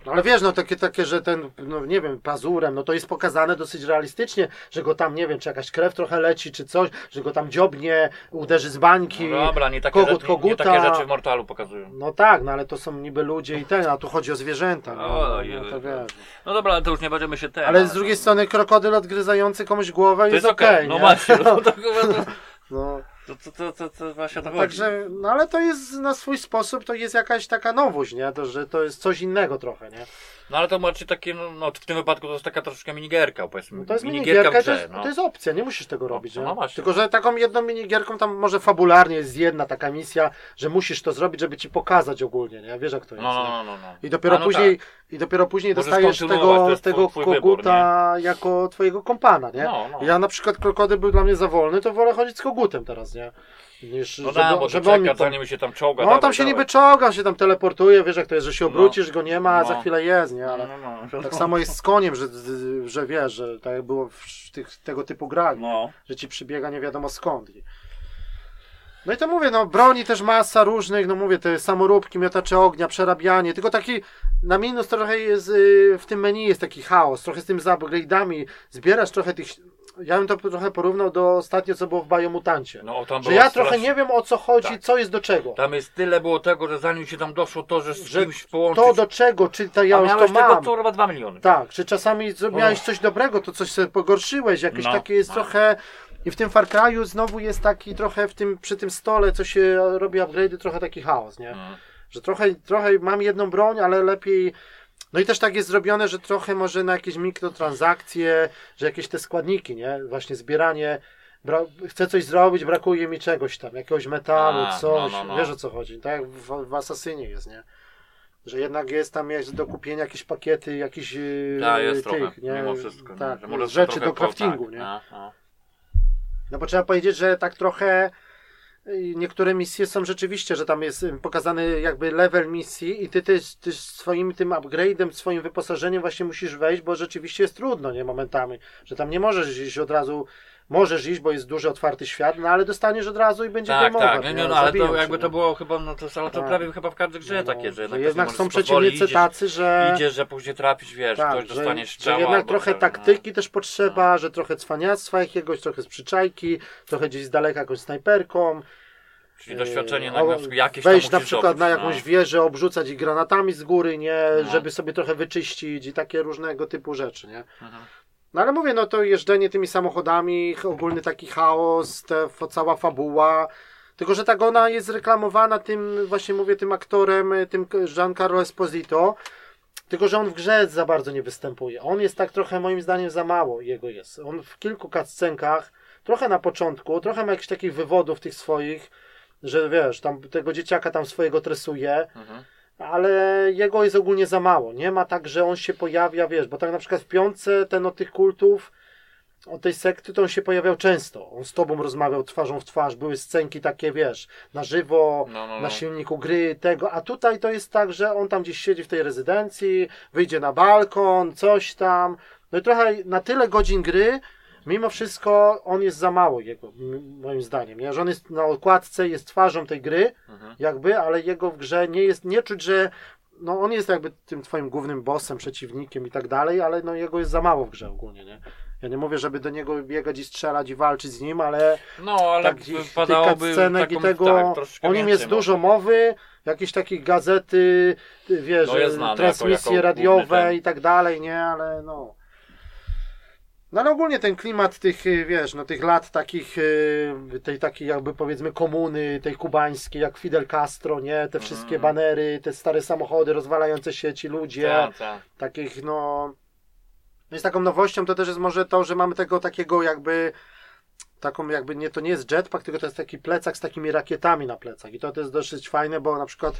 No ale wiesz, no takie, takie, że ten, no nie wiem, pazurem, no to jest pokazane dosyć realistycznie, że go tam, nie wiem, czy jakaś krew trochę leci, czy coś, że go tam dziobnie, uderzy z bańki, No dobra, nie takie, kogut rzeczy, nie, nie takie rzeczy w Mortalu pokazują. No tak, no ale to są niby ludzie i ten, a tu chodzi o zwierzęta, no, no, Ojej. no to wiesz. No dobra, ale to już nie będziemy się ten. Ale z drugiej strony krokodyl odgryzający komuś głowę to jest jest okej, okej, no nie? właśnie, no to chyba to... No. To, to, to, to, to właśnie to No, także, no ale to jest na swój sposób, to jest jakaś taka nowość, nie? To, że to jest coś innego trochę, nie? No ale to macie takie, no, no w tym wypadku to jest taka troszkę minigierka, powiedzmy. No to jest minigierka minigierka, w to grze, jest, no. to jest opcja, nie musisz tego robić, no właśnie. Tylko, że taką jedną minigierką tam może fabularnie jest jedna taka misja, że musisz to zrobić, żeby ci pokazać ogólnie, nie? Wiesz jak to jest, No, no, no, no, no. I dopiero no później, tak. i dopiero później Możesz dostajesz tego, tego twój wybór, koguta jako twojego kompana, nie? No, no. Ja na przykład krokodyl był dla mnie za wolny, to wolę chodzić z kogutem teraz, nie? Niż, No żeby, da, bo żeby on czeka, pom- zanim się tam czołga. No on tam dawaj, się dawaj. niby czołga, się tam teleportuje, wiesz jak to jest, że się obrócisz, go nie ma, a za No. chwilę jest, nie? No, Ale no, no. tak samo jest z koniem, że, że wiesz, że tak jak było w tych, tego typu grach, No. że ci przybiega nie wiadomo skąd. No i to mówię, no broni też masa różnych, no mówię, te samoróbki, miotacze ognia, przerabianie, tylko taki na minus trochę jest, y, w tym menu jest taki chaos, trochę z tym upgrade'ami, zbierasz trochę tych, ja bym to trochę porównał do ostatnio, co było w Biomutancie. No, tam Że ja trochę nie wiem o co chodzi, Tak. co jest do czego. Tam jest tyle było tego, że zanim się tam doszło to, że z Że kimś połączyć. To do czego, czy to ja A już to tego mam. to chyba 2 miliony. Tak, czy czasami miałeś coś dobrego, to coś sobie pogorszyłeś, jakieś No, takie jest no. trochę... I w tym Far Cry'u znowu jest taki trochę w tym, przy tym stole, co się robi upgrade'y, trochę taki chaos, nie? Mhm. Że trochę, trochę mam jedną broń, ale lepiej... No i też tak jest zrobione, że trochę może na jakieś mikrotransakcje, że jakieś te składniki, nie? Właśnie zbieranie... Bra- chcę coś zrobić, brakuje mi czegoś tam, jakiegoś metalu, A, coś, no, no, no. wiesz o co chodzi, tak jak w, w Asasynie jest, nie? Że jednak jest tam jest do kupienia jakieś pakiety, jakichś Tak, jest tych, trochę, nie? mimo wszystko. Tak, że możesz rzeczy do po- craftingu, tak, nie? no, no. No bo trzeba powiedzieć, że tak trochę y, niektóre misje są rzeczywiście, że tam jest y, pokazany jakby level misji i ty, ty, ty swoim tym upgrade'em, swoim wyposażeniem właśnie musisz wejść, bo rzeczywiście jest trudno, nie, momentami, że tam nie możesz iść od razu, możesz iść, bo jest duży, otwarty świat, no ale dostaniesz od razu i będzie Tak, game over, tak, nie, nie, no, ale to cię, jakby nie? to było chyba, no to, ale to Tak. prawie chyba w każdej grze No, takie, że jednak, jednak ktoś są przeciwnicy tacy, że... Idziesz, że później trafisz, wiesz, Tak, ktoś że, dostanie że jednak trochę taktyki też potrzeba, że trochę cwaniactwa jakiegoś, trochę z przyczajki, trochę gdzieś z daleka jakąś snajperką. No. Czyli doświadczenie Yy, na, jakieś Wejść na przykład na jakąś no. wieżę, obrzucać ich granatami z góry, nie, No. żeby sobie trochę wyczyścić i takie różnego typu rzeczy, nie. Mhm. No ale mówię, no to jeżdżenie tymi samochodami, ogólny taki chaos, te, cała fabuła. Tylko, że tak ona jest reklamowana tym, właśnie mówię, tym aktorem, tym Giancarlo Esposito. Tylko, że on w grze za bardzo nie występuje. On jest tak trochę, moim zdaniem, za mało jego jest. On w kilku cutscenkach, trochę na początku, trochę ma jakichś takich wywodów tych swoich, że wiesz, tam tego dzieciaka tam swojego tresuje, Mhm. Ale jego jest ogólnie za mało. Nie ma tak, że on się pojawia, wiesz, bo tak na przykład w piątce ten od tych kultów, od tej sekty, to on się pojawiał często. On z tobą rozmawiał twarzą w twarz, były scenki takie, wiesz, na żywo, No, no, na no. silniku gry, tego, a tutaj to jest tak, że on tam gdzieś siedzi w tej rezydencji, wyjdzie na balkon, coś tam. No i trochę na tyle godzin gry, mimo wszystko on jest za mało jego, moim zdaniem, nie? że on jest na okładce, jest twarzą tej gry, Mhm. jakby, ale jego w grze nie jest, nie czuć, że no on jest jakby tym twoim głównym bossem, przeciwnikiem i tak dalej, ale no jego jest za mało w grze ogólnie, nie? Ja nie mówię, żeby do niego biegać i strzelać i walczyć z nim, ale No, ale tak wypadałoby scenek taką, i tego, tak, o nim jest więcej dużo może. mowy, jakieś takie gazety, ty wiesz, No transmisje jako- jako radiowe i tak dalej, nie, ale no. No ale ogólnie ten klimat tych, y, wiesz, no tych lat takich, y, tej takiej jakby powiedzmy komuny, tej kubańskiej, jak Fidel Castro, nie, te wszystkie Mhm. banery, te stare samochody, rozwalające się ci ludzie, Tak, tak. takich no... Jest taką nowością to też jest może to, że mamy tego takiego jakby taką jakby nie, to nie jest jetpack, tylko to jest taki plecak z takimi rakietami na plecach i to, to jest dosyć fajne, bo na przykład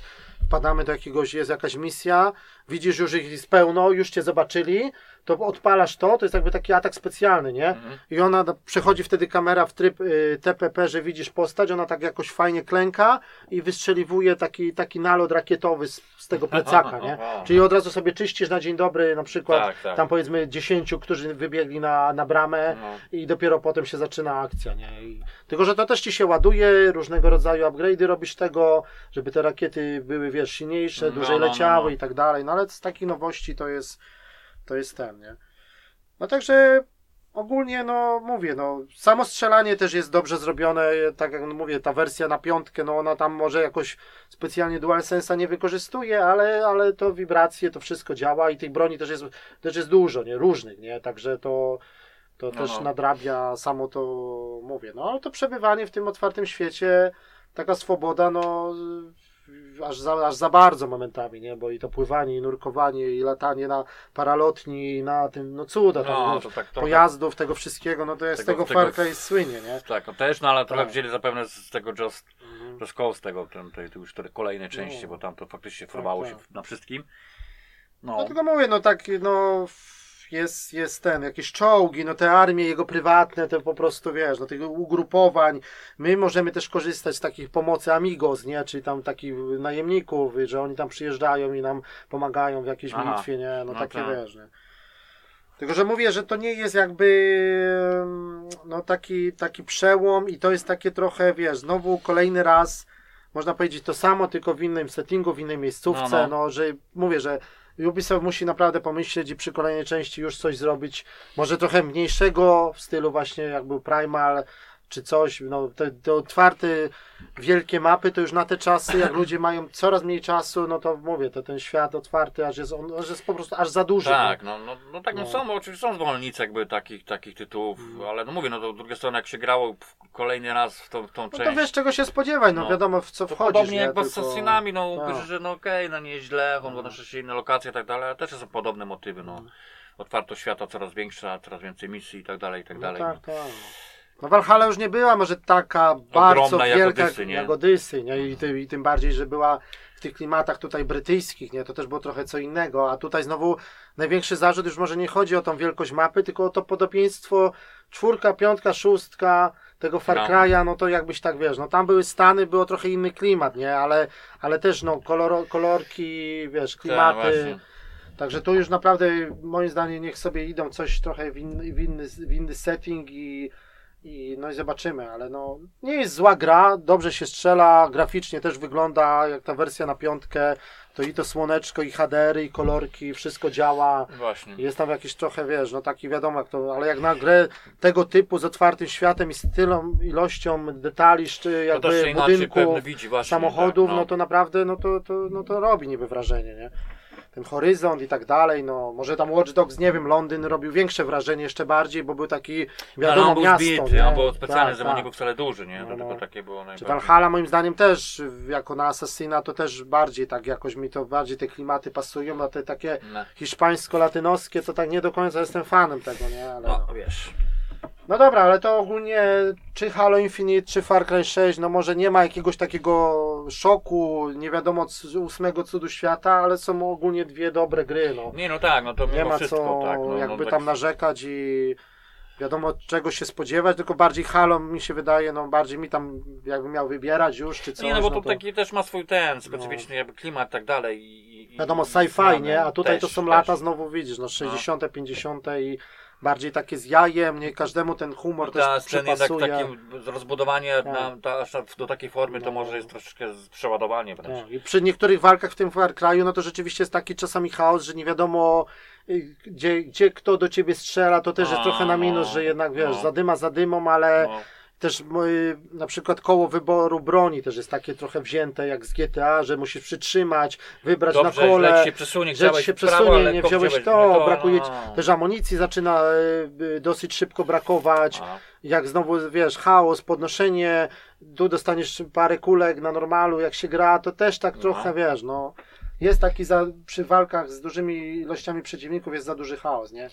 wpadamy do jakiegoś, jest jakaś misja, widzisz już ich jest pełno, już cię zobaczyli, to odpalasz to, to jest jakby taki atak specjalny, nie? Mhm. I ona przechodzi wtedy kamera w tryb y, TPP, że widzisz postać, ona tak jakoś fajnie klęka i wystrzeliwuje taki, taki nalot rakietowy z, z tego plecaka, nie? Czyli od razu sobie czyścisz na dzień dobry na przykład Tak, tak. tam powiedzmy 10, którzy wybiegli na, na bramę No. i dopiero potem się zaczyna akcja, nie? I, tylko, że to też ci się ładuje, różnego rodzaju upgrade'y robisz tego, żeby te rakiety były, wiesz, silniejsze, No, dłużej no, no, leciały no. i tak dalej, no ale z takich nowości to jest, to jest ten, nie? No także ogólnie, no mówię, no samo strzelanie też jest dobrze zrobione, tak jak mówię, ta wersja na piątkę, no ona tam może jakoś specjalnie DualSense'a nie wykorzystuje, ale, ale to wibracje, to wszystko działa i tych broni też jest, też jest dużo, nie, różnych, nie, także to To No, też no. nadrabia samo to mówię. No ale to przebywanie w tym otwartym świecie, taka swoboda, no aż za, aż za bardzo momentami, nie? Bo i to pływanie, i nurkowanie, i latanie na paralotni, i na tym, no cuda, tam, No, no, to tak pojazdów, tego wszystkiego, no to jest Tego- tego, tego- Cry słynie, nie? Tak, no też, no ale trochę Tak. wzięli zapewne z tego Just, Mhm. Just Cause, tego, ten, tej, tej już tej kolejnej części, No. bo tam to faktycznie formowało tak. się na wszystkim. No, No tylko mówię, no tak, no jest, jest ten, jakieś czołgi, no te armie jego prywatne, to po prostu wiesz, no tych ugrupowań. My możemy też korzystać z takich pomocy Amigos, nie? Czyli tam takich najemników, że oni tam przyjeżdżają i nam pomagają w jakiejś Aha. bitwie, nie? No, No takie tak. wiesz, nie? Tylko, że mówię, że to nie jest jakby mm, no taki, taki przełom i to jest takie trochę, wiesz, znowu kolejny raz można powiedzieć to samo, tylko w innym settingu, w innej miejscówce, No, no, no. że mówię, że Ubisoft musi naprawdę pomyśleć i przy kolejnej części już coś zrobić, może trochę mniejszego w stylu właśnie jak był Primal, czy coś, no te, te otwarte wielkie mapy, to już na te czasy, jak ludzie mają coraz mniej czasu, no to mówię, to ten świat otwarty, aż jest, on, aż jest po prostu aż za duży. Tak, no, no, no tak, no, No. są, oczywiście są zwolennicy jakby takich, takich tytułów, Mm. ale no mówię, no to z drugiej strony jak się grało kolejny raz w tą, w tą No to część. wiesz czego się spodziewać, no, No. wiadomo w co to wchodzisz. podobnie nie? jak z Assassinami, no tak. że, no okej, no nie jest źle, on No. na szczęście inne lokacje i tak dalej, ale też są podobne motywy, no. Mm. Otwartość świata coraz większa, coraz więcej misji i tak dalej, i tak No dalej. tak, tak. No Valhalla już nie była może taka bardzo jak wielka Odyssey, nie? jak nie? I, ty, I tym bardziej, że była w tych klimatach tutaj brytyjskich, nie? To też było trochę co innego, a tutaj znowu największy zarzut już może nie chodzi o tą wielkość mapy, tylko o to podobieństwo czwórka, piątka, szóstka tego Far No. Cry'a, no to jakbyś tak wiesz, no tam były Stany, było trochę inny klimat, nie? Ale, ale też no koloro, kolorki, wiesz, Tak, klimaty. właśnie. Także tu już naprawdę moim zdaniem niech sobie idą coś trochę w inny, w inny, w inny setting i, i no i zobaczymy, ale no nie jest zła gra, dobrze się strzela, graficznie też wygląda jak ta wersja na piątkę, to i to słoneczko i HDR-y i kolorki, wszystko działa. Właśnie. Jest tam jakiś trochę, wiesz, no taki wiadomo jak to, ale jak na grę tego typu z otwartym światem i z tylą ilością detali, czy jakby pewnie widzi właśnie. samochodów, tak, no to naprawdę, no to, to, no to robi niby wrażenie, nie? Ten horyzont i tak dalej, no może tam Watch Dogs, nie wiem, Londyn robił większe wrażenie jeszcze bardziej, bo był taki, No, wiadomo, on był miasto, zbity, nie? on był specjalny, Tak, żeby on nie tak. był wcale duży, nie? No, To no. tylko takie było Czy najbardziej. Valhalla moim zdaniem też, jako na Assassina, to też bardziej tak, jakoś mi to bardziej te klimaty pasują, a te takie No, hiszpańsko-latynoskie, to tak nie do końca jestem fanem tego, nie? Ale, no no. wiesz. No dobra, ale to ogólnie czy Halo Infinite, czy Far Cry 6, no może nie ma jakiegoś takiego szoku, nie wiadomo, ósmego cudu świata, ale są ogólnie dwie dobre gry, no. Nie no tak, no to Nie ma wszystko, co tak. No, jakby no, tam tak, narzekać i wiadomo czego się spodziewać, tylko bardziej Halo mi się wydaje, no bardziej mi tam jakby miał wybierać już, czy coś. Nie no bo to, to... taki też ma swój ten specyficzny jakby klimat i tak dalej. I, i, Wiadomo, sci-fi, nie? A tutaj też, to są też. lata, znowu widzisz, no 60., 50. i bardziej takie z jajem, nie każdemu ten humor Ta też scena jednak takim rozbudowanie Tak. na, ta, do takiej formy to No. może jest troszeczkę przeładowanie wręcz. Tak. I przy niektórych walkach w tym Cry'u, no to rzeczywiście jest taki czasami chaos, że nie wiadomo y, gdzie, gdzie kto do ciebie strzela, to też jest A, trochę na minus, no, że jednak wiesz, no. zadyma zadymą, ale No, też y, na przykład koło wyboru broni też jest takie trochę wzięte jak z GTA, że musisz przytrzymać, wybrać dobrze, na kole. ci się przesunie, chciałeś się prawo, przesunie, nie wziąłeś to, nie brakuje no. też amunicji zaczyna y, y, dosyć szybko brakować, A, jak znowu wiesz, chaos, podnoszenie, tu dostaniesz parę kulek na normalu, jak się gra, to też tak No. trochę wiesz, no. Jest taki za, przy walkach z dużymi ilościami przeciwników jest za duży chaos, nie?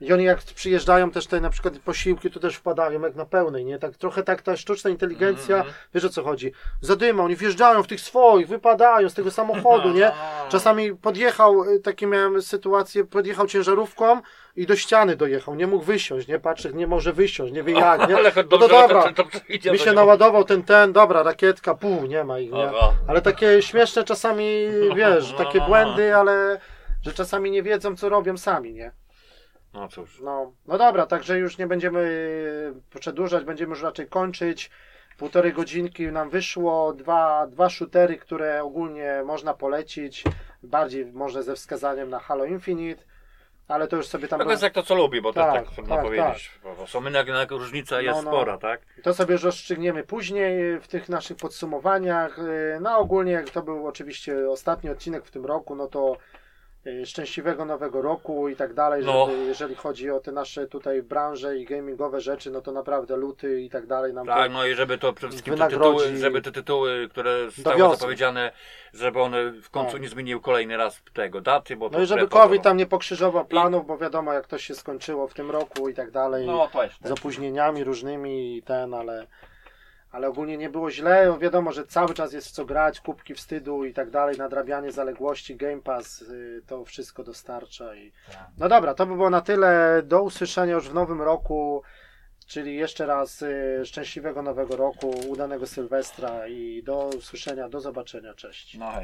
I oni jak przyjeżdżają też te na przykład posiłki, to też wpadają jak na pełnej, nie? Tak trochę tak ta sztuczna inteligencja, Mhm. wiesz o co chodzi? Zadyma, oni wjeżdżają w tych swoich, wypadają z tego samochodu, nie? A. Czasami podjechał, y, takie miałem sytuację, podjechał ciężarówką i do ściany dojechał, nie mógł wysiąść, nie? Patrzy, nie może wysiąść, nie wie jak, nie? Ale No to dobra, mi się naładował ten, ten, dobra, rakietka, pół, nie ma ich, nie? Ale takie śmieszne czasami, wiesz, No, takie no, no. błędy, ale że czasami nie wiedzą, co robią sami, nie? No cóż. No, no dobra, także już nie będziemy y, przedłużać, będziemy już raczej kończyć. Półtorej godzinki nam wyszło, dwa, dwa shootery, które ogólnie można polecić, bardziej może ze wskazaniem na Halo Infinite, ale to już sobie tam... To jest jak to co lubi, bo to Tak, tak, tak trudno tak, powiedzieć. Bo są jednak, jednak różnica jest No, no. spora, tak? To sobie już rozstrzygniemy później w tych naszych podsumowaniach. Y, No ogólnie jak to był oczywiście ostatni odcinek w tym roku, no to szczęśliwego nowego roku i tak dalej, No. żeby, jeżeli chodzi o te nasze tutaj branże i gamingowe rzeczy, no to naprawdę luty i tak dalej nam Tak, no i żeby to przede wszystkim te tytuły, żeby te tytuły, które zostały zapowiedziane, żeby one w końcu Tak. nie zmieniły kolejny raz tego daty, bo No i żeby COVID tam nie pokrzyżował planów, bo wiadomo jak to się skończyło w tym roku i tak dalej. No to jest. z opóźnieniami różnymi i ten, ale, ale ogólnie nie było źle. Wiadomo, że cały czas jest w co grać, kubki wstydu i tak dalej, nadrabianie zaległości, Game Pass y, to wszystko dostarcza. I... Tak. No dobra, to by było na tyle. Do usłyszenia już w nowym roku. Czyli jeszcze raz y, szczęśliwego nowego roku, udanego Sylwestra i do usłyszenia, do zobaczenia, cześć. No.